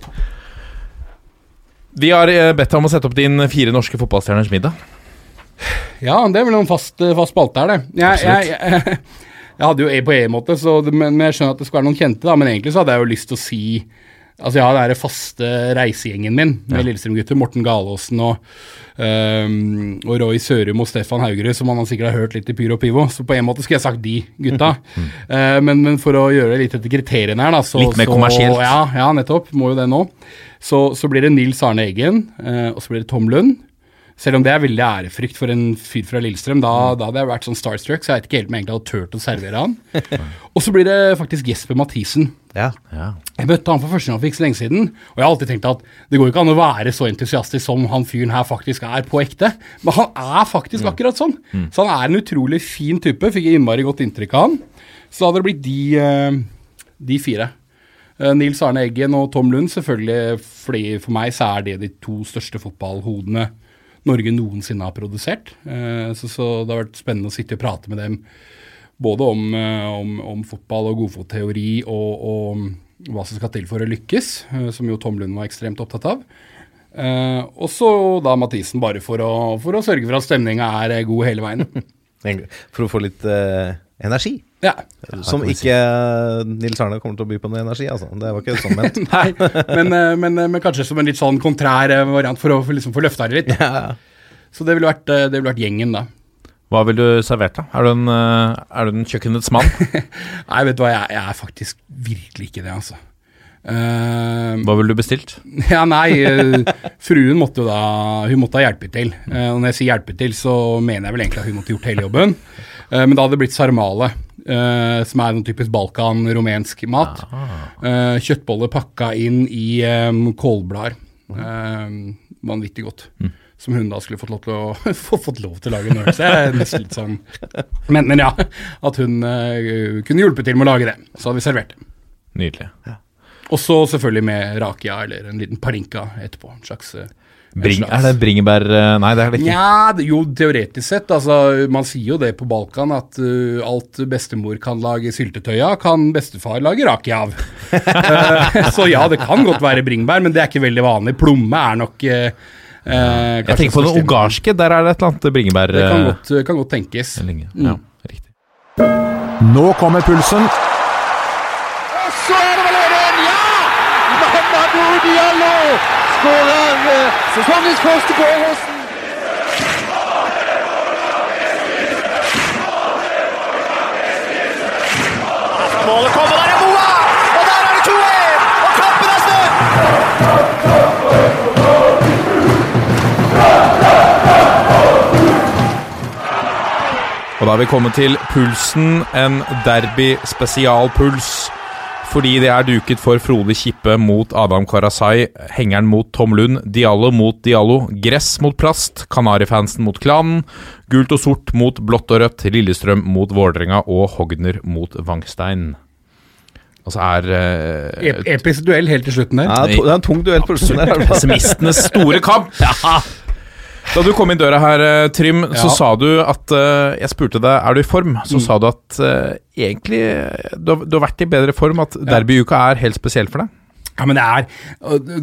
Vi har bedt deg om å sette opp din fire norske fotballstjerners middag. Ja, det er vel en fast, fast spalte her, det. Jeg, jeg, jeg, (laughs) jeg hadde jo E på E-måte, så men, men jeg skjønner at det skal være noen kjente, da. Men egentlig så hadde jeg jo lyst til å si Altså, jeg har den der faste reisegjengen min med Lillestrøm-gutter. Morten Galaasen og, um, og Roy Sørum og Stefan Haugerud, som man sikkert har hørt litt i Pyro og Pivo. Så på en måte skulle jeg sagt de gutta. uh, men, men for å gjøre det litt etter kriteriene her, da så, Litt mer så- kommersielt. Ja, ja, nettopp. Må jo det nå. Så, så blir det Nils Arne Eggen, uh, og så blir det Tom Lund. Selv om det er veldig ærefrykt for en fyr fra Lillestrøm, da, da hadde jeg vært sånn starstruck, så jeg vet ikke helt om jeg egentlig hadde turt å servere han. (laughs) og så blir det faktisk Jesper Mathisen. Ja. Ja. Jeg møtte han for første gang for ikke så lenge siden, og jeg har alltid tenkt at det går ikke an å være så entusiastisk som han fyren her faktisk er på ekte. Men han er faktisk akkurat sånn. Så han er en utrolig fin type. Fikk jeg innmari godt inntrykk av han. Så da hadde det blitt de, eh, de fire. Eh, Nils Arne Eggen og Tom Lund, selvfølgelig, fordi for meg så er det de to største fotballhodene Norge noensinne har produsert. Eh, Så, så det har vært spennende å sitte og prate med dem både om, eh, om, om fotball og godfotteori og, og hva som skal til for å lykkes, eh, som jo Tom Lund var ekstremt opptatt av. Og så da Mathisen, bare for å, for å sørge for at stemninga er god hele veien. (laughs) For å få litt eh, energi. Ja. Som ikke Nils Arne kommer til å by på noe energi, altså. Det var ikke sånn ment. (laughs) Nei, men, eh, men, eh, men kanskje som en litt sånn kontrær eh, variant for å liksom få løfta det litt. Så det ville vært, det ville vært gjengen, da. Hva ville du servert, da? Er du en, er du en kjøkkenets mann? (laughs) Nei, vet du hva, jeg, jeg er faktisk virkelig ikke det, altså. Uh, Hva ville du bestilt? (laughs) ja, nei, fruen måtte jo da Hun måtte ha hjulpet til. Uh, og når jeg sier hjelpet til, så mener jeg vel egentlig at hun måtte gjort hele jobben. Uh, men da hadde det blitt sarmale, eh, som er noen typisk Balkan-rumensk mat. Eh, kjøttboller pakka inn i kålblader. Vanvittig godt. Som hun da skulle fått lov til å, (laughs) få- fått lov til å lage nå. Så jeg er nesten litt sånn men, men ja, at hun eh, kunne hjulpet til med å lage det. Så hadde vi servert det. Nydelig. Og så selvfølgelig med rakia eller en liten palinka etterpå. En slags eh, en Bring, er det bringebær eh, Nei, det er det ikke. Ja, jo teoretisk sett. Altså, man sier jo det på Balkan at uh, alt bestemor kan lage syltetøy av, kan bestefar lage raki av. (laughs) Så ja, det kan godt være bringebær, men det er ikke veldig vanlig. Plomme er nok uh, Jeg tenker på den ungarske. Der er det et eller annet bringebær Det kan godt, kan godt tenkes. lenge. Mm. Ja, riktig. Nå kommer pulsen. Og så er det vel en, ja! Mamadou Diallo skårer eh, sesongens første på Åråsen. Målet kommer, der er Moa! Og der er det 2-1! Og kampen er snudd! Og da er vi kommet til pulsen, en derby-spesialpuls. Fordi det er duket for Frode Kippe mot Adam Karasai, hengeren mot Tom Lund, Diallo mot Diallo, gress mot plast, Kanarifansen mot klanen, gult og sort mot blått og rødt, Lillestrøm mot Vålerenga og Hogner mot Vangstein. Altså er uh, Ep episk duell helt til slutten der. Ja, det er en tung duell på slutten der. (laughs) Pessimistenes store kamp. Da du kom inn døra her, eh, Trym, så Ja. sa du at eh, Jeg spurte deg er du i form. Så sa du at eh, egentlig du har, du har vært i bedre form, at derbyuka er helt spesiell for deg. Ja, men det er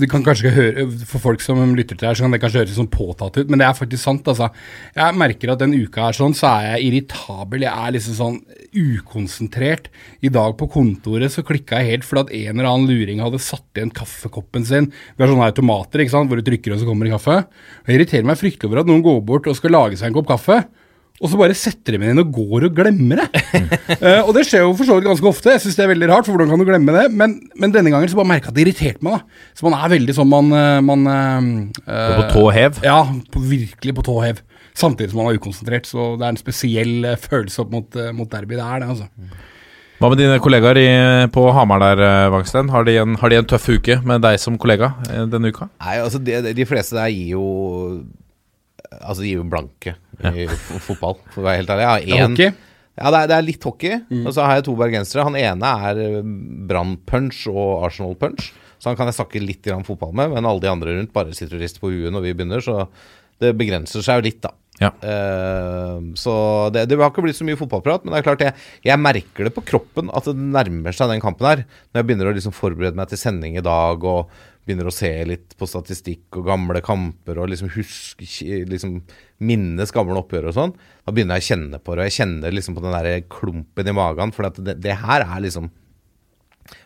Det kan kanskje høre For folk som lytter til det her, så kan det kanskje høres sånn påtatt ut, men det er faktisk sant. altså. Jeg merker at den uka her sånn, så er jeg irritabel. Jeg er liksom sånn ukonsentrert. I dag på kontoret så klikka jeg helt fordi at en eller annen luring hadde satt igjen kaffekoppen sin. Vi har sånne automater ikke sant, hvor du trykker og så kommer det kaffe. Og Jeg irriterer meg fryktelig over at noen går bort og skal lage seg en kopp kaffe. Og så bare setter de meg inn og går og glemmer det. uh, (laughs) og det skjer jo for så vidt ganske ofte. Jeg syns det er veldig rart, for hvordan kan du glemme det? Men, men denne gangen så bare merka jeg at det irriterte meg. da. Så man er veldig sånn man, eh, man uh, På tå hev. Ja, på, virkelig på tå hev. Samtidig som man er ukonsentrert. Så det er en spesiell følelse opp mot, mot derby. Det er det, altså. Hva med dine kollegaer i, på Hamar der, Vangsten? Har de, en, har de en tøff uke med deg som kollega denne uka? Nei, altså de, de fleste der gir jo Altså de gir jo blanke i fotball, for å være helt ærlig. Jeg Det har en, hockey. ja, det er, det er litt hockey. Og så har jeg to bergensere. Han ene er eh, Brann-punch og Arsenal-punch. Så han kan jeg snakke litt grann fotball med, men alle de andre rundt bare sitter og rister på huet når vi begynner, så det begrenser seg jo litt, da. Ja. Uh, så det, det har ikke blitt så mye fotballprat, men det er klart jeg, jeg merker det på kroppen at det nærmer seg den kampen her. Når jeg begynner å liksom forberede meg til sending i dag og begynner å se litt på statistikk og gamle kamper og liksom huske liksom minnes gamle oppgjør og sånn, da begynner jeg å kjenne på det. Og jeg kjenner liksom på den der klumpen i magen, for det, det her er liksom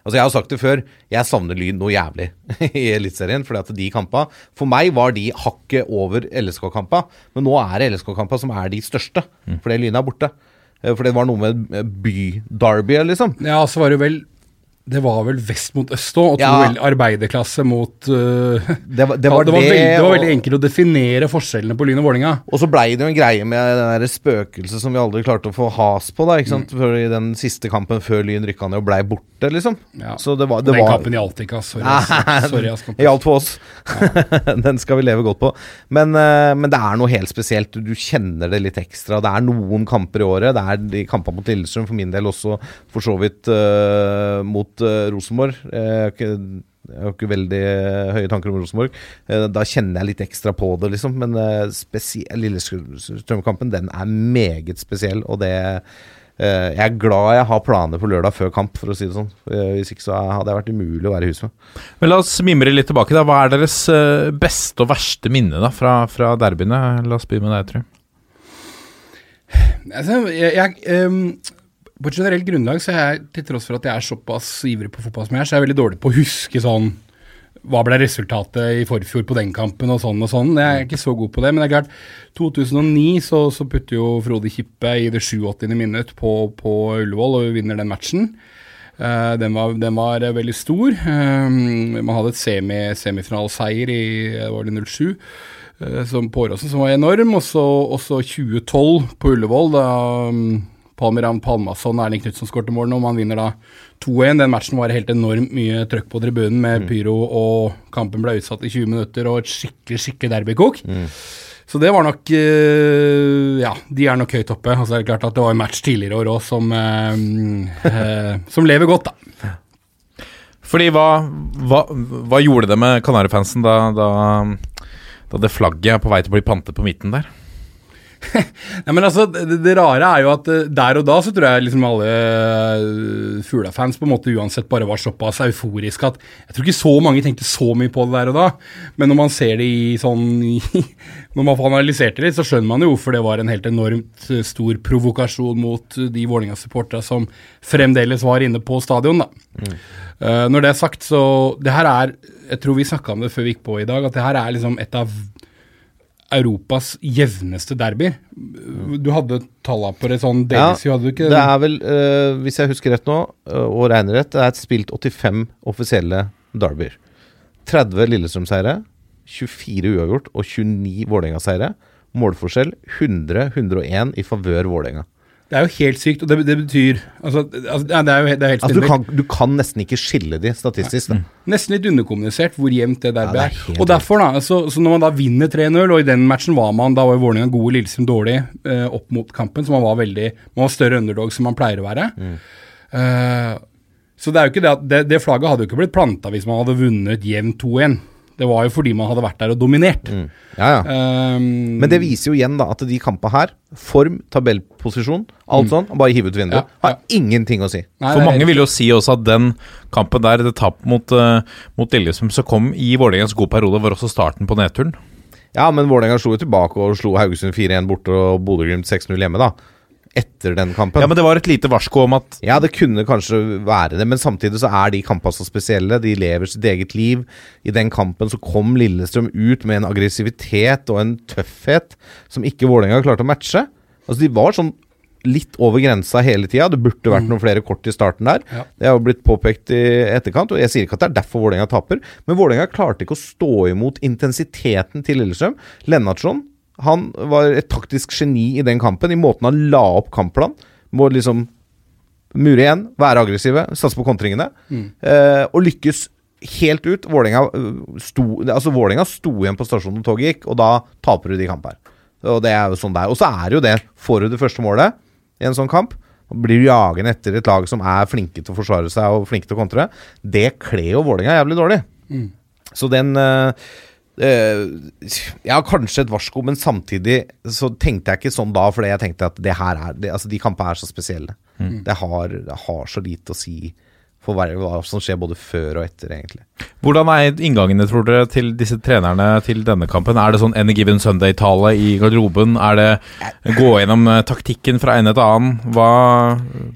Altså Jeg har sagt det før, jeg savner Lyn noe jævlig (laughs) i Eliteserien. fordi at de kampa For meg var de hakket over LSK-kampa, men nå er det LSK-kampa som er de største. Fordi Lyn er borte. Eh, For det var noe med by-derby, liksom. Ja, så var det vel Det var vel vest mot øst òg, og to Ja. arbeiderklasse mot uh, (laughs) Det (laughs) var det, var det, var veldig, det var veldig enkelt å definere forskjellene på Lyn og Vålinga. Og så blei det jo en greie med det spøkelset som vi aldri klarte å få has på, da, ikke sant? Mm. I den siste kampen før Lyn rykka ned og blei borte, liksom. Ja. Så det var, det Den var kampen gjaldt ikke, ass. Sorry. ass. (laughs) Gjaldt for oss. Den skal vi leve godt på. Men, uh, men det er noe helt spesielt. Du kjenner det litt ekstra. Det er noen kamper i året. Det er de kampene mot Lillestrøm, for min del også for så vidt uh, mot uh, Rosenborg. Eh, Jeg har ikke jeg har ikke veldig eh, høye tanker om Rosenborg. Eh, Da kjenner jeg litt ekstra på det, liksom. Men uh, Lillestrøm-kampen, den er meget spesiell, og det eh, Jeg er glad jeg har planer på lørdag før kamp, for å si det sånn. Eh, Hvis ikke så hadde jeg vært umulig å være i huset med. Men La oss mimre litt tilbake. da Hva er deres eh, beste og verste minne da fra, fra derbyene? La oss begynne med deg, Trym. Altså, jeg, jeg, ehm, på et generelt grunnlag så er jeg, til tross for at jeg er såpass ivrig på fotball som jeg er, så er jeg veldig dårlig på å huske sånn Hva ble resultatet i forfjor på den kampen, og sånn og sånn. Jeg er ikke så god på det. Men det er klart, 2009 så, så putter jo Frode Kippe i det 87. minutt på, på Ullevål, og vinner den matchen. Uh, den, var, den var eh, veldig stor. Eh, man hadde et semi, semifinalseier i var det 07 uh, som på Åråsen, som var enorm. Og så 2012 på Ullevål, da um, Palmiran Palmason og Erling Knutsen skåret mål, nå. man vinner da 2-1. Den matchen var helt enormt mye trøkk på tribunen med pyro, og kampen ble utsatt i 20 minutter, og et skikkelig, skikkelig derbykok. Så det var nok eh, Ja, de er nok høyt oppe. Altså, det er klart at det var en match tidligere i år òg som, eh, (laughs) eh, som lever godt, da. Fordi hva, hva, hva gjorde det med Kanarifansen da, da, da det flagget er på vei til å bli pantet på midten der? (laughs) Nei, men altså, det, det rare er jo at eh, der og da så tror jeg liksom alle uh, Fugla-fans på en måte uansett bare var såpass euforiske at jeg tror ikke så mange tenkte så mye på det der og da. Men når man ser det i sånn (laughs) Når man får analysert det litt, så skjønner man jo hvorfor det var en helt enormt eh, stor provokasjon mot eh, de Vålerenga-supporterne som fremdeles var inne på stadion, da. Eh, når det er sagt, så Det her er Jeg tror vi snakka om det før vi gikk på i dag, at det her er liksom et av Europas jevneste derby. Du hadde talla på det sånn delvis, hadde du ikke Det er vel, uh, hvis jeg husker rett nå, uh, og regner rett, det er et spilt 85 offisielle derbyer. 30 Lillestrøm-seire, 24 uavgjort og 29 Vålerenga-seire. Målforskjell 100-101 i favør Vålerenga. Det er jo helt sykt, og det, det betyr altså, altså, ja, Det er jo det er helt Altså, du, kan, du kan nesten ikke skille de statistisk. Da. Nesten litt underkommunisert hvor jevnt det der Ja, det er. er Og derfor, da, så, så når man da vinner 3-0, og i den matchen var man Da var jo Vålerenga gode, Lillestrøm dårlig eh, opp mot kampen, så man var veldig Man var større underdog som man pleier å være. Mm. Eh, så det er jo ikke det at det, det flagget hadde jo ikke blitt planta hvis man hadde vunnet jevnt 2-1. Det var jo fordi man hadde vært der og dominert. Ja, ja. Um, Men det viser jo igjen da at de kampene her, form, tabellposisjon, alt sånn, bare hive ut vinduet. Mm. Ja, ja. Har ingenting å si. nei, For mange vil jo si også at den kampen der, det tap mot, uh, mot Lillestrøm som kom i Vålerengas gode periode, var også starten på nedturen. Ja, men Vålerenga slo jo tilbake og slo Haugesund 4-1 borte og Bodø-Glimt 6-0 hjemme, da. Etter den kampen. Ja, men det var et lite varsko om at Ja, det kunne kanskje være det, men samtidig så er de kampene så spesielle. De lever sitt eget liv. I den kampen så kom Lillestrøm ut med en aggressivitet og en tøffhet som ikke Vålerenga klarte å matche. Altså, de var sånn litt over grensa hele tida. Det burde vært noen flere kort i starten der. Ja. Det har blitt påpekt i etterkant, og jeg sier ikke at det er derfor Vålerenga taper, men Vålerenga klarte ikke å stå imot intensiteten til Lillestrøm. Lennartson han var et taktisk geni i den kampen, i måten han la opp kampplan. Må liksom mure igjen, være aggressive, satse på kontringene. Eh, og lykkes helt ut. Vålerenga øh, sto, altså Vålinga sto igjen på stasjonen når toget gikk, og da taper du de kampene. Og det er jo sånn det er. Og så er det jo det, får du det første målet i en sånn kamp, blir du jagende etter et lag som er flinke til å forsvare seg og flinke til å kontre, det kler jo Vålinga jævlig dårlig. Så den eh, eh, Ja, kanskje et varsko, men samtidig så tenkte jeg ikke sånn da, fordi jeg tenkte at det her er det, Altså, de kampene er så spesielle. Det, har, det har så lite å si for hva, som skjer både før og etter, egentlig. Hvordan er inngangene, tror dere, til disse trenerne til denne kampen? Er det sånn Any Given Sunday-tale i garderoben? Er det gå gjennom eh, taktikken fra en til annen? Hva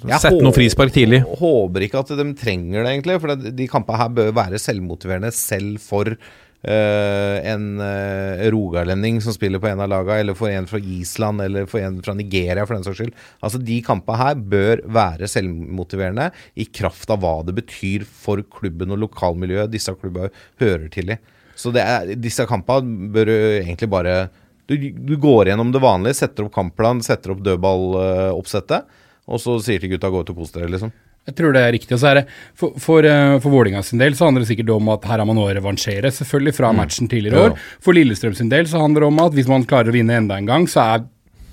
Sett Sette noe frispark tidlig? Jeg Håper ikke at de trenger det, egentlig. For de kampene her bør være selvmotiverende selv for eh, en uh, rogalending som spiller på en av lagene, eller for en fra Island, eller for en fra Nigeria, for den saks skyld. Altså, de kampene her bør være selvmotiverende i kraft av hva det betyr for klubben og lokalmiljøet disse klubbene hører til i. Så er, disse kampene bør egentlig bare du, du går gjennom det vanlige, setter opp kampplan, setter opp dødballoppsettet, og så sier til gutta gå ut og kos dere, liksom. Jeg tror det er riktig. Og så er det, for, for, eh, for Vålinga sin del så handler det sikkert om at her har man å revansjere, selvfølgelig, fra matchen tidligere år. For Lillestrøm sin del så handler det om at hvis man klarer å vinne enda en gang, så er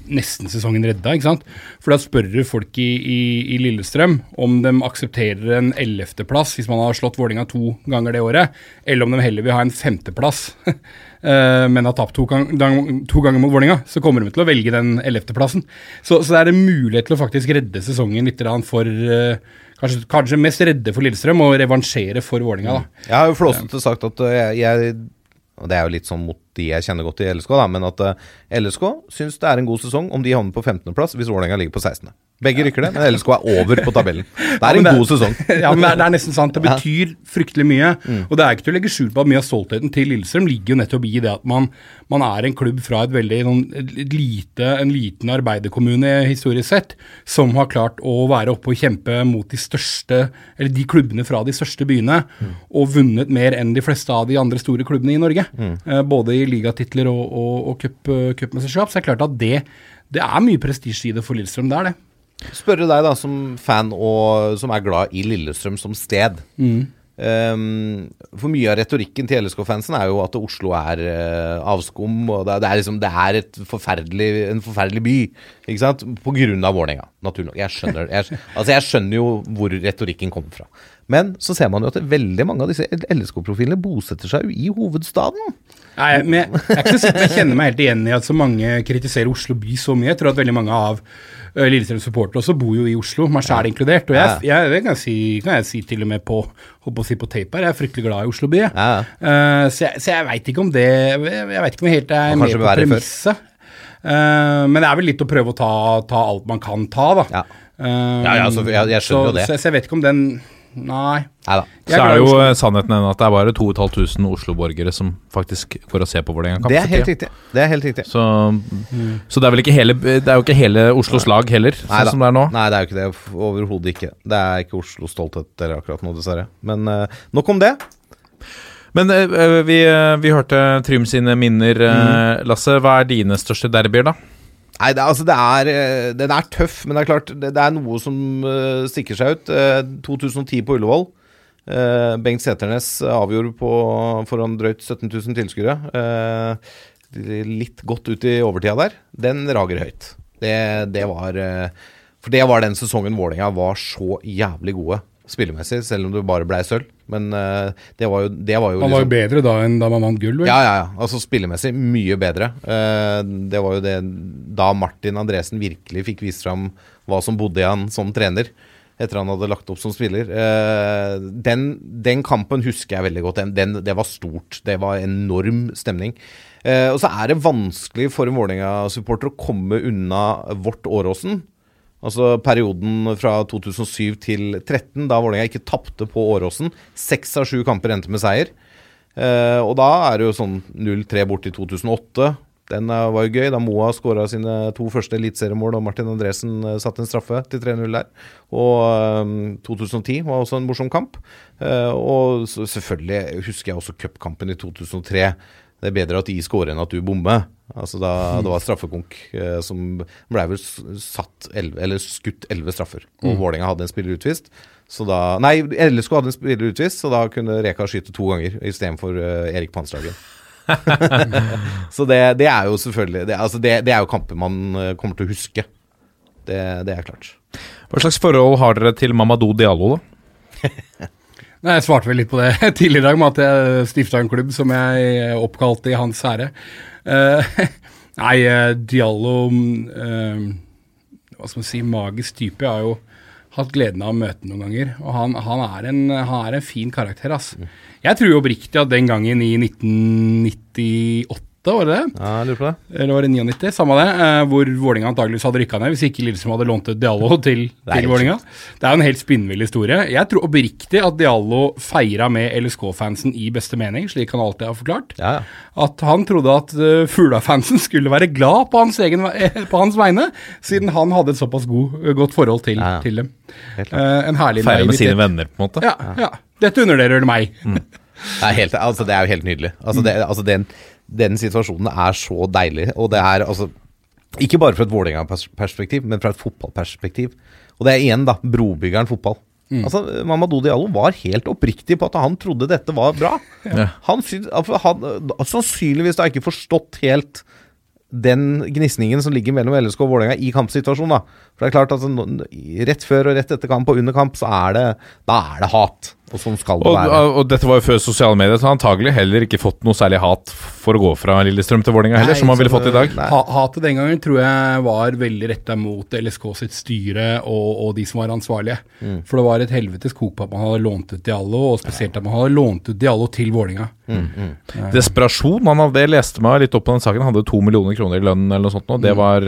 nesten sesongen redda, ikke sant. For da spør du folk i, i, i Lillestrøm om de aksepterer en ellevteplass hvis man har slått Vålinga to ganger det året, eller om de heller vil ha en femteplass, (laughs) men har tapt to, gang, to ganger mot Vålerenga, så kommer de til å velge den ellevteplassen. Så, så det er en mulighet til å faktisk redde sesongen litt for eh, Kanskje, kanskje mest redde for Lillestrøm og revansjere for Vålerenga, da. Jeg har jo flåsete sagt at øh, jeg, jeg Og det er jo litt sånn mot de jeg kjenner godt i LSK, da, men at eh, LSK syns det er en god sesong om de havner på 15.-plass hvis Vålerenga ligger på 16. Begge rykker det, men LSK er over på tabellen. (laughs) Det er en det- god sesong. (laughs) ja, men det er, det er nesten sant. Det betyr fryktelig mye. Og det er ikke til å legge skjul på at mye av stoltheten til Lillestrøm ligger jo nettopp i det at man, man er en klubb fra et veldig noen, et lite, en liten arbeiderkommune historisk sett, som har klart å være oppe og kjempe mot de største, eller de klubbene fra de største byene, og vunnet mer enn de fleste av de andre store klubbene i Norge. Eh, både i ligatitler og, og, og cup- cupmesterskap. Så det er klart at det, det er mye prestisje i det for Lillestrøm. Det er det. Spørre deg, da, som fan og som er glad i Lillestrøm som sted. Um, for mye av retorikken til LSK-fansen er jo at Oslo er uh, avskum, og det, det er liksom Det er et forferdelig, en forferdelig by, ikke sant? På grunn av Vålerenga, naturlig nok. Jeg skjønner, jeg, altså jeg skjønner jo hvor retorikken kommer fra. Men så ser man jo at veldig mange av disse LSK-profilene bosetter seg jo i hovedstaden. Nei, men jeg, er ikke så sikker jeg kjenner meg helt igjen i at så mange kritiserer Oslo by så mye. Jeg tror at veldig mange av uh, Lillestrøms supportere også bor jo i Oslo, meg sjæl inkludert. Og jeg, jeg, det kan, jeg si, kan jeg si til og med på, holdt å si på tape her, jeg er fryktelig glad i Oslo by. Ja, Uh, så jeg, så jeg veit ikke om det Jeg, jeg vet ikke om jeg helt er med på premisset. Uh, men det er vel litt å prøve å ta, ta alt man kan ta, da. Ja. uh, Ja, ja, så, jeg- skjønner så, jo det. Så, så jeg vet ikke om den Nei. Neida. Så er det jo Oslo. eh, sannheten den at det er bare 2500 Oslo-borgere som faktisk går og ser på Vålerenga-kamp. Det er helt riktig. Det er helt riktig. Så, så det er vel ikke hele Det er jo ikke hele Oslos lag heller, sånn som det er nå. Nei, det er jo ikke det. Overhodet ikke. Det er ikke Oslos stolthet dere akkurat nå, dessverre. Men uh, nok om det. Men eh, vi, uh, vi hørte Trym sine minner, mm. Lasse. Hva er dine største derbyer, da? Nei, det, altså det er, eh, den er tøff, men det er klart det, det er noe som uh, stikker seg ut. Uh, 2010 på Ullevål. Uh, Bengt Seternes avgjorde på, foran drøyt 17 000 tilskuere. Eh, litt godt ut i overtida der. Den rager høyt. Det, det var eh, For det var den sesongen Vålerenga var så jævlig gode spillemessig, selv om det bare blei sølv. Men uh, det var jo, det var jo Man var jo liksom- bedre da enn da man vant gull, ja, ja, ja. Altså spillemessig mye bedre. Uh, det var jo det da Martin Andresen virkelig fikk vist fram hva som bodde i han som trener. Etter han hadde lagt opp som spiller. Uh, den, den kampen husker jeg veldig godt. Den, den, det var stort. Det var enorm stemning. Og så er det vanskelig for en Vålerenga-supporter å komme unna vårt Åråsen. Altså perioden fra 2007 til 2013, da Vålerenga ikke tapte på Åråsen. Seks av sju kamper endte med seier. Eh, og da er det jo sånn 0-3 bort i 2008. Den eh, var jo gøy, da Moa skåra sine to første eliteseriemål og Martin Andresen eh, satte en straffe til 3-0 der. Og eh, 2010 var også en morsom kamp. Eh, og selvfølgelig husker jeg også cupkampen i 2003. Det er bedre at de skårer enn at du bommer. Altså da Det var straffekonk eh, som ble vel satt 11, eller skutt elleve straffer. Og Vålerenga hadde en spiller utvist. Så da, nei, LSK hadde en spiller utvist, så da kunne Reka skyte to ganger istedenfor eh, Erik Panslagen. (laughs) så det, det er jo selvfølgelig det, altså det, det er jo kamper man eh, kommer til å huske. Det, det er klart. Hva slags forhold har dere til Mamadou Diallo, da? (laughs) Nei, Jeg svarte vel litt på det (laughs) tidligere i dag med at jeg stifta en klubb som jeg oppkalte i hans ære. Uh, (laughs) nei, eh, Diallo uh, Hva skal man si, magisk type. Jeg har jo hatt gleden av å møte noen ganger. Og han, han, er en, han er en fin karakter, ass. Jeg tror oppriktig at den gangen i 1998, var det det? Ja, jeg lurer på det. Eller var det 99? Samme det. Eh, hvor Vålinga antakeligvis hadde rykka ned hvis ikke Lillestrøm hadde lånt ut Diallo (laughs) til, til Vålinga. Det er jo en helt spinnvill historie. Jeg tror oppriktig at Diallo feira med LSK-fansen i beste mening, slik han alltid har forklart. Ja, ja. At han trodde at uh, Fugla-fansen skulle være glad på hans, egen, (laughs) på hans vegne, siden han hadde et såpass god, godt forhold til, Ja, ja. til dem. Eh, en herlig Feire med sine venner, på en måte? Ja, ja. Dette undervurderer meg. Det er, helt, altså, det er jo helt nydelig. Altså, det, altså, den, den situasjonen er så deilig. Og det er altså Ikke bare fra et Vålerenga-perspektiv, men fra et fotballperspektiv. Og det er igjen, da, brobyggeren fotball. Altså, Mamadou Diallo var helt oppriktig på at han trodde dette var bra. (laughs) Ja. Han, altså, han Sannsynligvis da ikke forstått helt den gnisningen som ligger mellom LSK og Vålerenga i kampsituasjonen. da. For det er klart at nå- Rett før og rett etter kamp og under kamp, så er det Da er det hat. Og sånn skal det Og, være. og dette var jo før sosiale medier, så han har antagelig heller ikke fått noe særlig hat for å gå fra Lillestrøm til Vålerenga heller, Nei, som han ville fått i dag. Ha, hatet den gangen tror jeg var veldig retta mot LSK sitt styre og, og de som var ansvarlige. Mm. For det var et helvetes kok på at man hadde lånt ut Diallo, og spesielt at man hadde lånt ut Diallo til Vålinga. Mm, Desperasjon. Han av det leste meg litt opp på den saken. Han hadde to millioner kroner i lønn eller noe sånt. Og det, var,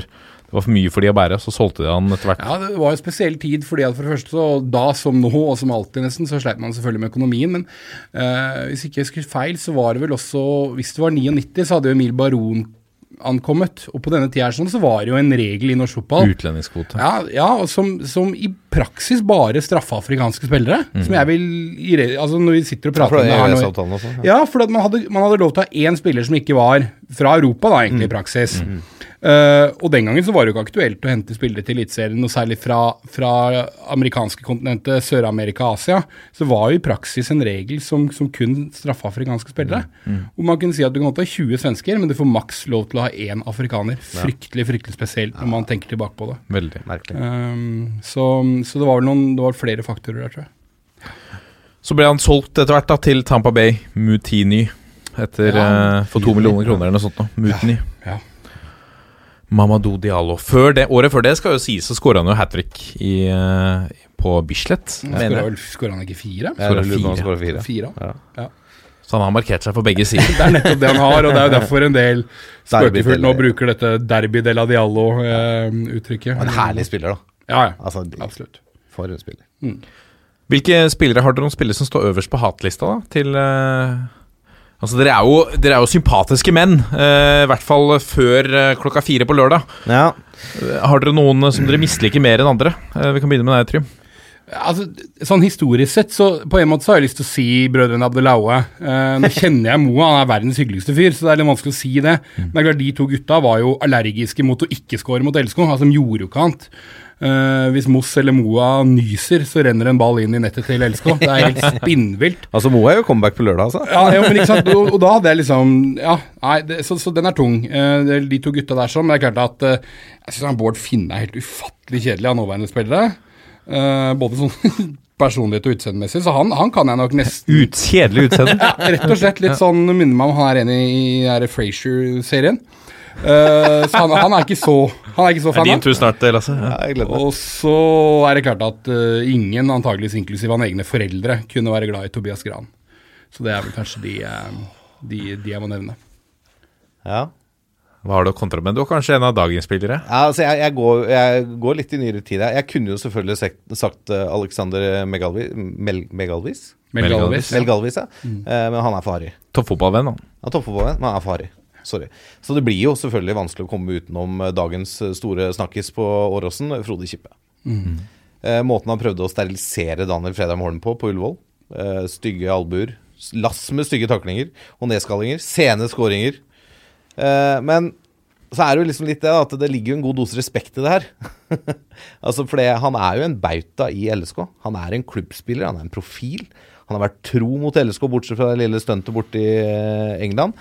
det var for mye for de å bære. Så solgte de han etter hvert. Ja, det var en spesiell tid, fordi at for det første så da som nå, og som alltid nesten, så sleit man selvfølgelig med økonomien. Men uh, hvis ikke jeg husker feil, så var det vel også Hvis det var 99, så hadde jo Emil Baron ankommet. Og på denne tida sånn, så var det jo en regel i norsk fotball. Utlendingskvote. Ja, ja som, som i praksis bare straffa afrikanske spillere. Som jeg vil Altså Når vi sitter og prater om det her er nå. Ja, for man, hadde, man hadde lov til å ha én spiller som ikke var fra Europa, da, egentlig, i praksis. Eh, og den gangen så var det jo ikke aktuelt å hente spillere til Eliteserien, noe særlig fra, fra amerikanske kontinentet, Sør-Amerika, Asia. Så var jo i praksis en regel som, som kun straffa afrikanske spillere. Hvor man kunne si at du kan ta 20 svensker, men du får maks lov til å ha én afrikaner. Fryktelig, fryktelig spesielt når man tenker tilbake på det. Veldig. Merkelig. Um, så, så det var vel noen, det var flere faktorer der, tror jeg. Så ble han solgt etter hvert da til Tampa Bay Mutini etter, Ja, uh, for to millioner kroner eller noe sånt. nå. Mutini. Ja. Mamadou Diallo. Før det, året før det skal jo sies, så skåra han jo hat trick i, eh, på Bislett. Skåra vel- skåra han ikke fire? Han fire. fire. Fire. Ja. Så han har markert seg på begge (laughs) sider. Det er nettopp det han har, og det er jo derfor en del spøkefullt nå bruker dette derby de la Diallo-uttrykket. En herlig spiller, da. Ja, ja. Altså, de- Absolutt. for en spiller. Hvilke spillere har dere noen spillere som står øverst på hatlista, da? Til eh, Altså, dere er jo, dere er jo sympatiske menn, eh, i hvert fall før eh, klokka fire på lørdag. Ja. Eh, Har dere noen eh, som dere misliker mer enn andre? Eh, vi kan begynne med deg, Trym. Altså, sånn Historisk sett, så på en måte så har jeg lyst til å si brødrene Abdelaue. Eh, nå kjenner jeg Moa, han er verdens hyggeligste fyr, så det er litt vanskelig å si det. Men det er klart, de to gutta var jo allergiske mot å ikke score mot LSK. Altså, de gjorde jo ikke annet. Eh, hvis Moss eller Moa nyser, så renner en ball inn i nettet til LSK. Det er helt spinnvilt. Altså, Moa er jo comeback på lørdag, altså. Ja, ja, men ikke sant, og, og da hadde jeg liksom Ja, nei, det, så, så den er tung. Uh, det de to gutta der sånn, men det er klart at uh, jeg syns Bård Finne er helt ufattelig kjedelig av nåværende spillere. Både sånn (laughs) personlighet og utseendemessig, så han, han kan jeg nok nesten Ut, kjedelig utseende. ja, Rett og slett litt sånn minner meg om han er enig i, i Frasier-serien. Uh, så han, han er ikke så Han er ikke så Det fan din av. tur snart, Lasse. Ja. Ja. Og så er det klart at uh, ingen, antageligvis inklusiv hans egne foreldre, kunne være glad i Tobias Gran. Så det er vel kanskje de, eh, de, de jeg må nevne. Ja. Hva har du å kontra med? Du er kanskje en av dagens spillere? Ja, altså jeg, jeg, går, jeg går litt i nyere tid. Jeg kunne jo selvfølgelig sagt, sagt eh, Alexander Megalvis Mel, Megalvis? Melgalvis. Melgalvis, Mel Galvis, ja. Eh, men han er for harry. Toppfotballvenn, han. Er toppfotballvenn, men han er for harry. Sorry. Så det blir jo selvfølgelig vanskelig å komme utenom eh, dagens eh, store snakkis på Åråsen, Frode Kippe. Eh, måten han prøvde å sterilisere Daniel Fredheim Holm på på Ullevål. Eh, stygge albuer, lass med stygge taklinger og nedskallinger. Sene skåringer. Eh, men så er det jo liksom litt det da, at det ligger en god dose respekt i det her. (laughs) altså for Han er jo en bauta i LSK. Han er en klubbspiller, han er en profil. Han har vært tro mot LSK, bortsett fra det lille stuntet borti England.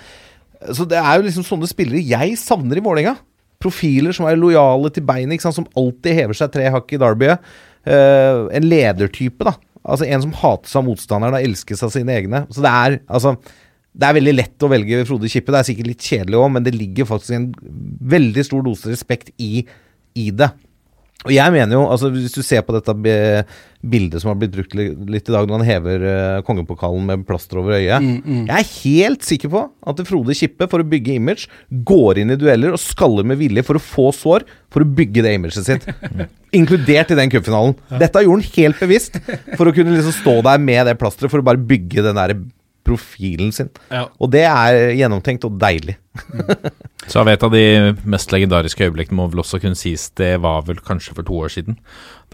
Så det er jo liksom sånne spillere jeg savner i Vålerenga. Profiler som er lojale til beinet, som alltid hever seg tre hakk i derbyet. Uh, en ledertype, da. Altså En som hates av motstanderen og elskes av sine egne. Så det er altså det er veldig lett å velge Frode Kippe. Det er sikkert litt kjedelig òg, men det ligger faktisk en veldig stor dose respekt i, i det. Og jeg mener jo, altså Hvis du ser på dette bildet som har blitt brukt litt i dag, når han hever eh, kongepokalen med plaster over øyet Jeg er helt sikker på at Frode Kippe, for å bygge image, går inn i dueller og skaller med vilje for å få sår, for å bygge det imaget sitt. (laughs) Inkludert i den cupfinalen. Dette gjorde han helt bevisst, for å kunne liksom stå der med det plasteret, for å bare bygge den der profilen sin. Ja. Og det er gjennomtenkt og deilig. (laughs) Så jeg vet at av de mest legendariske øyeblikkene må vel også kunne sies, det var vel kanskje for to år siden.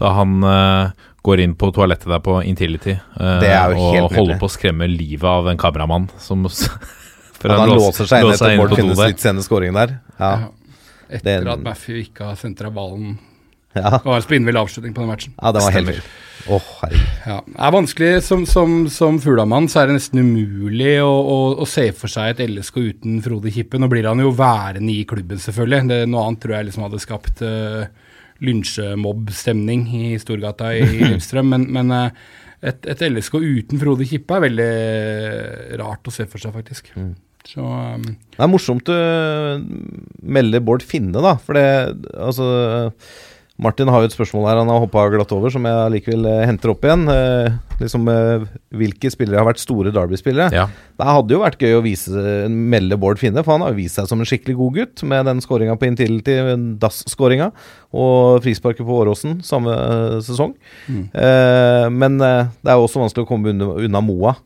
Da han uh, går inn på toalettet der på Intility Det jo og holder på å skremme livet av en kameramann som (laughs) for At han låser seg inn etter Bård Finnes litt sene skåring der. Ja. Etter Den- at Baffy ikke har sentra ballen. Ja. Det var en spinnvill avslutning på den matchen. ja, det var helt vilt. Herregud. Ja. Det er vanskelig. Som, som, som Fuglamann så er det nesten umulig å, å, å se for seg et LSK uten Frode Kippe. Nå blir han jo værende i klubben, selvfølgelig. Det, noe annet tror jeg liksom hadde skapt uh, lynsjemobbstemning i Storgata i (laughs) Lillestrøm. Men, men uh, et, et LSK uten Frode Kippe er veldig rart å se for seg, faktisk. Så um, Det er morsomt du melder Bård Finne, da. For det Altså Martin har jo et spørsmål her han har hoppa glatt over, som jeg likevel eh, henter opp igjen. Eh, liksom eh, Hvilke spillere har vært store Derby-spillere? Ja. Det hadde jo vært gøy å vise, melde Bård Finne, for han har jo vist seg som en skikkelig god gutt med den skåringa på Intility, DAS-skåringa, og frisparket på Åråsen samme eh, sesong. Eh, men eh, det er jo også vanskelig å komme unna, unna Moa.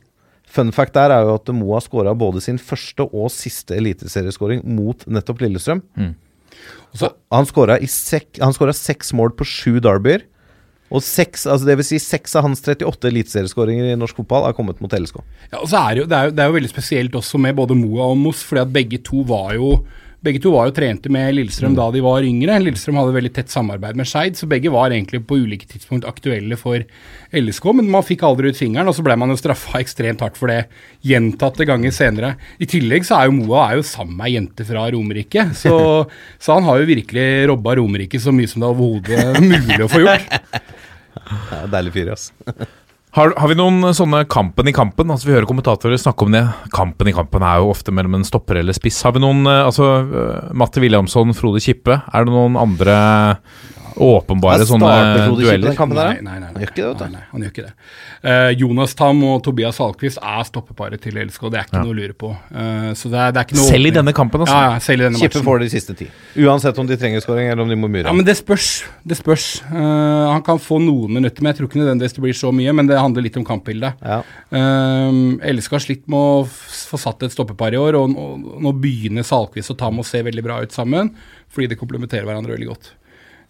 Fun fact der er jo at Moa skåra både sin første og siste eliteserieskåring mot nettopp Lillestrøm. Så- han skåra sek, seks mål på sju derbyer. Og seks, altså det vil si seks av hans 38 eliteserieskåringer i norsk fotball har kommet mot LSK. Ja, og så er det, jo, det, er jo, det er jo veldig spesielt også med både Moa og Moss, fordi at begge to var jo begge to var jo trente med Lillestrøm da de var yngre. Lillestrøm hadde veldig tett samarbeid med Skeid, så begge var egentlig på ulike tidspunkt aktuelle for LSK, men man fikk aldri ut fingeren, og så ble man jo straffa ekstremt hardt for det gjentatte ganger senere. I tillegg så er jo Moa er jo sammen med ei jente fra Romerike, så, (laughs) så han har jo virkelig robba Romerike så mye som det er overhodet er mulig å få gjort. Ja, deilig fyr, ass. (laughs) Har, har vi noen sånne kampen i kampen? Altså Vi hører kommentatorer snakke om det. Kampen i kampen er jo ofte mellom en stopper eller spiss. Har vi noen eh, altså eh, Matte Williamson, Frode Kippe. Er det noen andre åpenbare sånne dueller? Nei, nei, nei, nei. Han gjør ikke det. Nei, han gjør ikke det. Eh, Jonas Tam og Tobias Salkvist er stoppeparet til LSK, det er ikke noe å lure på. Eh, så det er, det er ikke noe Selv i denne kampen, altså. Ja, ja, selv i denne Kippe matchen. får de siste ti. Uansett om de trenger skåring eller om de må mure. Ja, men det spørs. Det spørs. Eh, han kan få noen minutter, men jeg tror ikke nødvendigvis det blir så mye. Men det handler litt om kampbildet. Ja. LSK har slitt med å få satt et stoppepar i år, og nå, nå begynner Salkvist og Tam å se veldig bra ut sammen, fordi de komplementerer hverandre veldig godt.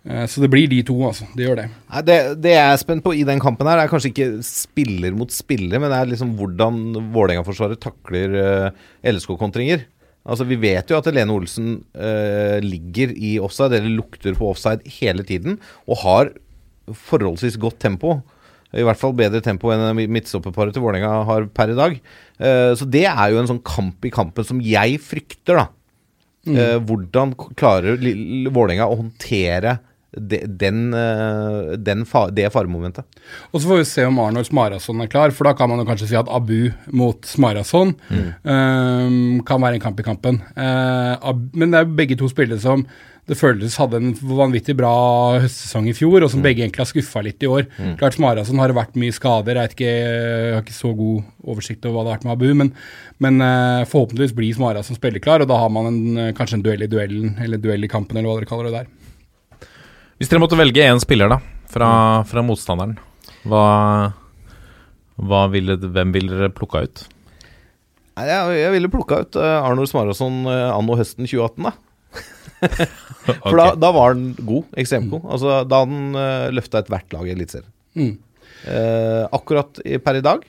Eh, så det blir de to, altså. Det gjør det. Nei, det, det jeg er spent på i den kampen her, er kanskje ikke spiller mot spiller, men det er liksom hvordan Vålerenga-forsvaret takler uh, LSK-kontringer. Altså Vi vet jo at Helene Olsen uh, ligger i offside, eller lukter på offside hele tiden, og har forholdsvis godt tempo. I hvert fall bedre tempo enn midtstopperparet til Vålerenga har per i dag. Uh, så det er jo en sånn kamp i kampen som jeg frykter, da. Mm. hvordan klarer Vålerenga å håndtere de, den, eh, den fa det faremomentet? Og så får vi se om Arnold Smarason er klar, for da kan man jo kanskje si at Abu mot Smarason um, kan være en kamp i kampen. Uh, men det er begge to spillere som det føles hadde en vanvittig bra høstsesong i fjor, og som begge egentlig har skuffa litt i år. Klart Smarason har det vært mye skader, jeg, ikke, jeg har ikke så god oversikt over hva det har vært med Abu, men, men uh, forhåpentligvis blir Smarason spilleklar, og da har man en, kanskje en duell i duellen, eller duell i kampen, eller hva dere kaller det der. Hvis dere måtte velge én spiller da fra, fra motstanderen, hva, hva ville, hvem ville dere plukka ut? Nei, Jeg, jeg ville plukka ut uh, Arnold Smarason uh, anno høsten 2018, da. (laughs) For da, da var han god, ekstremgod. Altså, da hadde han uh, løfta ethvert lag i Eliteserien. Mm. Uh, akkurat i, per i dag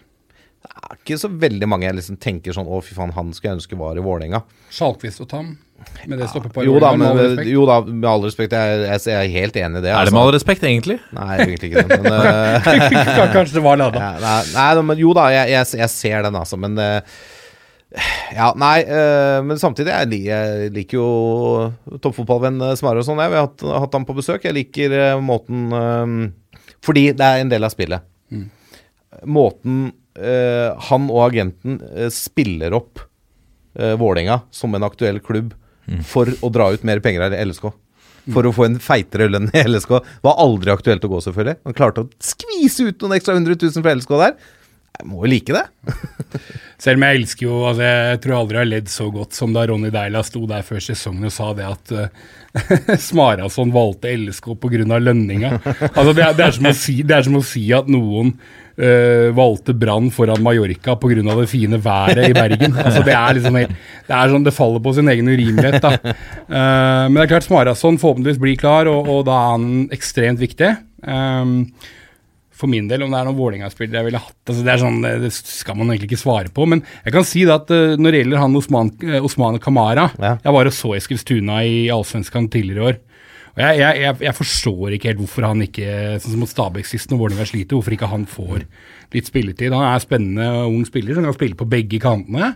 det er ikke så veldig mange jeg liksom tenker sånn Å, fy faen, han skulle jeg ønske var i Vålerenga. Sjalkvist og Tam, med det stopper på Jo da, med men, respekt. jo da, med all respekt, jeg, jeg, jeg er helt enig i det. Er det altså. med all respekt, egentlig? Nei, egentlig ikke det. Men, uh, (laughs) Kanskje det var lada. ja, nei, nei, men jo da, jeg, jeg, jeg ser den, altså. Men uh, Ja, nei. uh, men samtidig, jeg, jeg liker jo toppfotballvenn Smarre og sånn. Jeg. Vi har hatt, hatt ham på besøk. Jeg liker måten Fordi det er en del av spillet. Måten eh, han og agenten spiller opp uh, Vålerenga som en aktuell klubb for å dra ut mer penger av LSK. For å få en feitere lønn i LSK. Var aldri aktuelt å gå, selvfølgelig. Han klarte å skvise ut noen ekstra 100 000 fra LSK der. Jeg må jo like det. (laughs) Selv om jeg elsker jo altså Jeg tror aldri jeg har ledd så godt som da Ronny Deila sto der før sesongen og sa det at uh, (laughs) Smarason valgte LSK pga. lønninga. Altså det, det, si, det er som å si at noen eh, valgte Brann foran Mallorca pga. det fine været i Bergen. (laughs) Altså det er liksom Det er sånn det faller på sin egen urimelighet. da. Uh, men det er klart Smarason forhåpentligvis blir klar, og, og da er han ekstremt viktig. Um, for min del, om det er noen Vålerenga-spillere jeg ville hatt altså Det er sånn, det skal man egentlig ikke svare på. Men jeg kan si det at uh, når det gjelder han Osman, uh, Osman Kamara Ja. Jeg var og så Eskilstuna i Allsvenskan tidligere i år. Jeg, jeg, jeg, forstår ikke helt hvorfor han ikke, sånn som mot Stabæk sist, når Vålerenga sliter, hvorfor ikke han får litt spilletid. Han er spennende ung spiller som kan spille på begge kantene.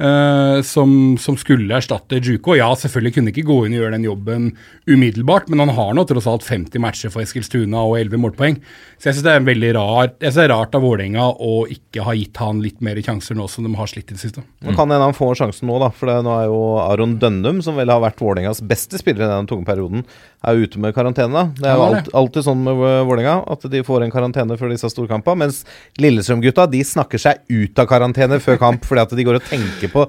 eh, som, som skulle erstatte Juko. Ja, selvfølgelig kunne ikke gå inn og gjøre den jobben umiddelbart, men han har nå tross alt 50 matcher for Eskilstuna og 11 målpoeng. Så jeg syns det er veldig rart, jeg synes det er rart av Vålerenga å ikke ha gitt han litt mer sjanser nå som de har slitt i det siste. Nå kan hende han får sjansen nå, da. For det, nå er jo Aron Dønnum, som vel har vært Vålerengas beste spiller i denne tunge perioden, er ute med karantene. da. Det er jo alt, alltid sånn med Vålerenga, at de får en karantene før disse storkampene. Mens Lillestrøm-gutta de snakker seg ut av karantene før kamp fordi at de går og tenker på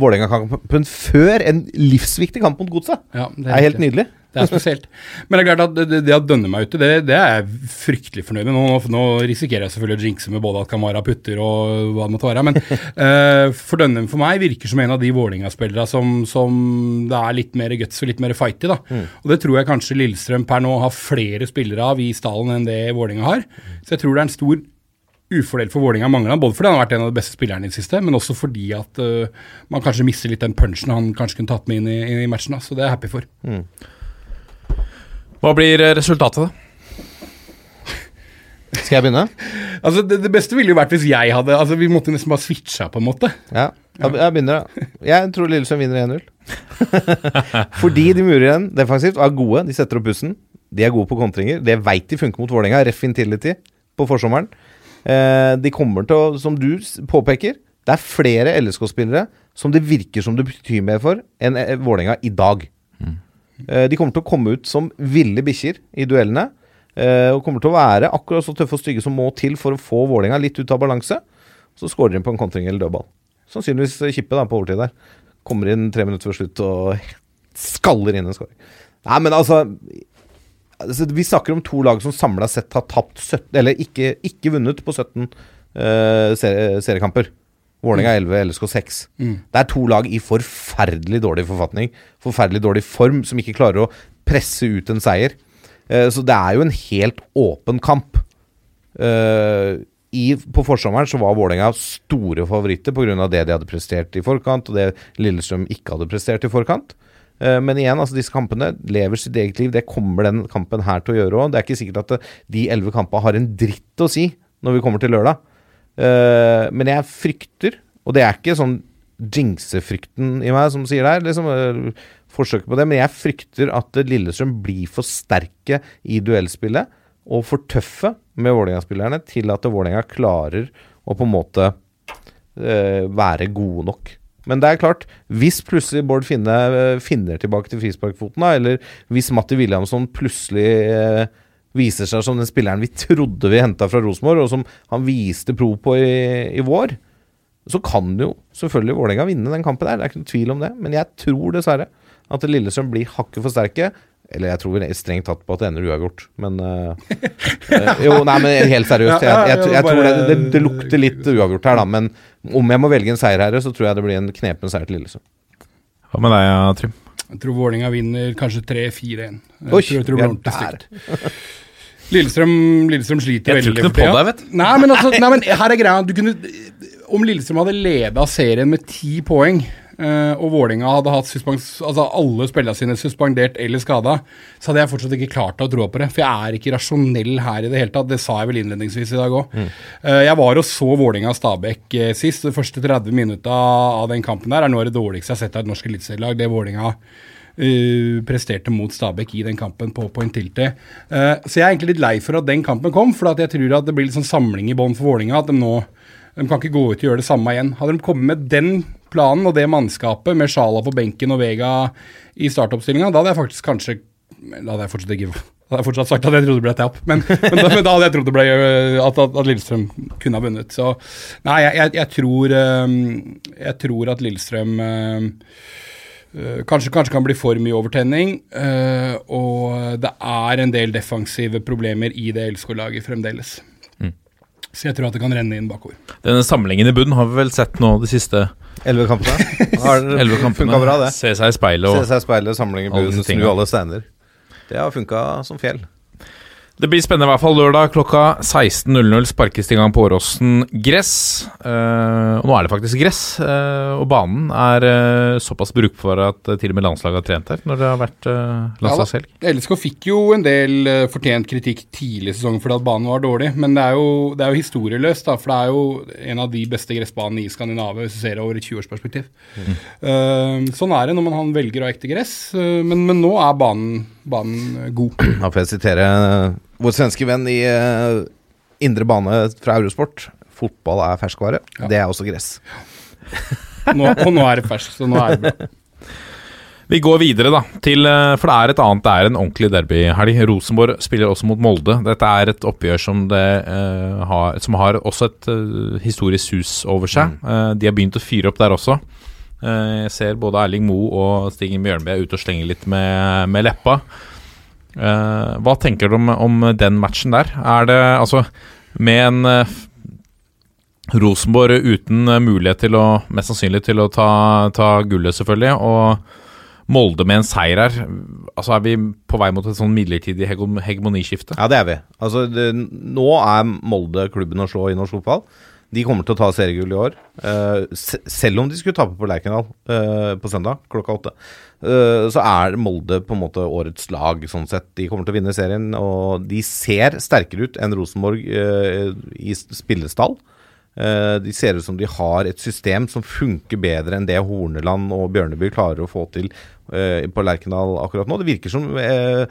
Vålerenga-kampen før en livsviktig kamp mot Godset. Ja, det Det er helt nydelig. Det er spesielt. Men det er klart at det, det, å dønne meg ute, det, det er jeg fryktelig fornøyd med. Nå, nå, risikerer jeg selvfølgelig å jinxe med både at Kamara putter og hva det måtte være. Men uh, (laughs) for Dønnem for meg virker som en av de Vålerenga-spillere som, som det er litt mer guts og litt mer fight i. da. Og det tror jeg kanskje Lillestrøm per nå har flere spillere av i stallen enn det Vålerenga har. Så jeg tror det er en stor ufordel for Vålerenga mangler han, både fordi han har vært en av de beste spillerne i det siste, men også fordi at uh, man kanskje mister litt den punchen han kanskje kunne tatt med inn i, i matchen. da. Så det er jeg happy for. Hva blir eh, resultatet, da? (laughs) Skal jeg begynne? Altså, det, det beste ville jo vært hvis jeg hadde Altså, Vi måtte nesten bare switcha, på en måte. Ja, jeg, jeg begynner. da. Jeg tror Lillesund vinner 1-0. (laughs) Fordi de murer igjen defensivt og er gode. De setter opp bussen. De er gode på kontringer. Det veit de funker mot Vålerenga. Ref Intility på forsommeren. Eh, de kommer til å, som du påpeker, det er flere LSK-spillere som det virker som det betyr mer for enn eh, Vålerenga i dag. Eh, de kommer til å komme ut som ville bikkjer i duellene. eh, og kommer til å være akkurat så tøffe og stygge som må til for å få Vålerenga litt ut av balanse. Så skårer de på en kontring eller dødball. Sannsynligvis Kippe da, på overtid der. Kommer inn tre minutter før slutt og (laughs) skaller inn en skåring. Nei, men altså, altså Vi snakker om to lag som samla sett har tapt 17 Eller ikke, ikke vunnet på 17 uh, serie, seriekamper. Vålerenga 11, LSK 6. Det er to lag i forferdelig dårlig forfatning. Forferdelig dårlig form, som ikke klarer å presse ut en seier. Eh, så det er jo en helt åpen kamp. Eh, i, på forsommeren så var Vålerenga store favoritter pga. det de hadde prestert i forkant, og det Lillestrøm ikke hadde prestert i forkant. Eh, men igjen, altså disse kampene lever sitt eget liv. Det kommer den kampen her til å gjøre òg. Det er ikke sikkert at det, de elleve kampene har en dritt å si når vi kommer til lørdag. Eh, men jeg frykter, og det er ikke sånn jinxefrykten i meg som sier det her, liksom, uh, forsøket på det, men jeg frykter at Lillestrøm blir for sterke i duellspillet og for tøffe med Vålerenga-spillerne til at Vålerenga klarer å på en måte uh, være gode nok. Men det er klart, hvis plutselig Bård Finne finner tilbake til frisparkfoten, eller hvis Matti Williamson plutselig viser seg som den spilleren vi trodde vi henta fra Rosenborg, og som han viste pro på i, i vår, så kan jo selvfølgelig Vålerenga vinne den kampen der. Det er ikke noe tvil om det. Men jeg tror dessverre at Lillestrøm blir hakket for sterke. Eller jeg tror vel strengt tatt på at det ender uavgjort, men øh, (laughs) Jo, nei, men helt seriøst. Jeg, jeg, jeg, jeg tror det, det, det lukter litt uavgjort her, da. Men om jeg må velge en seier her, så tror jeg det blir en knepen seier til Lillesund. Hva med deg, Trym? Jeg tror Vålinga vinner kanskje 3-4-1. Jeg Oi, tror, tror vi er der. Lillestrøm, Lillestrøm sliter Jeg tror veldig ikke noe på deg, vet du. Nei, men, altså, nei, men her er greia. Du kunne, om Lillestrøm hadde leda serien med ti poeng, og Vålinga hadde hatt altså alle spillerne sine suspendert eller skada, så hadde jeg fortsatt ikke klart å tro på det. For jeg er ikke rasjonell her i det hele tatt. Det sa jeg vel innledningsvis i dag òg. jeg var og så Vålerenga-Stabæk eh, sist. De første 30 minutta av den kampen der er noe av det dårligste jeg har sett av et norsk eliteserielag. Det Vålinga uh, presterte mot Stabæk i den kampen på Point Tilty. Uh, så jeg er egentlig litt lei for at den kampen kom, for jeg tror at det blir litt sånn samling i bånn for Vålinga. At de nå de kan ikke gå ut og gjøre det samme igjen. Hadde de kommet med den planen og det mannskapet, med Sjala på benken og Vega i startoppstillinga, da hadde jeg faktisk kanskje Da hadde jeg fortsatt ikke da hadde jeg fortsatt sagt at jeg trodde det ble tap, men, men, da, men da hadde jeg trodd det ble øh, at, at, at Lillestrøm kunne ha vunnet. Så nei, jeg, jeg, jeg tror øh, Jeg tror at Lillestrøm øh, kanskje, kanskje kan bli for mye overtenning. og det er en del defensive problemer i det LSK-laget fremdeles. Så jeg tror at det kan renne inn bakover. Denne samlingen i bunnen har vi vel sett nå de siste Elleve kampene. Har (laughs) funka bra, det. Se seg i speilet Se og seg i speilet, samling i bunnen, snu alle steiner. Det har funka som fjell. Det blir spennende i hvert fall lørdag klokka 16.00 sparkes det i gang på Åråsen gress. Uh, og nå er det faktisk gress, uh, og banen er uh, såpass brukbar at til og med landslaget har trent her når det har vært uh, landslagshelg. LSK fikk jo en del fortjent kritikk tidlig i sesongen fordi at banen var dårlig, men det er jo, det er jo historieløst, da, for det er jo en av de beste gressbanene i Skandinavia hvis du ser det over et 20-årsperspektiv. Eh, sånn er det når man velger å ha ekte gress, men, men nå er banen, banen god. (clears throat) Da får jeg sitere vår svenske venn i uh, indre bane fra Eurosport. Fotball er ferskvare. Ja. Det er også gress. (laughs) Nå, og nå er det ferskt, så nå er det bra. Vi går videre, da, til eh, For det er et annet, det er en ordentlig derbyhelg. Rosenborg spiller også mot Molde. Dette er et oppgjør som, det, uh, har, som har også et uh, historisk sus over seg. Eh, de har begynt å fyre opp der også. Eh, jeg ser både Erling Moe og Stigen Bjørnby er ute og slenger litt med, med leppa. Eh, hva tenker du om, om den matchen der? Er det altså med en eh, Rosenborg uten eh, mulighet til å Mest sannsynlig til å ta, ta gullet, selvfølgelig. Og Molde med en seier her. Altså Er vi på vei mot et sånn midlertidig hegemoniskifte? Ja, det er vi. Altså, det, nå er Molde klubben å slå i norsk fotball. De kommer til å ta seriegull i år. Uh, se, selv om de skulle tape på Lerkendal uh, på søndag klokka åtte, så er Molde på en måte årets lag, sånn sett. De kommer til å vinne serien, og de ser sterkere ut enn Rosenborg eh, i spillestall. Eh, de ser ut som de har et system som funker bedre enn det Horneland og Bjørneby klarer å få til eh, på Lerkendal akkurat nå. Det virker som eh,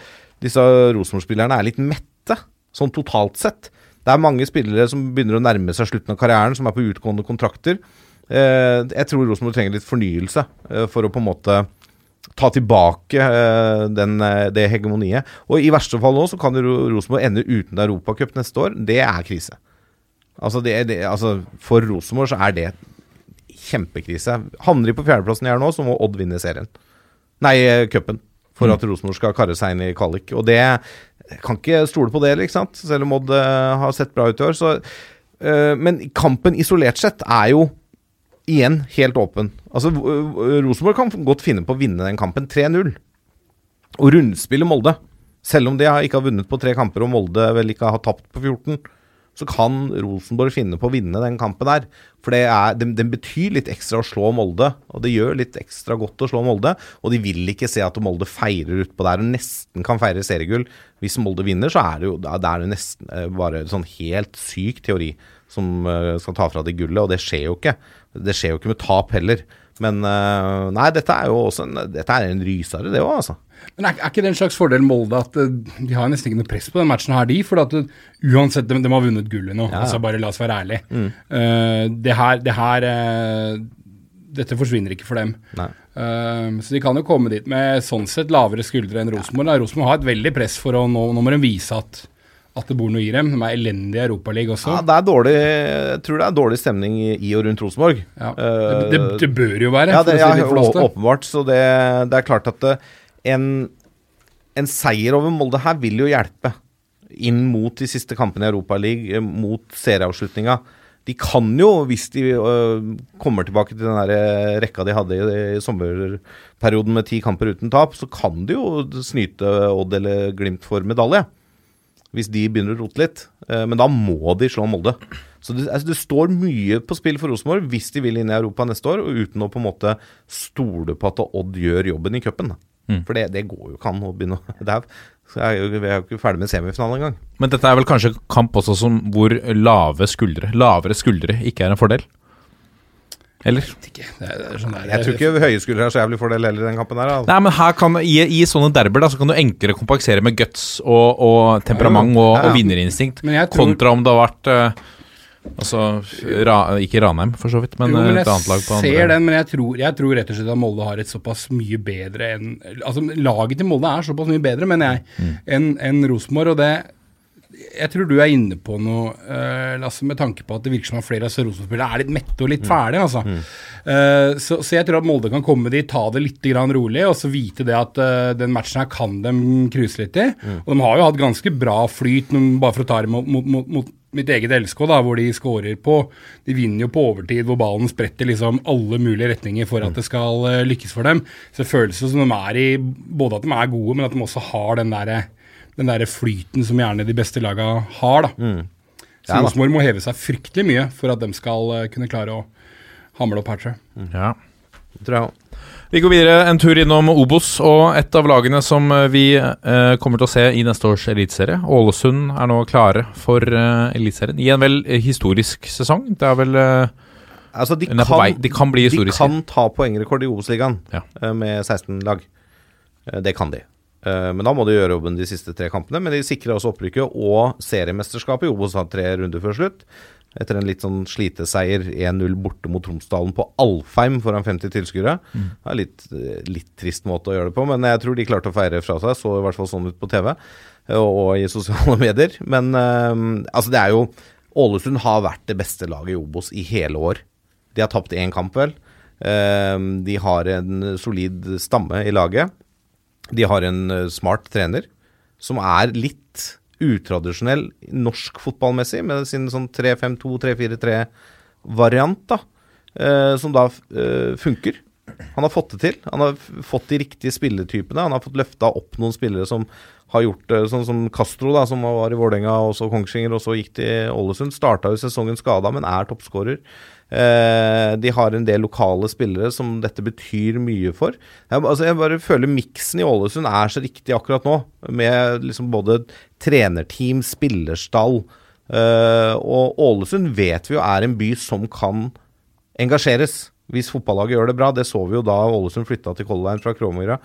disse Rosenborg-spillerne er litt mette, sånn totalt sett. Det er mange spillere som begynner å nærme seg slutten av karrieren, som er på utgående kontrakter. Eh, jeg tror Rosenborg trenger litt fornyelse eh, for å på en måte ta tilbake eh, den, eh, det hegemoniet. Og i verste fall nå så kan Rosenborg ende uten Europacup neste år. Det er krise. Altså, det, det, altså For Rosenborg så er det kjempekrise. Havner de på fjerdeplassen de er nå, så må Odd vinne serien. Nei, eh, cupen. For at Rosenborg skal karre seg inn i kvalik. Og det kan ikke stole på det, ikke sant? selv om Odd har sett bra ut i år. Så, men kampen isolert sett er jo igjen helt åpen. Altså, Rosenborg kan godt finne på å vinne den kampen 3-0. Og rundspille Molde. Selv om de ikke har vunnet på tre kamper, og Molde vel ikke har tapt på 14, så kan Rosenborg finne på å vinne den kampen der. For det er, den, den betyr litt ekstra å slå Molde, og det gjør litt ekstra godt å slå Molde. Og de vil ikke se at Molde feirer utpå der og nesten kan feire seriegull. Hvis Molde vinner, så er det jo da er det nesten eh, bare sånn helt syk teori som eh, skal ta fra de gullet, og det skjer jo ikke. Det skjer jo ikke med tap heller. Men eh, nei, dette er jo også en, dette er en rysere, det òg, altså. Men er, er ikke det en slags fordel Molde at eh, de har nesten ikke noe press på den matchen her, de? For at uansett, de, de har vunnet gullet nå. altså Bare la oss være ærlige. Eh, det her, det her uh, Dette forsvinner ikke for dem. Eh, så de kan jo komme dit med sånn sett lavere skuldre enn Rosenborg. da. Rosenborg har et veldig press for å nå, nå må de vise at, at det bor noe i dem. De er elendige i Europaligaen også. Ja, det er dårlig Jeg tror det er dårlig stemning i, og rundt Rosenborg. Ja. Eh, Det, det, det bør jo være, ja, det, ja, det åpenbart. Så det, det er klart at eh, en, en seier over Molde her vil jo hjelpe inn mot de siste kampene i Europaligaen, mot serieavslutninga. De kan jo, hvis de øh, kommer tilbake til den der eh, rekka de hadde i, i sommerperioden med ti kamper uten tap, så kan de jo snyte Odd eller Glimt for medalje. Hvis de begynner å rote litt. Eh, men da må de slå Molde. Så det, altså, det står mye på spill for Rosenborg hvis de vil inn i Europa neste år, og uten å på en måte stole på at Odd gjør jobben i cupen. Mm. For det, det går jo ikke an å begynne å (laughs) det er, så jeg er jo, Vi er jo ikke ferdig med semifinalen engang. Men dette er vel kanskje kamp også som hvor lave skuldre, lavere skuldre, ikke er en fordel? Eller? Ikke. Det er, det er sånn der, Jeg tror ikke høye skuldre er så jævlig fordel heller i den kampen der. Altså. Nei, men her kan, i, I sånne derber da, så kan du enklere kompensere med guts og, og temperament og, og vinnerinstinkt, tror- kontra om det har vært uh, Altså, ra, ikke Ranheim for så vidt, men Jo, men et annet lag på jeg ser den, men jeg tror, jeg tror rett og slett at Molde har et såpass mye bedre enn Altså, laget til Molde er såpass mye bedre, mener jeg, Mm. enn en Rosenborg. Og det Jeg tror du er inne på noe, uh, Lasse, med tanke på at det virker som at flere av Rosenborg-spillerne er litt mette og litt fæle. Altså. Mm. Uh, så, så jeg tror at Molde kan komme dit, ta det litt grann rolig, og så vite det at uh, den matchen her kan de cruise litt i. Mm. Og de har jo hatt ganske bra flyt, bare for å ta det mot, mot, mot, mot mitt eget LSK, da, hvor de skårer på De vinner jo på overtid, hvor ballen spretter liksom alle mulige retninger for at det skal lykkes for dem. Så det føles som de er i Både at de er gode, men at de også har den derre den der flyten som gjerne de beste laga har. da. Så Mm. Ja da. Rosenborg må heve seg fryktelig mye for at de skal eh, kunne klare å hamle opp her, tror jeg. Ja. Tror jeg. Vi går videre en tur innom Obos og et av lagene som eh, vi eh, kommer til å se i neste års eliteserie. Ålesund er nå klare for eh, eliteserien i en vel eh, historisk sesong. Det er vel eh, Altså, de, er vei. De kan bli historiske. De kan ta poengrekord i Obos-ligaen Ja. eh, med 16 lag. Eh, Det kan de. Eh, Men da må de gjøre jobben de siste tre kampene. Men de sikrer også opprykket og seriemesterskapet i Obos tre runder før slutt. Etter en litt sånn sliteseier 1-0 borte mot Tromsdalen på Alfheim foran 50 tilskuere. Mm. Det er litt, eh, litt trist måte å gjøre det på, men jeg tror de klarte å feire fra seg. Så i hvert fall sånn ut på TV eh, og, i sosiale (laughs) medier. Men altså, det er jo Ålesund har vært det beste laget i Obos i hele år. De har tapt én kamp, vel. De har en solid stamme i laget. De har en eh, smart trener som er litt utradisjonell norsk fotballmessig, med sin sånn 3-5-2-3-4-3-variant, da. eh, Som da eh, funker. Han har fått det til. Han har fått de riktige spilletypene. Han har fått løfta opp noen spillere som har gjort det, sånn som Castro, da, som var i Vålerenga og så Kongsvinger, og så gikk til Ålesund. Starta jo sesongen skada, men er toppskårer. Eh, de har en del lokale spillere som dette betyr mye for. Jeg, altså, jeg bare føler miksen i Ålesund er så riktig akkurat nå, med liksom både trenerteam, spillerstall. Eh, og Ålesund vet vi jo er en by som kan engasjeres. Hvis fotballaget gjør det bra, det så vi jo da Ålesund flytta til Color Line fra Kråmyra.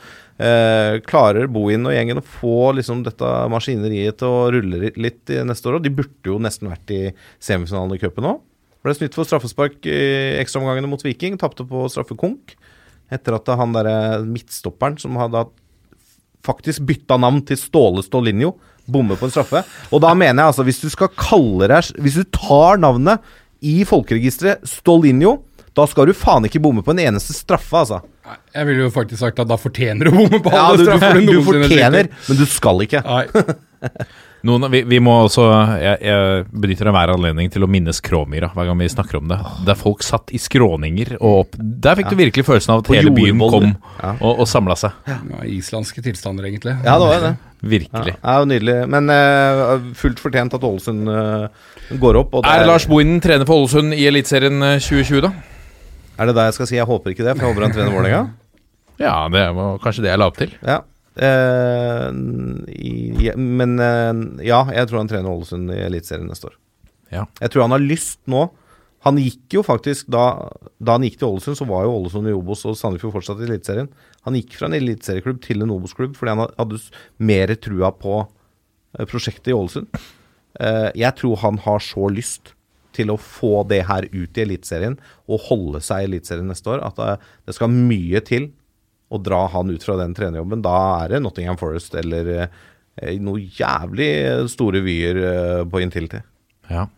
Eh, klarer Bohin og gjengen å få liksom dette maskineriet til å rulle litt neste år? Og de burde jo nesten vært i semifinalen i cupen òg. Ble snytt for straffespark i ekstraomgangene mot Viking. Tapte på straffekonk. Etter at han derre midtstopperen som hadde faktisk bytta navn til Ståle Stålinjo, bommer på en straffe. Og da mener jeg altså, hvis du skal kalle deg Hvis du tar navnet i folkeregisteret Stålinjo, da skal du faen ikke bomme på en eneste straffe, altså. Nei, Jeg ville jo faktisk sagt at da fortjener du å bomme på alle ja, du, straffer du du fortjener, men du skal ikke. Nei, (laughs) Noen, vi, vi må også jeg, jeg benytter enhver anledning til å minnes Kråmyra hver gang vi snakker om det. Der folk satt i skråninger og opp Der fikk du virkelig følelsen av at På hele byen kom. Ja. og, og samla seg. ja, islandske tilstander, egentlig. Ja, det var det. Ja, Virkelig. det er jo nydelig. Men uh, fullt fortjent at Ålesund uh, går opp. Og det Er Lars Bohinen trener for Ålesund i Eliteserien eh, 2020, da? er det da jeg skal si? Jeg håper ikke det, for jeg håper han trener Vålerenga. Ja, det var kanskje det jeg la opp til. Ja. Eh, i- men eh, ja, jeg tror han trener Ålesund i Eliteserien neste år. Ja. Jeg tror han har lyst nå. Han gikk jo faktisk da, da han gikk til Ålesund, så var jo Ålesund i Obos og Sandefjord fortsatt i Eliteserien. Han gikk fra en eliteserieklubb til en Obos-klubb fordi han hadde mer trua på eh, prosjektet i Ålesund. Jeg tror han har så lyst til å få det her ut i Eliteserien og holde seg i Eliteserien neste år at det skal mye til å dra han ut fra den trenerjobben. Da er det Nottingham Forest eller eh, noe jævlig store vyer eh, på Intility. Ja.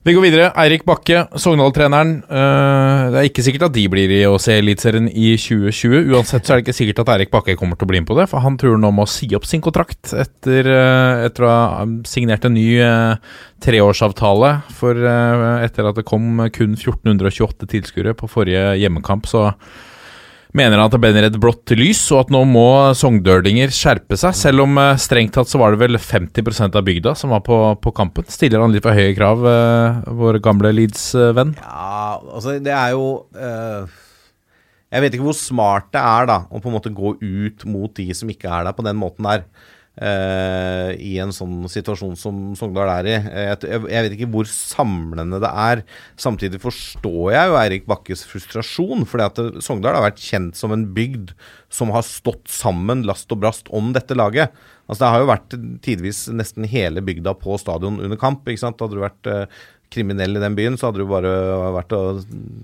Vi går videre. Eirik Bakke, Sogndal-treneren. Eh, det er ikke sikkert at de blir i å se Eliteserien i 2020. Uansett så er det ikke sikkert at Eirik Bakke kommer til å bli med på det, for han tror nå må si opp sin kontrakt etter, etter å ha signert en ny treårsavtale. For etter at det kom kun 1428 tilskuere på forrige hjemmekamp, så mener han at det brenner et blått lys, og at nå må sogndølinger skjerpe seg. Selv om eh, strengt tatt så var det vel 50% av bygda som var på, på kampen. Stiller han litt for høye krav, eh, vår gamle Leeds-venn? Ja, altså det er jo eh, Jeg vet ikke hvor smart det er da å på en måte gå ut mot de som ikke er der på den måten der. Eh, I en sånn situasjon som Sogndal er i. Eh, Jeg, jeg vet ikke hvor samlende det er. Samtidig forstår jeg jo Eirik Bakkes frustrasjon. fordi at Sogndal har vært kjent som en bygd som har stått sammen last og brast om dette laget. Altså Det har jo vært tidvis nesten hele bygda på stadion under kamp. ikke sant? Hadde du vært eh, kriminell i den byen, så hadde du bare vært å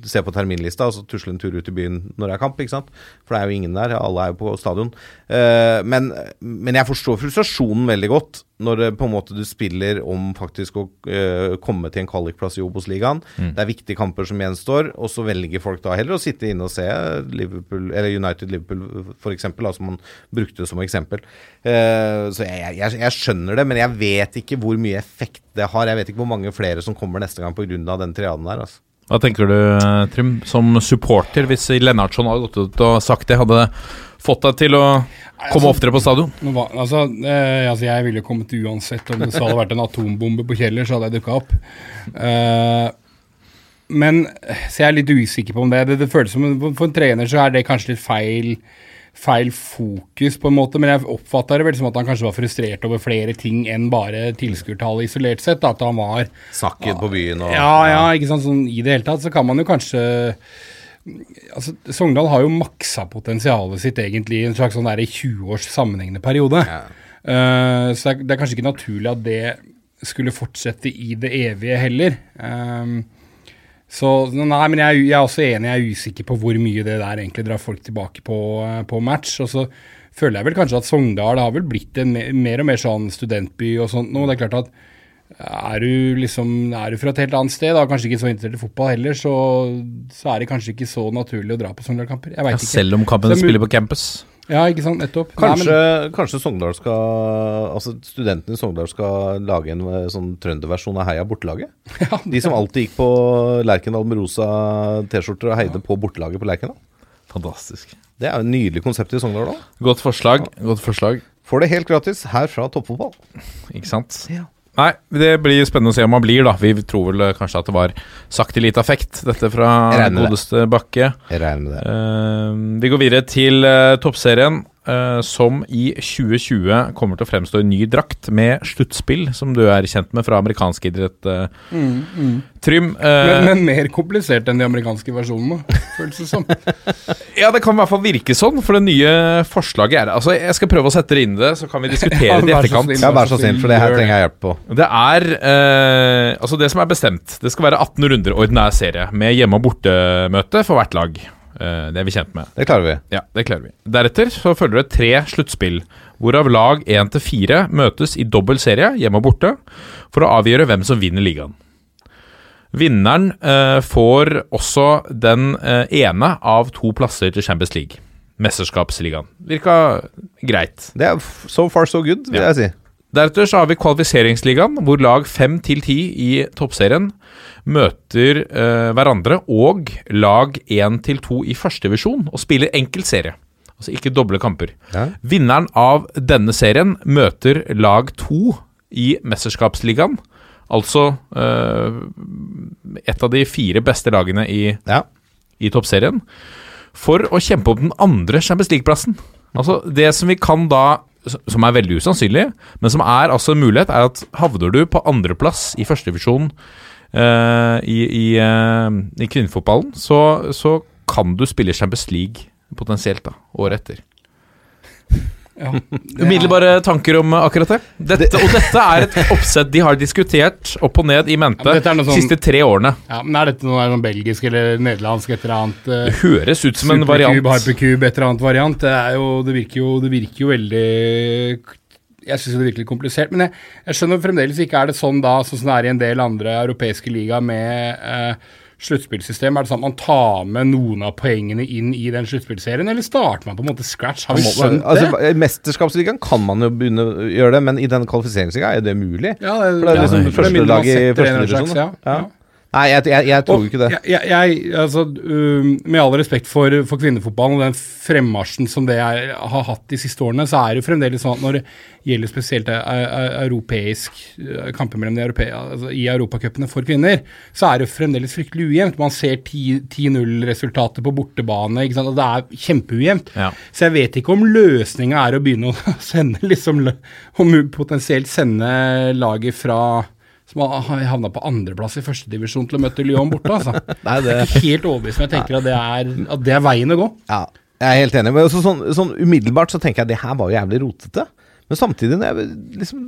se på terminlista og så tusle en tur ut i byen når det er kamp. ikke sant? For det er jo ingen der, alle er jo på stadion. Eh, men, men jeg forstår frustrasjonen veldig godt når det på en måte du spiller om faktisk å uh, komme til en kvalikplass i Obos-ligaen. Det er viktige kamper som gjenstår, og så velger folk da heller å sitte inne og se Liverpool, eller United-Liverpool f.eks., som man brukte som eksempel. Uh, så jeg, jeg, jeg skjønner det, men jeg vet ikke hvor mye effekt det har. Jeg vet ikke hvor mange flere som kommer neste gang pga. den triaden der. Altså. Hva tenker du, Trym, som supporter, hvis Lennartson hadde gått ut og sagt det, hadde fått deg til å komme oftere på stadion? Altså, eh, altså, jeg ville kommet uansett. Om det hadde vært en atombombe på Kjeller, så hadde jeg dukka opp. Eh, men Så jeg er litt usikker på om det. Det, det føles som For en trener så er det kanskje litt feil feil fokus, på en måte, men jeg oppfatta det vel som at han kanskje var frustrert over flere ting enn bare tilskuertallet isolert sett. da, At han var Sakket på byen og ja, ja, ikke sant. Sånn, I det hele tatt så kan man jo kanskje altså, Sogndal har jo maksa potensialet sitt egentlig i en slags sånn der 20 års sammenhengende periode. Eh, så det er, det er kanskje ikke naturlig at det skulle fortsette i det evige heller. Um, så nei, men jeg, jeg er også enig, jeg er usikker på hvor mye det der egentlig drar folk tilbake på, eh, på match. Og så føler jeg vel kanskje at Sogndal har vel blitt en mer, og mer sånn studentby og sånt nå. Det er klart at er du liksom er du fra et helt annet sted, da, kanskje ikke så interessert i fotball heller, så, så er det kanskje ikke så naturlig å dra på Sogndal-kamper. Jeg Ja, ikke. selv om kampen er spiller på campus. Ja, ikke sant, nettopp. Kanskje, Nei, men, kanskje Sogndal skal Altså studentene i Sogndal skal lage en eh, sånn trønderversjon av Heia bortelaget? (laughs) De som alltid gikk på Lerkendal med rosa T-skjorter og heide på bortelaget på Lerkendal. Fantastisk. Det er jo et nydelig konsept i Sogndal òg. Godt forslag. Godt forslag. Får det helt gratis her fra Toppfotball. Ikke sant? Nei, det blir spennende å se om han blir, da. Vi tror vel eh, kanskje at det var sakte lite affekt, dette fra godeste Bakke. Jeg regner med det. Uh, vi går videre til uh, toppserien, eh, som i 2020 kommer til å fremstå i ny drakt med sluttspill, som du er kjent med fra amerikansk idrett. eh. Trym, Uh, men, men mer komplisert enn de amerikanske versjonene, føles det som. (laughs) ja, det kan i hvert fall virke sånn, for det nye forslaget er Altså, jeg skal prøve å sette det inn i det, så kan vi diskutere Ja, (laughs) det i etterkant. snill. Ja, vær så snill, for det her trenger jeg hjelp på. Det er Altså, det som er bestemt, det skal være 18 runder ordinær serie med hjemme- og bortemøte for hvert lag. Eh, det er vi kjent med. Det klarer vi. Ja, det klarer vi. Deretter så følger det tre sluttspill, hvorav lag 1 til 4 møtes i dobbel serie, hjemme og borte, for å avgjøre hvem som vinner ligaen. Vinneren eh, får også den eh, ene av to plasser til Champions League. Mesterskapsligaen. Virka greit. Det er so far so good, vil Ja. jeg si. Deretter så har vi kvalifiseringsligaen, hvor lag 5 til 10 i toppserien møter eh, hverandre og lag 1 til 2 i førstedivisjon og spiller enkel serie. Altså ikke doble kamper. Ja. Vinneren av denne serien møter lag 2 i mesterskapsligaen. Altså eh, et av de fire beste lagene i, Ja. i toppserien. For å kjempe om den andre Champions League-plassen. Altså det som vi kan da som er veldig usannsynlig, men som er altså en mulighet, er at havner du på andreplass i førstedivisjon uh, i, i, uh, i kvinnefotballen, så, så kan du spille Champions League potensielt da, året etter. Ja, Umiddelbare tanker om eh, akkurat det? Dette, og dette er et oppsett de har diskutert opp og ned i mente Ja, er de sånn- siste tre årene. Ja, men Er dette noe sånn belgisk eller nederlandsk, et eller annet? eh, Det høres ut som en variant. Hypercube, et eller annet variant. Det, er jo, det, virker jo, det virker jo veldig Jeg syns det virker litt komplisert. Men jeg, jeg skjønner fremdeles ikke er det sånn da, sånn som det er i en del andre europeiske ligaer med eh, sluttspillsystem. Er det sånn at man tar med noen av poengene inn i den sluttspillserien, eller starter man på en måte scratch? Har vi skjønt altså, det? I Mesterskapsligaen kan man jo begynne å gjøre det, men i den kvalifiseringsligaen er det mulig. Ja, det, For det er liksom det første mindre man lag i første divisjon. Ja, Ja. Nei, jeg, jeg, jeg tror Og ikke det. Jeg, altså, um, med all respekt for, for kvinnefotballen og den fremmarsjen som det er, har hatt de siste årene, så er det jo fremdeles sånn at når det gjelder spesielt eh, eh, europeisk eh, kamper mellom de europe, altså, i europacupene for kvinner, så er det fremdeles fryktelig ujevnt. Man ser 10 10-0-resultatet på bortebane, og det er kjempeujevnt. Ja. Så jeg vet ikke om løsninga er å begynne å (laughs) sende liksom, Om potensielt sende laget fra som har havna på andreplass i førstedivisjon til å møte Lyon borte. altså. (laughs) Nei, det Jeg er ikke helt overbevist, men jeg tenker at det er, at det er veien å gå. Ja, jeg er helt enig. Men også sånn, sånn umiddelbart så tenker jeg at det her var jo jævlig rotete. Men samtidig, når jeg liksom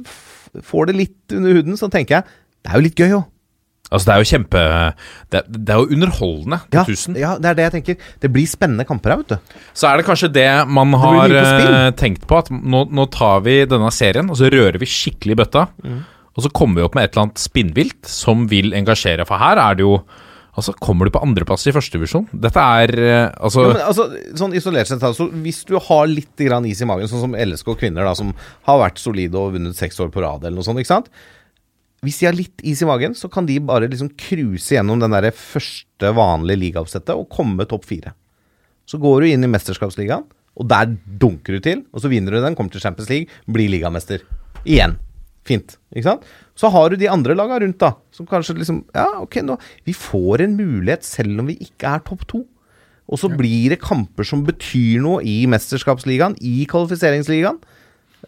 får det litt under huden, så tenker jeg det er jo litt gøy òg. Altså, det er jo kjempe Det, det er jo underholdende Ja, på 1000. ja, det er det jeg tenker. Det blir spennende kamper her, vet du. Så er det kanskje det man har det på eh, tenkt på, at nå, nå tar vi denne serien, og så rører vi skikkelig i bøtta. Og så kommer vi opp med et eller annet spinnvilt som vil engasjere, for her er det jo Altså, kommer du på andreplass i førstedivisjon? Dette er eh, Altså Ja, men altså, sånn isolert sett, altså, Hvis du har litt grann is i magen, sånn som LSK kvinner, da, som har vært solide og vunnet seks år på rad, eller noe sånt, ikke sant? hvis de har litt is i magen, så kan de bare liksom cruise gjennom den der første vanlige ligaoppsettet og komme topp fire. Så går du inn i Mesterskapsligaen, og der dunker du til. Og så vinner du den, kommer til Champions League, blir ligamester. Igjen. Fint. Ikke sant? Så har du de andre laga rundt, da. Som kanskje liksom Ja, ok, nå Vi får en mulighet selv om vi ikke er topp to. Og så blir det kamper som betyr noe i Mesterskapsligaen, i Kvalifiseringsligaen.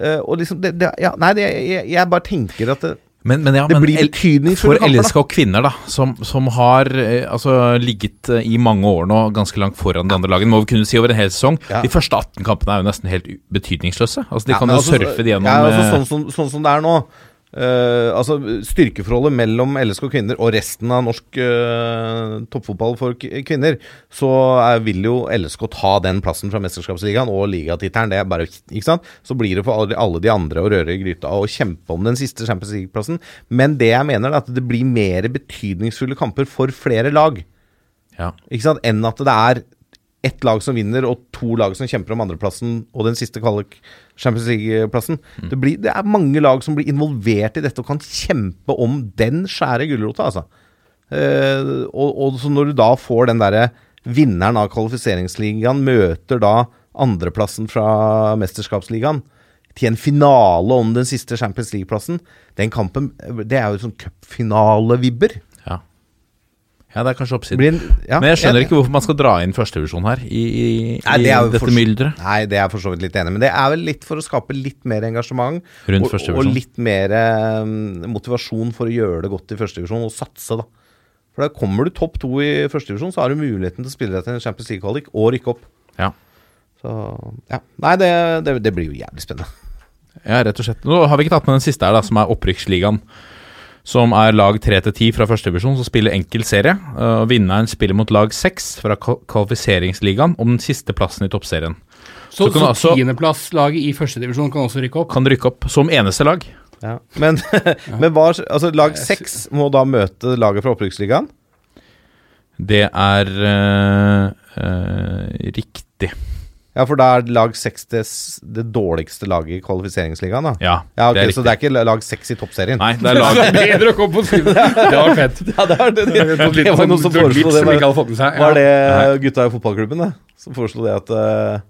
Uh, og liksom det, det, ja, Nei, det, jeg, jeg bare tenker at det, Men, men ja, det men blir betydningsfulle for kamper. og LSK kvinner, da, som, som har eh, altså, ligget eh, i mange år nå ganske langt foran de andre lagene, må vi kunne si over en hel sesong. Ja. De første 18 kampene er jo nesten helt betydningsløse. Altså, de Ja, kan jo altså, surfe de gjennom ja, altså, eh, sånn, som, sånn som det er nå. Eh, altså Styrkeforholdet mellom LSK kvinner og resten av norsk uh, toppfotball for kvinner, så er, vil jo LSK ta den plassen fra Mesterskapsligaen og ligatittelen. Det er bare, ikke sant? Så blir det for alle, alle de andre å røre i gryta og kjempe om den siste Champions League-plassen. Men det jeg mener, er at det blir mer betydningsfulle kamper for flere lag. ja. Ikke sant? Enn at det er ett lag som vinner, og to lag som kjemper om andreplassen og den siste kvalik Champions League-plassen. Det, det er mange lag som blir involvert i dette og kan kjempe om den skjære gulrota, altså. Eh, og, og så når du da får den derre Vinneren av kvalifiseringsligaen møter da andreplassen fra mesterskapsligaen til en finale om den siste Champions League-plassen. Den kampen, det er jo sånn cupfinale-vibber. Ja. Det er kanskje oppsiden. en- ja, Men jeg skjønner ikke hvorfor man skal dra inn førstevisjon her, i, i, Nei, det i dette mylderet. Nei, det er jeg for så vidt litt enig. Men det er vel litt for å skape litt mer engasjement. Rundt og, og litt mer eh, motivasjon for å gjøre det godt i førstevisjon, og satse, da. For da kommer du topp to i førstevisjon, så har du muligheten til å spille deg til en Champions League-kvalik og rykke opp. Ja. Så ja. Nei, det, det, det blir jo jævlig spennende. Ja, rett og slett. Nå har vi ikke tatt med den siste her, da, som er opprykksligaen. Som er lag 3-10 fra førstedivisjon, som spiller enkel serie. Uh, vinneren spiller mot lag 6 fra kval- kvalifiseringsligaen om den siste plassen i toppserien. Så, Så kan så, tiendeplasslaget i førstedivisjon kan også rykke opp? Kan rykke opp som eneste lag. Ja. Men, (laughs) men hva Altså, lag 6 må da møte laget fra opprykksligaen. Det er uh, uh, riktig. Ja, for da er lag seks det, det dårligste laget i kvalifiseringsligaen, da. Ja, Ja, ok, det er Så det er ikke lag seks i toppserien? Nei, det er (laughs) Det lag er bedre å komme på skudd. (laughs) Det var (laughs) fett. Ja, det er det. Det, Det var det var noen som foreslo det. Var, var det gutta i fotballklubben da, som foreslo det at uh,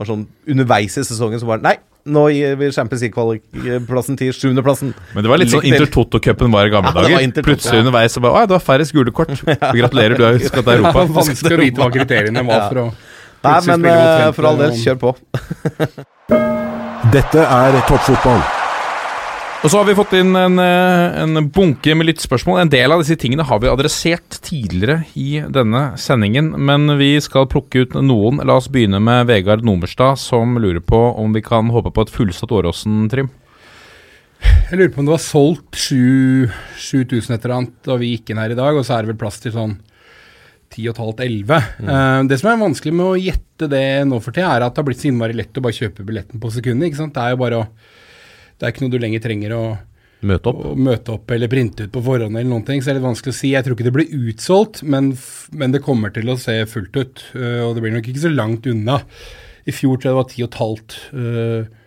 var sånn underveis i sesongen så bare Nei, nå gir vi Champions League-plassen til sjuendeplassen. Men det var litt sånn Intertoto-cupen var i gamle Ja, det var dager. Plutselig underveis så bare Å ja, det var færrest gule kort. Gratulerer, du har til Europa. var vanskelig å vite hva kriteriene var for å Nei, men eh, for all del, kjør på. (laughs) Dette er toppfotball. Og så har vi fått inn en, eh, en bunke med lyttspørsmål. En del av disse tingene har vi adressert tidligere i denne sendingen, men vi skal plukke ut noen. La oss begynne med Vegard Nomerstad, som lurer på om vi kan håpe på et fullsatt Åråsen, Trym. Jeg lurer på om det var solgt 7000 et eller annet da vi gikk inn her i dag, og så er det vel plass til sånn 10,5-11. Uh, det som er vanskelig med å gjette det nå for tida, er at det har blitt så innmari lett å bare kjøpe billetten på sekundet. ikke sant? Det er jo bare å Det er ikke noe du lenger trenger å, Møte opp. å møte opp eller printe ut på forhånd eller noen ting, så det er litt vanskelig å si. Jeg tror ikke det blir utsolgt, men, men det kommer til å se fullt ut. Uh, og det blir nok ikke så langt unna. I fjor tror jeg det var 10,5 uh,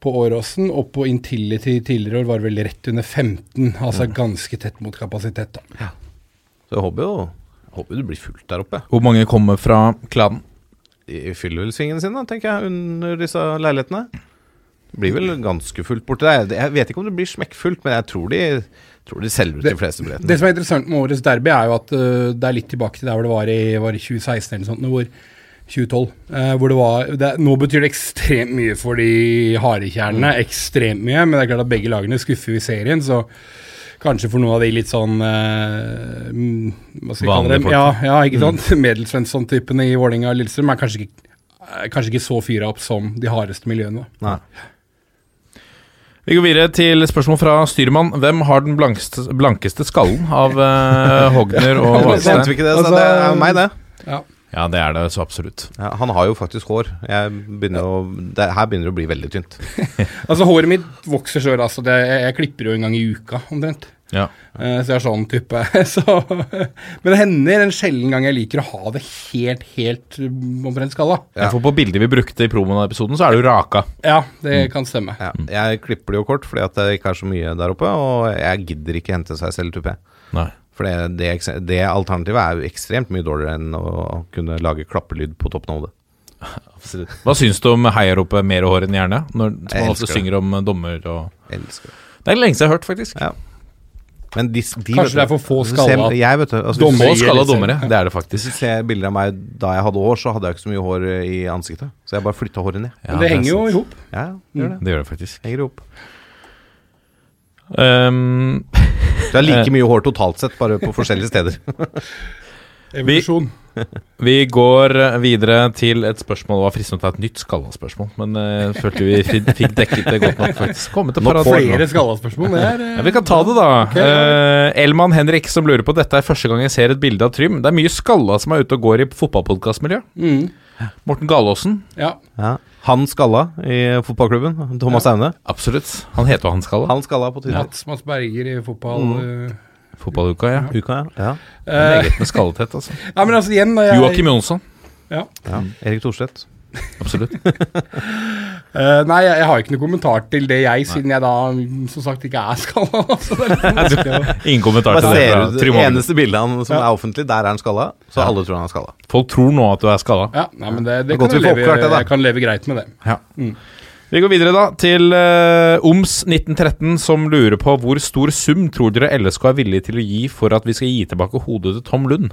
på Åråsen, og på Intility tidligere år var det vel rett under 15, altså ganske tett mot kapasitet. da. Ja. Så jeg håper jo håper det blir fullt der oppe. Hvor mange kommer fra klanen? fyller vel sin, da, tenker jeg, under disse leilighetene. Det blir vel ganske fullt borti der. Jeg vet ikke om det blir smekkfullt, men jeg tror de, tror de selger ut de fleste billettene. Det som er interessant med årets derby, er jo at uh, det er litt tilbake til der hvor det var i, var i 2016 eller sånt, hvor 2012. Uh, hvor det var, det, nå betyr det ekstremt mye for de hardekjernene. Ekstremt mye. Men det er klart at begge lagene skuffer i serien, så kanskje for noen av de litt sånn eh, mm, Hva skal jeg kalle Vanlige dem? folk. Ja, ja, ikke sant? (laughs) Middelsvensson-typene i Vålerenga og Lillestrøm er kanskje ikke, kanskje ikke så fyra opp som de hardeste miljøene. Nei. Vi går videre til spørsmål fra styrmann. Hvem har den blankeste, blankeste skallen av uh, (laughs) Hogner og Venter Hvalstein? vi ikke det, så Altså- det er meg, det. Ja. Ja, det er det så absolutt. Ja, han har jo faktisk hår. Jeg begynner å, det, her begynner det å bli veldig tynt. (laughs) Altså Håret mitt vokser sjøl, altså. Jeg, jeg klipper jo en gang i uka, omtrent. Ja. Uh, så jeg er sånn type. (laughs) Så, men det hender en sjelden gang jeg liker å ha det helt, helt um, omtrent skalla. Ja. For på bildet vi brukte i promoen av episoden, så er du raka. Ja, det kan stemme. Ja, jeg klipper det jo kort fordi at det ikke er så mye der oppe, og jeg gidder ikke hente seg selv tupé. Nei. For det, det, det alternativet er jo ekstremt mye dårligere enn å kunne lage klappelyd på toppen av hodet. (laughs) Absolutt. Hva syns du om heiaropet 'mer hår enn hjerne'? Når man ofte synger om eh, dommer og Elsker det. Det er lenge siden jeg har hørt, faktisk. Ja. Men de, de Kanskje det er for få skalla Jeg vet. Altså, dommer. Få hvis, skalla dommere, det er det hvis faktisk. du ser bilder av meg da jeg hadde hår, så hadde jeg ikke så mye hår i ansiktet. Så jeg bare flytta håret ned. Ja, Men det henger jo i hop. Ja, det gjør det. Det gjør det faktisk. Henger ihop. Um, Du har like mye hår totalt sett, bare på forskjellige steder. (laughs) vi, vi går videre til et spørsmål. Det var fristende å ta et nytt skalla-spørsmål, men jeg uh, følte vi fikk dekket det godt nok, faktisk. Komme til Nå. Flere skalla-spørsmål. Det er uh, Ja, vi kan ta det, da. Eh, Elman Henrik som lurer på Dette er første gang jeg ser et bilde av Trym. Det er mye skalla som er ute og går i fotballpodkastmiljø. mm, Morten Galaasen. Ja. Ja. Han skalla i fotballklubben. Thomas Aune. Absolutt. Han heter jo han skalla. Han skalla på Twitter. Mats, Mats Berger i fotball. eh. Fotballuka, ja. Uka, ja. ja. Meget med skallethet, altså. ja, altså igjen da jeg, Joakim Jonsson. ja. ja. Erik Thorstvedt. Absolutt. uh, (laughs) nei, jeg, jeg har ikke noen kommentar til det, jeg, siden jeg da som sagt ikke er skalla. (laughs) Ingen kommentar til det ser du det eneste bildet han som Ja. er offentlig, der er han skalla. Så Ja. alle tror han er skalla. Folk tror nå at du er skalla. ja, nei, men det, det, Det kan jeg, leve, det, jeg kan leve greit med det. Ja. Mm. Vi går videre da til uh, OMS1913, som lurer på hvor stor sum tror dere LSK er villig til å gi for at vi skal gi tilbake hodet til Tom Lund?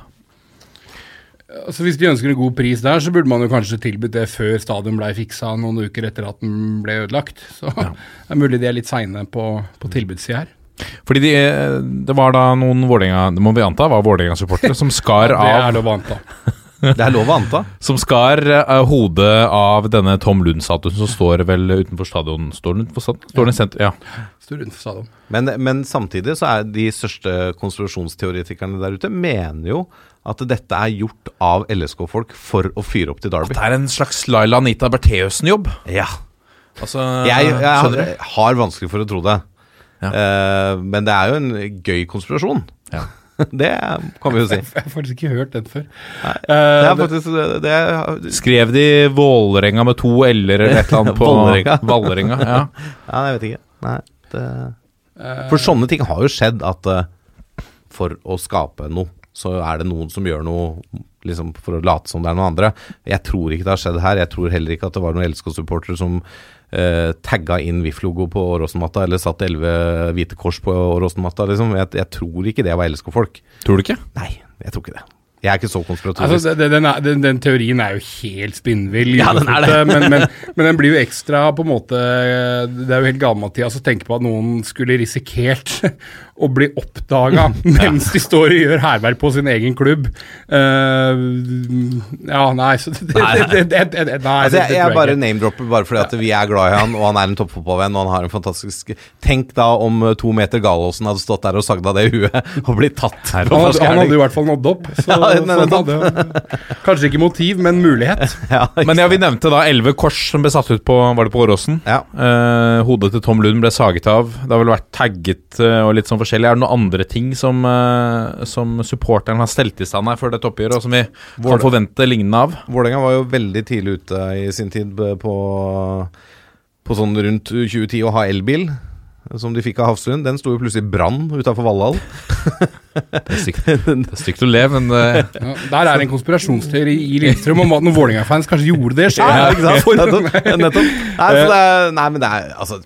Altså Hvis de ønsker en god pris der, så burde man jo kanskje tilbudt det før stadion ble fiksa noen uker etter at den ble ødelagt. Så (laughs) det er mulig de er litt seine på, på tilbudssida her. Fordi de, eh, det var da noen Vålerenga Det må vi anta var Vålerenga-supportere som skar Det er av lov å anta. Det er lov å anta. (laughs) Som skar uh, hodet av denne Tom Lund-statuen som står vel utenfor stadion. Står den utenfor stadion? Står den i senter? Ja. Står utenfor stadion. Men, men samtidig så er de største konspirasjonsteoretikerne der ute mener jo at dette er gjort av LSK-folk for å fyre opp til Derby. Det er en slags Laila Anita Bertheussen-jobb. Ja. Altså, Jeg, jeg, har, har vanskelig for å tro det. Ja. Uh, men det er jo en gøy konspirasjon. Ja. (laughs) det kan vi jo si. (laughs) Jeg har faktisk ikke hørt den før. Nei, Eh, Det er faktisk det, det er, Skrev de Vålerenga med to l-er eller et eller annet på (laughs) Vålerenga. Vålerenga? Ja. Ja, jeg vet ikke. Nei, det, eh, for sånne ting har jo skjedd at eh, for å skape noe, så er det noen som gjør noe liksom for å late som det er noen andre. Jeg tror ikke det har skjedd her. Jeg tror heller ikke at det var noen LSK-supportere som uh, tagga inn VIF-logo på Åråsen-matta, eller satt elleve hvite kors på Åråsen-matta. Liksom. Jeg, jeg tror ikke det var LSK-folk. Tror du ikke? Nei, jeg tror ikke det. Jeg er ikke så konspiratorisk. Altså, den, er, den, den teorien er jo helt spinnvill, Ja, den er det. men, men, men den blir jo ekstra på en måte Det er jo helt gammelt-Mathias å tenke på at noen skulle risikert (laughs) å bli oppdaga mens de står og gjør hærverk på sin egen klubb. Uh, ja, nei, så det, det, det, det, Nei, Altså, jeg, jeg bare name-dropper bare fordi at vi er glad i han, og han er en toppfotballvenn, og han har en fantastisk Tenk da om eh, to meter Galåsen hadde stått der og sagd av det huet og blitt tatt. Han han hadde i hvert fall nådd opp. Så, Ja, så han (laughs) kanskje ikke motiv, men mulighet. (laughs) Ja, Men ja, vi nevnte da elleve kors som ble satt ut på Var det på Åråsen? ja. Eh, hodet til Tom Lund ble saget av. Det har vel vært tagget eh, og litt sånn forskjellig. Er det noen andre ting som, eh, som supporteren har stelt i stand her før dette oppgjøret, og som vi kan forvente lignende av? Vålerenga var jo veldig tidlig ute i sin tid på, på sånn rundt 2010 å ha elbil. Som de fikk av Hafslund. Den sto jo plutselig i brann utafor Valhall. Det er stygt, det er stygt å le, men uh... Ja, der er en konspirasjonsteori i Lillestrøm om at noen Vålerenga-fans kanskje gjorde det sjøl. Ja, ikke sant? (laughs) Nettopp. Nettopp. Nei, så det er, nei, men det er altså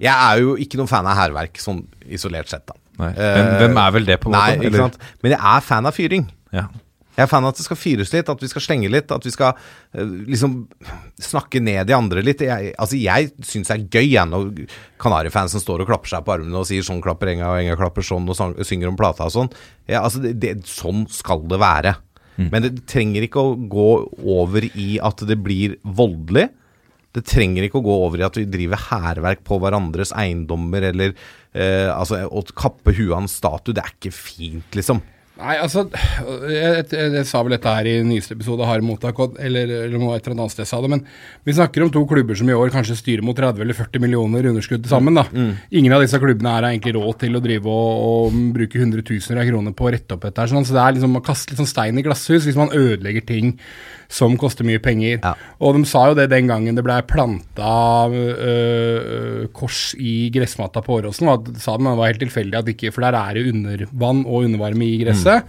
Jeg er jo ikke noen fan av hærverk, sånn isolert sett, da. nei. Hvem, hvem er vel det, på en måte? Nei, ikke sant. Men jeg er fan av fyring. Ja. Jeg er fan av at det skal fyres litt, at vi skal slenge litt, at vi skal uh, liksom snakke ned de andre litt. Jeg, altså, jeg syns det er gøy jeg, når Kanarifansen står og klapper seg på armene og sier 'sånn klapper Enga', og 'Enga klapper sånn', og sang, synger om plata og sånn. Ja, altså, det, det, sånn skal det være. Men det trenger ikke å gå over i at det blir voldelig. Det trenger ikke å gå over i at vi driver hærverk på hverandres eiendommer, eller eh, altså å kappe huet av en statue. Det er ikke fint, liksom. Nei, altså jeg, jeg, jeg sa vel dette her i nyeste episode av Hard mottak, eller, eller noe et eller annet sted jeg sa det, men vi snakker om to klubber som i år kanskje styrer mot 30 eller 40 millioner underskudd sammen. da. Ingen av disse klubbene her har egentlig råd til å drive og, og bruke hundretusener av kroner på å rette opp dette. her, sånn, så det er liksom å kaste litt sånn stein i glasshus hvis man ødelegger ting som koster mye penger. Ja. Og de sa jo det den gangen det ble planta øh, kors i gressmatta på Åråsen. at- Sa de det var helt tilfeldig at ikke For der er det undervann og undervarme i gresset.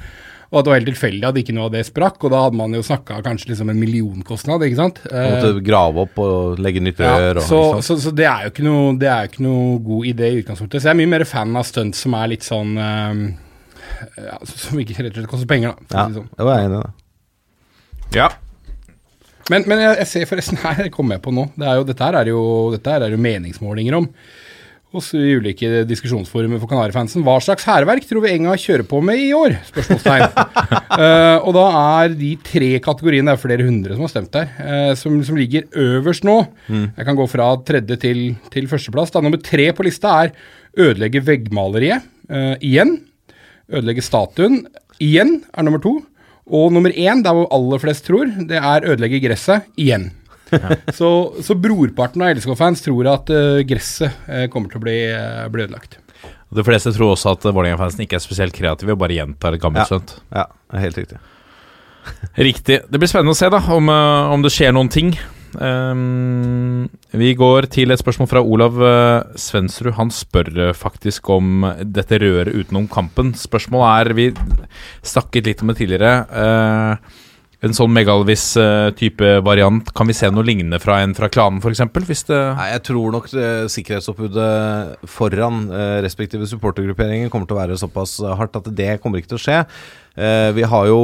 Og at det var helt tilfeldig at ikke noe av det sprakk. Og da hadde man jo snakka kanskje liksom en millionkostnad, ikke sant. Eh, Måtte grave opp og legge nytt rør. ja, og, så, så, så det er jo ikke noe Det er ikke noe god idé i utgangspunktet. Så jeg er mye mer fan av stunt som er litt sånn øh, ja, Som ikke rett og slett koster penger, da. ja, si det var jeg enig i det. Ja. Men, men jeg, jeg ser forresten her, jeg kommer jeg på nå, det er jo, dette, her er jo, dette her er jo meningsmålinger om hos ulike diskusjonsforumer for Kanarifansen. Hva slags hærverk tror vi Enga kjører på med i år? Spørsmålstegn. uh, (laughs) og da er de tre kategoriene, det er flere hundre som har stemt der, uh, som, som ligger øverst nå. Jeg kan gå fra tredje til, til førsteplass. Da. Nummer tre på lista er ødelegge veggmaleriet. Uh, igjen. Ødelegge statuen. Igjen er nummer to. Og nummer én, der hvor aller flest tror, det er ødelegge gresset. Igjen. (laughs) så, så brorparten av LSK-fans tror at uh, gresset uh, kommer til å bli, uh, bli ødelagt. De fleste tror også at Vålerenga-fansen ikke er spesielt kreative og bare gjentar et gammelt Ja. stunt. Ja, helt riktig. Riktig. Det blir spennende å se da om, om det skjer noen ting. Ehm, vi går til et spørsmål fra Olav uh, Svensrud. Han spør eh, faktisk om dette røret utenom kampen. Spørsmålet er Vi snakket litt om det tidligere. eh, en sånn Megalvis-type variant. Kan vi se noe lignende fra en fra klanen, f.eks.? Hvis Nei, jeg tror nok eh, sikkerhetsoppbudet foran eh, respektive supportergrupperinger kommer til å være såpass eh, hardt at det kommer ikke til å skje. Eh, vi har jo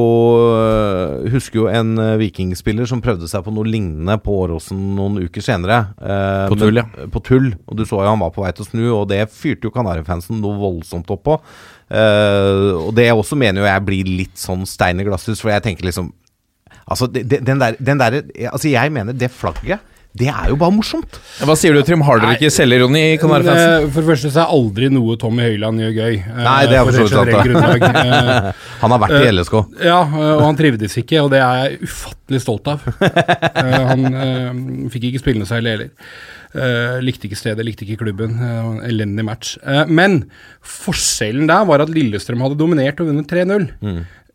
eh, Husker jo en eh, vikingspiller som prøvde seg på noe lignende på Åråsen noen uker senere. Eh, På tull, men- På tull. Og du så jo han var på vei til å snu, og det fyrte jo Kanarifansen noe voldsomt opp på. Eh, og det også mener jo jeg blir litt sånn stein i glasshus, for jeg tenker liksom Altså, den der, den der, altså jeg mener det flagget, det er jo bare morsomt. Hva sier du, Trym? Har dere ikke selvironi? Eh, For det første så er aldri noe Tommy Høiland gjør gøy. eh, Nei, det er for så vidt sant, (laughs) Han har vært i Eh, LSK. Ja, og han trivdes ikke, og det er jeg ufattelig stolt av. Han fikk ikke spille seg heller. Likte ikke stedet, likte ikke klubben. Elendig match. Men forskjellen der var at Lillestrøm hadde dominert og vunnet 3-0.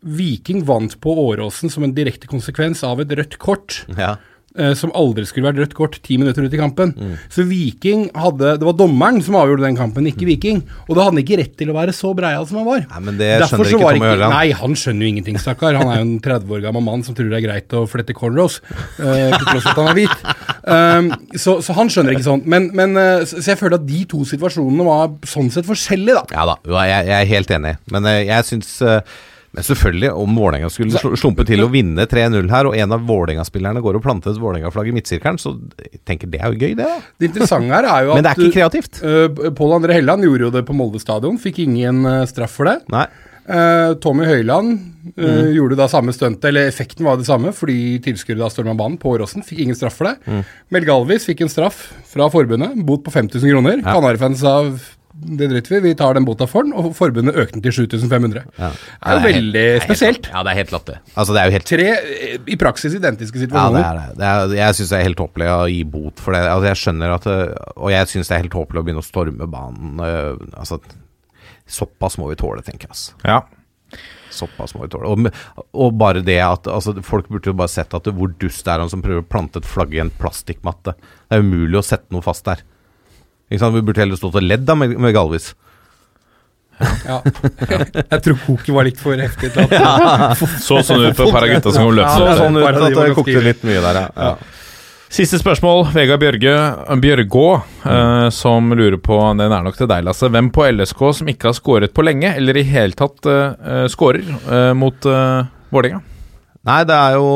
Viking vant på Åråsen som en direkte konsekvens av et rødt kort. Ja. eh, som aldri skulle vært rødt kort ti minutter ut i kampen. Så Viking hadde Det var dommeren som avgjorde den kampen, ikke Viking. Og da hadde han ikke rett til å være så breial som han var. Nei, men det Derfor skjønner ikke Høiland. Nei, han skjønner jo ingenting, stakkar. Han er jo en 30 år gammel mann som tror det er greit å flette cornrows, Eh, til tross for at han er hvit. Um, så, så han skjønner ikke sånn. Men, men eh, så, jeg føler at de to situasjonene var sånn sett forskjellige, da. Ja da, jeg, jeg er helt enig. Men eh, jeg syns eh, Men selvfølgelig, om Vålerenga skulle slumpe til å vinne 3-0 her, og en av Vålerenga-spillerne går og planter et Vålerenga-flagg i midtsirkelen, så jeg tenker det er jo gøy, det. da Det interessante her er jo (laughs) at Men det er ikke kreativt. uh, Pål André Helland gjorde jo det på Molde stadion, fikk ingen uh, straff for det. Nei. Eh, Tommy Høiland Mm. gjorde da samme stuntet, eller effekten var det samme, fordi tilskuere da storma banen på Åråsen. Fikk ingen straff for det. Mm. Mel Galvis fikk en straff fra forbundet, bot på 5000 kroner. Ja. Kanarifans sa det driter vi, vi tar den bota for den, og forbundet økte den til 7500. Ja. Det er jo veldig spesielt. Ja, det er helt latterlig. Altså, det er jo helt Tre eh, i praksis identiske situasjoner. Ja, det er det. det er, jeg syns det er helt tåpelig å gi bot for det. Altså, jeg skjønner at Og jeg syns det er helt tåpelig å begynne å storme banen. øh, altså, såpass må vi tåle, tenker jeg. Altså. Ja. Såpass må vi tåle. Og, og bare det at altså, Folk burde jo bare sett at hvor dust det er han som prøver å plante et flagg i en plastikkmatte. Det er umulig å sette noe fast der. Ikke sant? Vi burde heller stått og ledd da med, med Galvis. Ja. (laughs) Jeg tror koket var litt for heftig til at (laughs) Så sånn ut for et par av gutta som kom Ja, løpende. sånn ut at det kokte litt mye der, ja. Siste spørsmål. Vegard Bjørge, Bjørgå, eh, som lurer på Den er nok til deg, Lasse. Hvem på LSK som ikke har skåret på lenge, eller i hele tatt eh, skårer eh, mot eh, Vålerenga? Nei, det er jo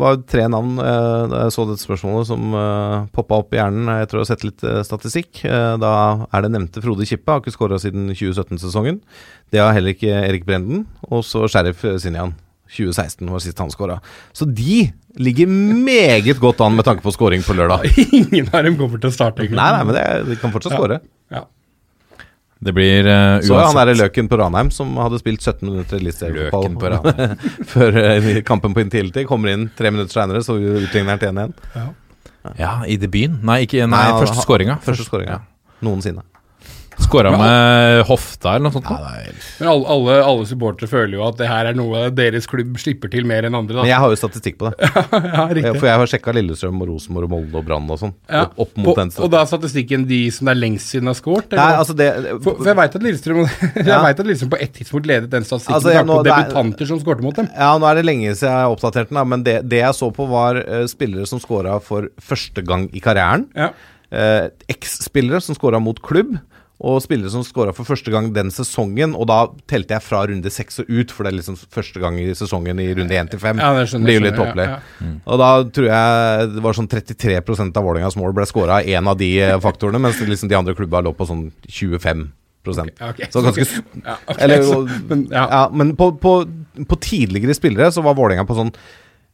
var tre navn eh, da jeg så dette spørsmålet som uh, poppa opp i hjernen etter å ha sett litt eh, statistikk. Eh, da er det nevnte Frode Kippe, har ikke skåra siden 2017-sesongen. Det har heller ikke Erik Brenden. Og så Sheriff Sinjan. 2016 var sist han skåra. Så de ligger meget godt an med tanke på scoring på lørdag. (laughs) ingen av dem kommer til å starte. egentlig. Nei, nei, men det, de kan fortsatt skåre. Ja. Det blir uh, Så han derre Løken på Ranheim som hadde spilt 17 minutter eliteseriefotball Løken på Ranheim. (laughs) før uh, kampen på Intility. Kommer inn tre minutter seinere, så utligner han til 1-1. Ja, i debuten? Nei, ikke, nei, Nei, første skåringa. Første skåringa. Noensinne. Skåra med hofta eller noe sånt. Ja, det er- Men alle, alle, alle supportere føler jo at det her er noe deres klubb slipper til mer enn andre. Da. Men jeg har jo statistikk på det. (laughs) ja, riktig. For jeg har sjekka Lillestrøm og Rosenborg og Molde og Brann og sånn. Ja. Opp, opp mot og, den og da er statistikken de som det er lengst siden har skåret? Nei, altså det for, for jeg veit at Lillestrøm (laughs) Jeg vet at Lillestrøm på et tidspunkt ledet den statistikken Altså, jeg- nå, på debutanter er- som skårte mot dem. Ja, nå er det lenge siden jeg har oppdatert den, da, men det, det jeg så på, var uh, spillere som skåra for første gang i karrieren. Ja. Eh, Eks-spillere som scora mot klubb, og spillere som scora for første gang den sesongen. Og da telte jeg fra runde seks og ut, for det er liksom første gang i sesongen i runde én til fem. Ja, blir jo litt tåpelig. jeg, ja, Og da tror jeg det var sånn 33% av Vålerengas mål ble scora av én av de eh, faktorene, mens liksom de andre klubba lå på sånn 25 Okay, okay, Så ganske (laughs) Ja, ok, eller, (laughs) så- men, ja. ja, men på, på, på tidligere spillere så var Vålerenga på sånn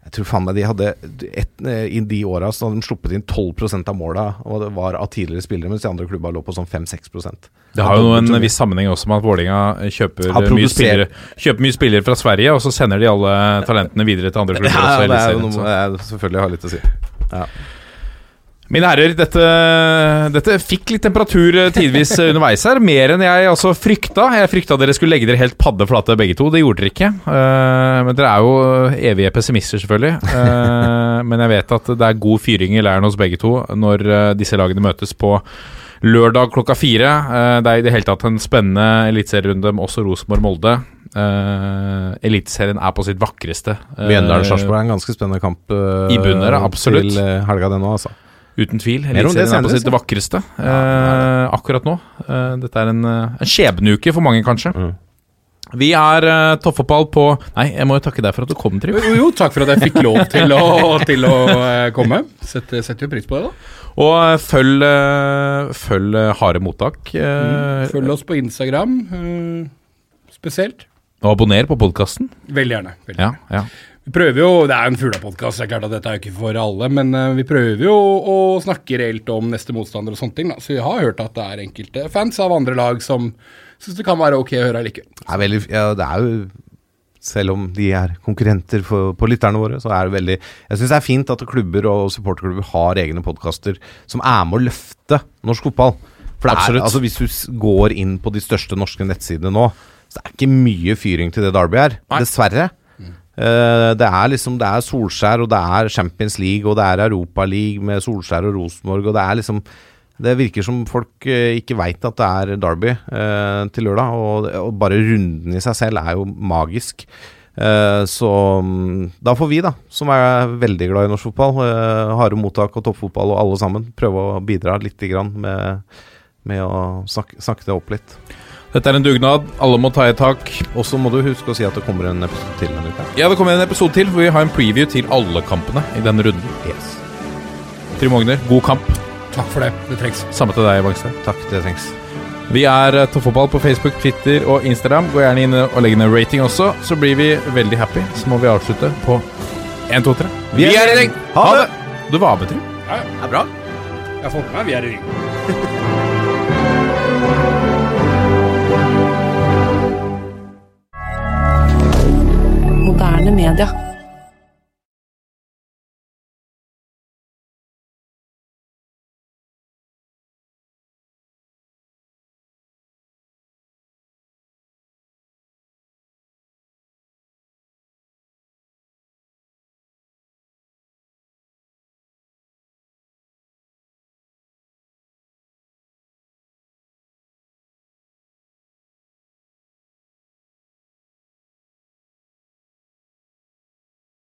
Jeg tror faen meg de hadde et, eh, I de åra hadde de sluppet inn 12% av måla, og det var av tidligere spillere, mens de andre klubba lå på sånn 5-6% Det har jo en viss sammenheng også med at Vålinga kjøper, mye spillere, kjøper mye spillere fra Sverige, og så sender de alle talentene videre til andre (laughs) klubber. Ja, også det er noe jeg selvfølgelig har litt å si. Ja. Mine herrer, dette, dette fikk litt temperatur eh, tidvis eh, underveis her. Mer enn jeg altså frykta. Jeg frykta dere skulle legge dere helt paddeflate begge to. Det gjorde dere ikke. Uh, men dere er jo evige pessimister, selvfølgelig. Uh, men jeg vet at det er god fyring i leiren hos begge to når uh, disse lagene møtes på lørdag klokka fire. Det er i det hele tatt en spennende eliteserierunde med også Rosenborg-Molde. Uh, Eliteserien er på sitt vakreste. Uh, Mjøndalen-Sarpsborg er en ganske spennende kamp uh, I bunnere, absolutt. til helga, det nå, altså. Uten tvil. Eliteserien er på sitt vakreste eh, akkurat nå. Eh, dette er en, eh, en skjebneuke for mange, kanskje. Mm. Vi er uh, toppfotball på Nei, jeg må jo takke deg for at du kom, Trym. Jo, jo, takk for at jeg fikk lov (laughs) til å, til å uh, komme. Setter, setter jo pris på det, da. Og uh, følg, uh, følg Harde mottak. Mm, Følg oss på Instagram spesielt. Og abonner på podkasten. Veldig gjerne. Veldig. Ja, ja. Vi prøver jo, Det er en Fugla-podkast, det er klart at dette er ikke for alle, men eh, vi prøver jo å snakke reelt om neste motstander og sånne ting. Da. Så vi har hørt at det er enkelte fans av andre lag som syns det kan være ok å høre. Det er, veldig, ja, det er jo selv om de er konkurrenter for, på lytterne våre, så er det veldig Jeg syns det er fint at klubber og supporterklubber har egne podkaster som er med å løfte norsk fotball. For det er, altså Hvis du går inn på de største norske nettsidene nå, så det er ikke mye fyring til det Derby er. Nei. Dessverre. Eh, det er liksom Det er Solskjær, og det er Champions League, og det er Europa League med Solskjær og Rosenborg, og det er liksom det virker som folk eh, ikke veit at det er Derby eh, til lørdag. Og, og bare runden i seg selv er jo magisk. Eh, så mm, da får vi, da, som er veldig glad i norsk fotball, eh, harde mottak og toppfotball og alle sammen, prøve å bidra litt grann med, med å snakke, snakke det opp litt. Dette er en dugnad. Alle må ta i tak. Og så må du huske å si at det kommer en episode til denne uka. Ja, det kommer en episode til for vi har en preview til alle kampene i denne runden. Yes. Trym Ogner, god kamp. Takk for det. Det trengs. Samme til deg, Bangstad. Takk, det trengs. Vi er eh, Toppfotball på Facebook, Twitter og Instagram. Gå gjerne inn og legg ned rating også, så blir vi veldig happy. Så må vi avslutte på 1, 2, 3. Vi er i ring! Ha det! Du var med, Trym. Det er bra. Jeg har fått med meg vi er i ryggen. (laughs) Moderne media.